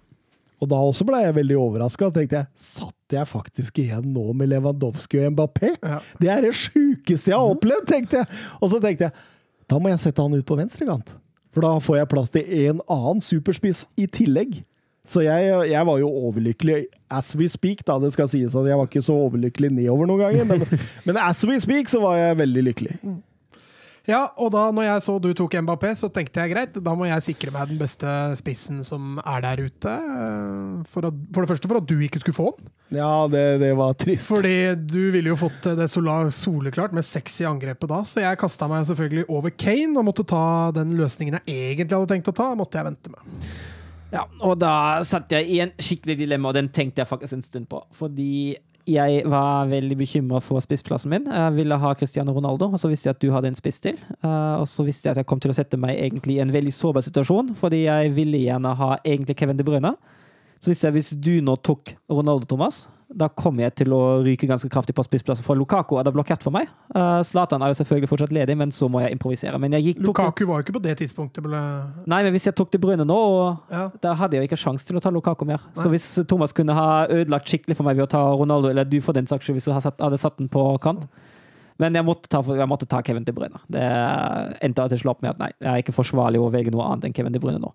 Og da også ble jeg veldig overraska. Tenkte jeg, satt jeg faktisk igjen nå med Lewandowski og Mbappé? Ja. Det er det sjukeste jeg har opplevd, tenkte jeg! Og så tenkte jeg, da må jeg sette han ut på venstrekant. For da får jeg plass til en annen superspiss i tillegg. Så jeg, jeg var jo overlykkelig as we speak, da. Det skal sies at jeg var ikke så overlykkelig nedover noen ganger, men, men as we speak så var jeg veldig lykkelig. Ja, og da når jeg så du tok Mbappé, så tenkte jeg greit, da må jeg sikre meg den beste spissen som er der ute. eh, For, at, for det første for at du ikke skulle få den. Ja, det, det var trist. Fordi du ville jo fått det soleklart med seks i angrepet da, så jeg kasta meg selvfølgelig over Kane og måtte ta den løsningen jeg egentlig hadde tenkt å ta, måtte jeg vente med. Ja, og da satt jeg i en skikkelig dilemma, og den tenkte jeg faktisk en stund på. Fordi jeg var veldig bekymra for spissplassen min. Jeg ville ha Cristiano Ronaldo, og så visste jeg at du hadde en spiss til. Eh, og så visste jeg at jeg kom til å sette meg egentlig i en veldig sårbar situasjon, fordi jeg ville gjerne ha egentlig Kevin De Bruyne. Så visste jeg at hvis du nå tok Ronaldo, Thomas, da kommer jeg til å ryke ganske kraftig på spissplassen, for Lukaku er da blokkert for meg. Eh, Zlatan er jo selvfølgelig fortsatt ledig, men så må jeg improvisere. Men jeg gikk, tok Lukaku var jo ikke på det tidspunktet. Ble... Nei, men hvis jeg tok til Brune nå, og Ja. da hadde jeg jo ikke sjanse til å ta Lukaku mer. Så hvis Thomas kunne ha ødelagt skikkelig for meg ved å ta Ronaldo, eller du for den saks skyld, hvis du hadde satt, den på kant Men jeg måtte ta, jeg måtte ta Kevin De Bruyne. Det endte til slutt med at nei, jeg er ikke forsvarlig å velge noe annet enn Kevin De Bruyne nå.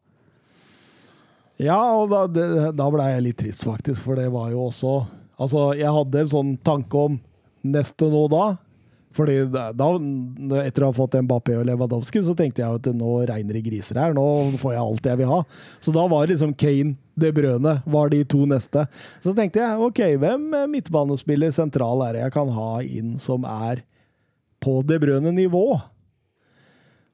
Ja, og da, det, da ble jeg litt trist, faktisk, for det var jo også Altså, jeg hadde en sånn tanke om neste nå da. Fordi da, etter å ha fått Mbappé og Lewandowski, så tenkte jeg at nå regner det griser her. Nå får jeg alt jeg vil ha. Så da var liksom Kane, De Brøne, var de to neste. Så tenkte jeg OK, hvem midtbanespiller sentral er det jeg kan ha inn som er på De Brøne-nivå?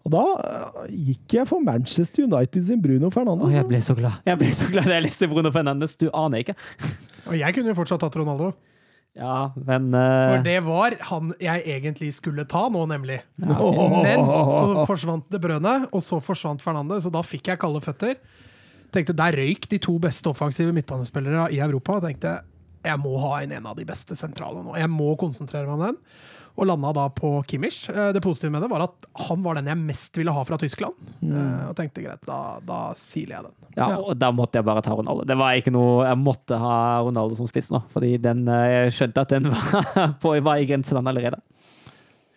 Og da øh, gikk jeg for Manchester United sin Bruno Fernandes. Å, jeg ble så glad. Jeg ble så glad da jeg leste Bruno Fernandes. Du aner ikke. Og jeg kunne jo fortsatt tatt Ronaldo. Ja, men For eh, det var han jeg egentlig skulle ta nå, nemlig. Men så forsvant det brødet, og så forsvant Fernandes, så da fikk jeg kalde føtter. Tenkte Der røyk de to beste offensive midtbanespillere i Europa. og tenkte jeg må ha en, en av de beste sentrale nå. Jeg må konsentrere meg om den. Og landa da på Kimmich. Eh, Det positive med det var at han var den jeg mest ville ha fra Tyskland. Mm. Og tenkte greit, da, da siler jeg den. ja, og da måtte jeg bare ta Ronaldo. Det var ikke noe Jeg måtte ha Ronaldo som spiss nå, fordi den, eh, jeg skjønte at den var, på, var i grenseland allerede.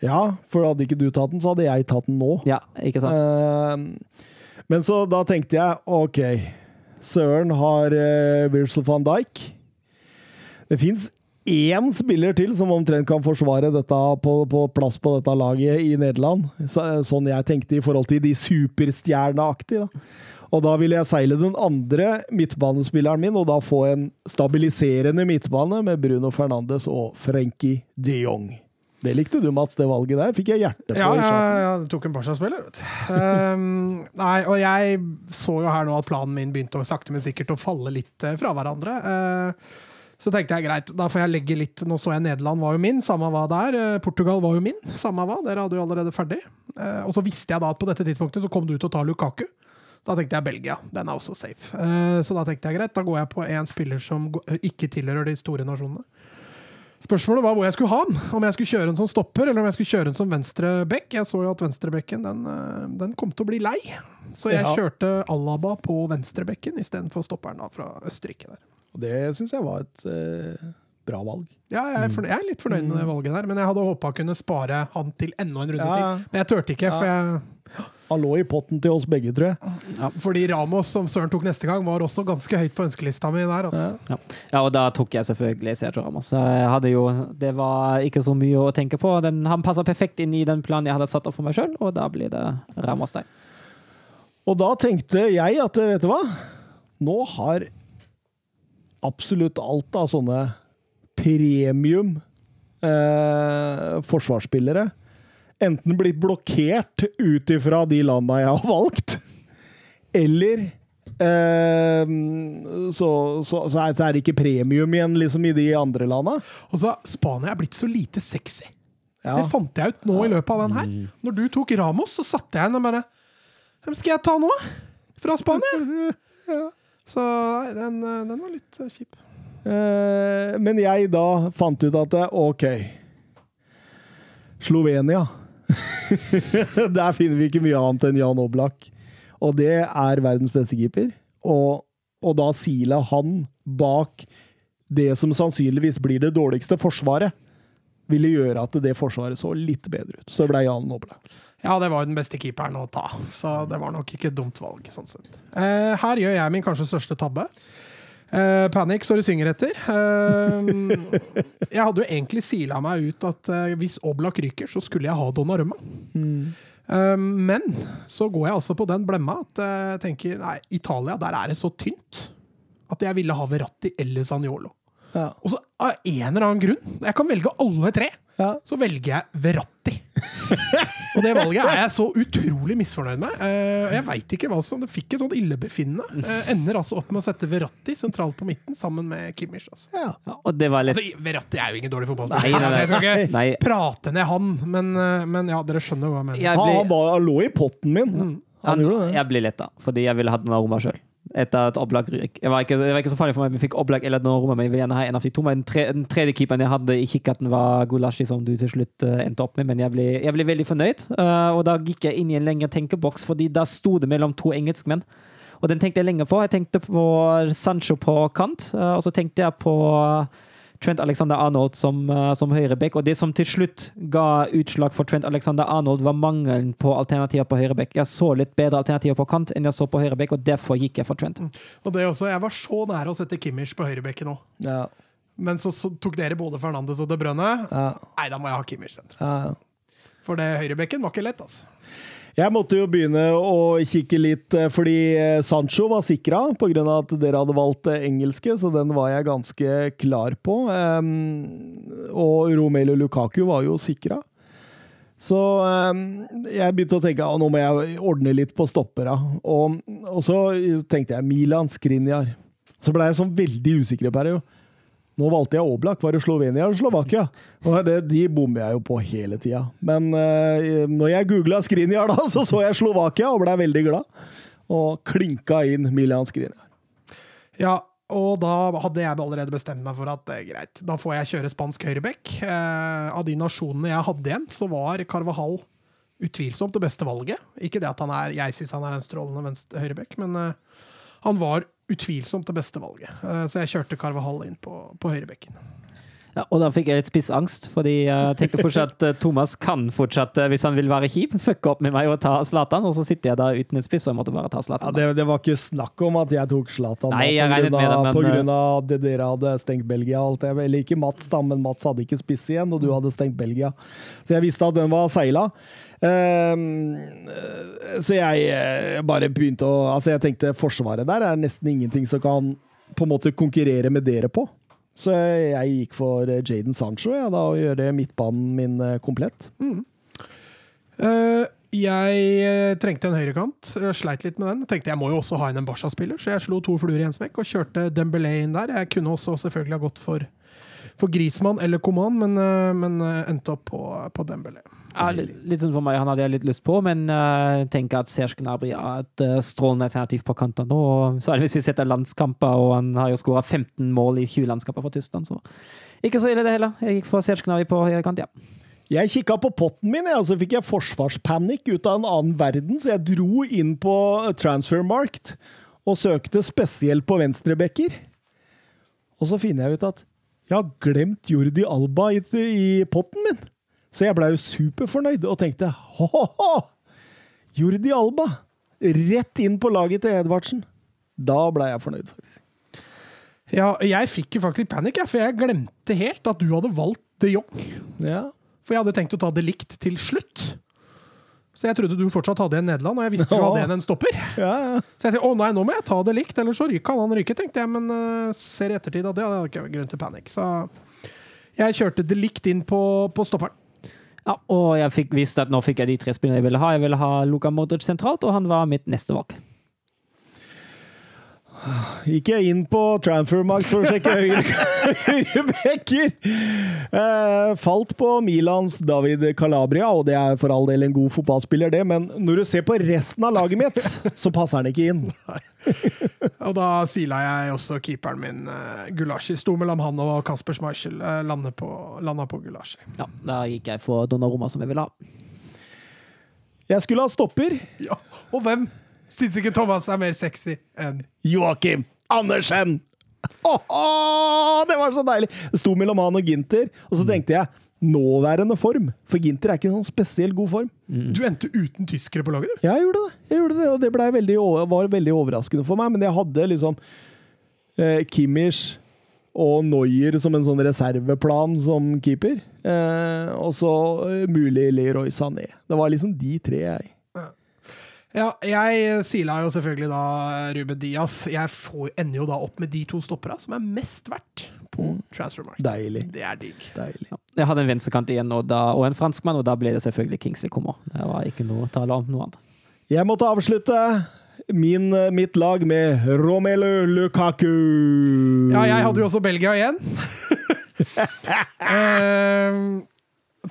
Ja, for hadde ikke du tatt den, så hadde jeg tatt den nå. Ja, ikke sant? Eh, men så da tenkte jeg OK, Søren har uh, Virgil van Dijk. Det fins én spiller til som omtrent kan forsvare dette på, på plass på dette laget i Nederland. Så, sånn jeg tenkte i forhold til de superstjerneaktige. Og da ville jeg seile den andre midtbanespilleren min, og da få en stabiliserende midtbane med Bruno Fernandes og Frenkie de Jong. Det likte du, Mats, det valget der. Fikk jeg hjerte på. Ja, ja, ja, det tok en Barca-spiller, vet du. Um, nei, og jeg så jo her nå at planen min begynte å sakte, men sikkert å falle litt eh, fra hverandre. Eh, så tenkte jeg greit, da får jeg legge litt Nå så jeg Nederland var jo min, samme hva der. Eh, Portugal var jo min, samme hva. Dere hadde jo allerede ferdig. Eh, og så visste jeg da at på dette tidspunktet så kom du til å ta Lukaku. Da tenkte jeg Belgia. Den er også safe. Eh, så da tenkte jeg greit, da går jeg på en spiller som ikke tilhører de store nasjonene. Spørsmålet var hvor jeg skulle ha den. Om jeg skulle kjøre den som stopper, eller om jeg skulle kjøre den som venstre back. Jeg så jo at venstrebekken den, den kom til å bli lei. Så jeg Ja. kjørte Alaba på venstrebekken istedenfor stopperen da fra Østerrike. der. Og det syns jeg var et eh, bra valg. Ja, jeg er, jeg er litt fornøyd med det valget der, men jeg hadde håpa kunne spare han til enda en runde Ja. til. Men jeg turte ikke, for, jeg, Han lå i potten til oss begge, tror jeg. fordi Ramos, som Søren tok neste gang, var også ganske høyt på ønskelista mi der. Altså. Ja. ja, og da tok jeg selvfølgelig Sergio Ramos. Jeg hadde jo, det var ikke så mye å tenke på. Den, han passer perfekt inn i den planen jeg hadde satt opp for meg sjøl, og da blir det Ramos der. Og da tenkte jeg at vet du hva? Nå har absolutt alt av sånne premium eh, forsvarsspillere enten blitt blokkert ut ifra de landa jeg har valgt, eller eh, så, så, så, er, det ikke premium igjen liksom i de andre landa. Og så Spania er blitt så lite sexy. Ja. Det fant jeg ut nå i løpet av den her. Når du tok Ramos, så satte jeg inn og bare Hvem skal jeg ta nå? Fra Spania? Så nei, den, eh, den var litt eh, kjip. Eh, men jeg da fant ut at eh, OK Slovenia. Der finner vi ikke mye annet enn Jan Oblak. Og det er verdens beste keeper. Og, og da siler han bak det som sannsynligvis blir det dårligste forsvaret, ville gjøre at det forsvaret så litt bedre ut. Så det ble Jan Oblak. Ja, det var jo den beste keeperen å ta, så det var nok ikke et dumt valg. sånn sett. Eh, her gjør jeg min kanskje største tabbe. Eh, Panic står det synger etter. Eh, jeg hadde jo egentlig sila meg ut at eh, hvis Oblak ryker, så skulle jeg ha Donnarumma. Eh, men så går jeg altså på den blemma at jeg tenker nei, Italia, der er det så tynt at jeg ville ha Verratti eller Sanjolo. Ja. Og så av en eller annen grunn, jeg kan velge alle tre, Ja. så velger jeg Verratti. og det valget er jeg så utrolig misfornøyd med. Eh, jeg veit ikke hva som Det fikk et sånt illebefinnende. Eh, ender altså opp med å sette Verratti sentralt på midten sammen med Kimmich. Altså. Ja. Ja, og det var litt Altså, Verratti er jo ingen dårlig Nei, fotballspiller. nei, nei. Jeg skal ikke Nei. prate ned han, men, eh, men ja, dere skjønner hva jeg mener. Jeg Han, ble, han, var, han lå i potten min. Han han, gjorde det. jeg ble letta, fordi jeg ville hatt Donnarumma sjøl. Etter at Oblak ryk. Det var, var ikke så farlig for meg om jeg fikk Oblak eller Donnarumma, men jeg vil gjerne ha en av de to. Men den, tre, den tredje keeperen jeg hadde i kikkerten, var Gulashi, som du til slutt uh, endte opp med. Men jeg ble, jeg ble veldig fornøyd, uh, og da gikk jeg inn i en lengre tenkeboks, fordi da sto det mellom to engelskmenn. Og den tenkte jeg lenge på. Jeg tenkte på Sancho på kant, uh, og så tenkte jeg på Trent Alexander Arnold som, eh, som høyreback. Og det som til slutt ga utslag for Trent Alexander Arnold, var mangelen på alternativer på høyreback. Jeg så litt bedre alternativer på kant enn jeg så på høyreback, og derfor gikk jeg for Trent. Og det også, Jeg var så nære å sette Kimmich på høyrebekken nå. Ja. Men så, så tok dere både Fernandes og De Brønne. Ja. Nei, da må jeg ha Kimmich sentral. Ja. For det høyrebekken var ikke lett, altså. Jeg måtte jo begynne å kikke litt, eh, fordi eh, Sancho var sikra pga. at dere hadde valgt eh, engelske, så den var jeg ganske klar på. Ehm, og Romelu Lukaku var jo sikra. Så ehm, jeg begynte å tenke at nå må jeg ordne litt på stoppera. Og, og så tenkte jeg Milan Skriniar. Så ble jeg sånn veldig usikker på det. periode. Nå valgte jeg Oblak. Var det Slovenia eller Slovakia? Og det, de bommer jeg jo på hele tida. Men eh, når jeg googla Skriniar, da, så så jeg Slovakia og blei veldig glad. Og klinka inn Milan Skriniar. Ja, og da hadde jeg allerede bestemt meg for at er greit, da får jeg kjøre spansk høyreback. Eh, av de nasjonene jeg hadde igjen, så var Carvahall utvilsomt det beste valget. Ikke det at han er Jeg syns han er en strålende venstre høyrebekk, men eh, han var utvilsomt det beste valget. Eh, så jeg kjørte Carvahall inn på, på høyrebekken. Ja, og da fikk jeg litt spissangst, fordi jeg tenkte fortsatt at Thomas kan fortsatt, eh, hvis han vil være kjip, fucke opp med meg og ta Zlatan, og så sitter jeg da uten et spiss, og jeg måtte bare ta Ja, Zlatan. det, det var ikke snakk om at jeg tok Zlatan Nei, jeg regnet med det, men- på grunn av at dere hadde stengt Belgia. Alt det. Eller ikke Mats, da, men Mats hadde ikke spiss igjen, og du hadde stengt Belgia. Så jeg visste at den var seila. Ehm, så jeg eh, bare begynte å Altså, jeg tenkte forsvaret der er nesten ingenting som kan på en måte konkurrere med dere på. Så jeg gikk for eh, Jaden Sancho, ja, da, og gjøre midtbanen min komplett. komplett. Uh, jeg eh, trengte en høyrekant. Sleit litt med den. Tenkte jeg må jo også ha inn en Barca-spiller, så jeg slo to fluer i en smekk og kjørte Dembélé inn der. Jeg kunne også selvfølgelig ha gått for, for Grismann eller Coman, men, eh, men eh, endte opp på, på Dembélé. Ja, litt, litt sånn for meg, han hadde jeg litt lyst på, men uh, tenker at Serge Gnabry er et uh, strålende alternativ på kanten nå. og Særlig hvis vi setter landskamper, og han har jo skåra 15 mål i 20 landskamper for Tyskland, så ikke så ille det heller. Jeg gikk for Serge Gnabry på høyre kant, ja. Jeg kikka på potten min, og så fikk jeg forsvarspanikk ut av en annen verden, så jeg dro inn på Transfermarkt og søkte spesielt på venstrebacker. Og så finner jeg ut at Jeg har glemt Jordi Alba i, i potten min. Så jeg blei jo superfornøyd og tenkte hå-hå! Jordi Alba! Rett inn på laget til Edvardsen. Da blei jeg fornøyd. faktisk. Ja, jeg fikk jo faktisk panikk, for jeg glemte helt at du hadde valgt de Jong. Ja. For jeg hadde tenkt å ta det likt til slutt. Så jeg trodde du fortsatt hadde en Nederland, og jeg visste du hadde en en stopper. Ja, ja. Så jeg tenkte å nei, nå må jeg ta det likt, eller så kan han ryke, tenkte jeg. Men uh, ser i ettertid at det hadde ikke grunn til panikk. Så jeg kjørte det likt inn på, på stopperen. Ja, og jeg fikk visst at nå fikk jeg de tre spillene jeg ville ha. Jeg ville ha Luka Modric sentralt, og han var mitt neste valg. Gikk jeg inn på Transfermarkt for å sjekke høyre, høyre bekker. Eh, falt på Milans David Calabria, og det er for all del en god fotballspiller, det, men når du ser på resten av laget mitt, så passer han ikke inn. Og da sila jeg også keeperen min, uh, Gulashi. Sto mellom han og Kasper Schmeichel. Uh, landa på, landa på Gulashi. Ja, Da gikk jeg for Donnaroma, som jeg ville ha. Jeg skulle ha stopper. Ja, og hvem syns ikke Thomas er mer sexy enn Joakim Andersen! Åhå, det var så deilig! Det sto mellom han og Ginter, og så tenkte jeg nåværende form, for Ginter er ikke sånn spesielt god form. Du endte uten tyskere på laget, du. Ja, jeg gjorde det, jeg gjorde det og det veldig, var veldig overraskende for meg, men jeg hadde liksom eh, Kimmich og Neuer som en sånn reserveplan som keeper, eh, og så eh, mulig Leroy Sané. Det var liksom de tre jeg Ja, jeg sila jo selvfølgelig da Ruben Diaz. Jeg får, ender jo da opp med de to stoppera som er mest verdt på transfermarkt. Deilig. Det er digg. Deilig. Ja. Jeg hadde en venstrekant igjen og, da, og en franskmann, og da ble det selvfølgelig Kingsley Coman. Det var ikke noe å tale om noe annet. Jeg måtte avslutte min, mitt lag med Romelu Lukaku. Ja, jeg hadde jo også Belgia igjen. Ehm,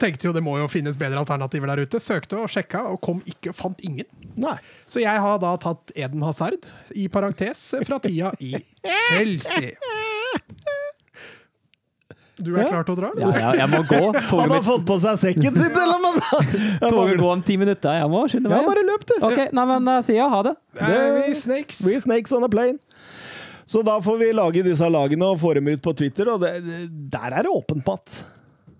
tenkte jo det må jo finnes bedre alternativer der ute. Søkte og sjekka, og kom ikke, fant ingen. Nei. Så jeg har da tatt Eden Hazard, i parentes, fra tida i Chelsea. Du er Ja. klar til å dra? Ja, ja, jeg må gå. Han har mitt fått på seg sekken sin, eller? Jeg toget bare, går om ti minutter. Jeg må skynde ja, bare løp, du. Ok, nei, men uh, sier jeg ha det. Eh, vi snakes. We snakes on a plane. Så da får vi lage disse lagene og få dem ut på Twitter, og det, der er det åpent, Matt.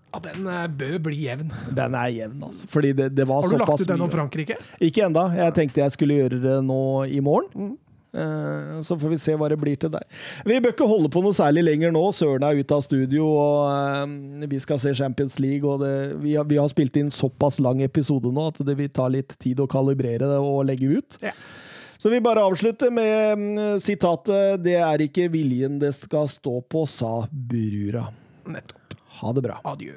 Ja, den eh, bør bli jevn. Den er jevn, altså. Fordi det, det var Har du lagt ut den om. Frankrike? Ikke enda. Jeg tenkte jeg skulle gjøre det nå i morgen. Eh, Så får vi se hva det blir til der. Vi bør ikke holde på noe særlig lenger nå. Søren er ute av studio, og uh, vi skal se Champions League. Og det, vi, har, vi har spilt inn såpass lang episode nå at det vil ta litt tid å kalibrere det og legge ut. Ja. Så vi bare avslutter med mm, sitatet 'Det er ikke viljen det skal stå på', sa Brura. Nettopp. Ha det bra. Adjø.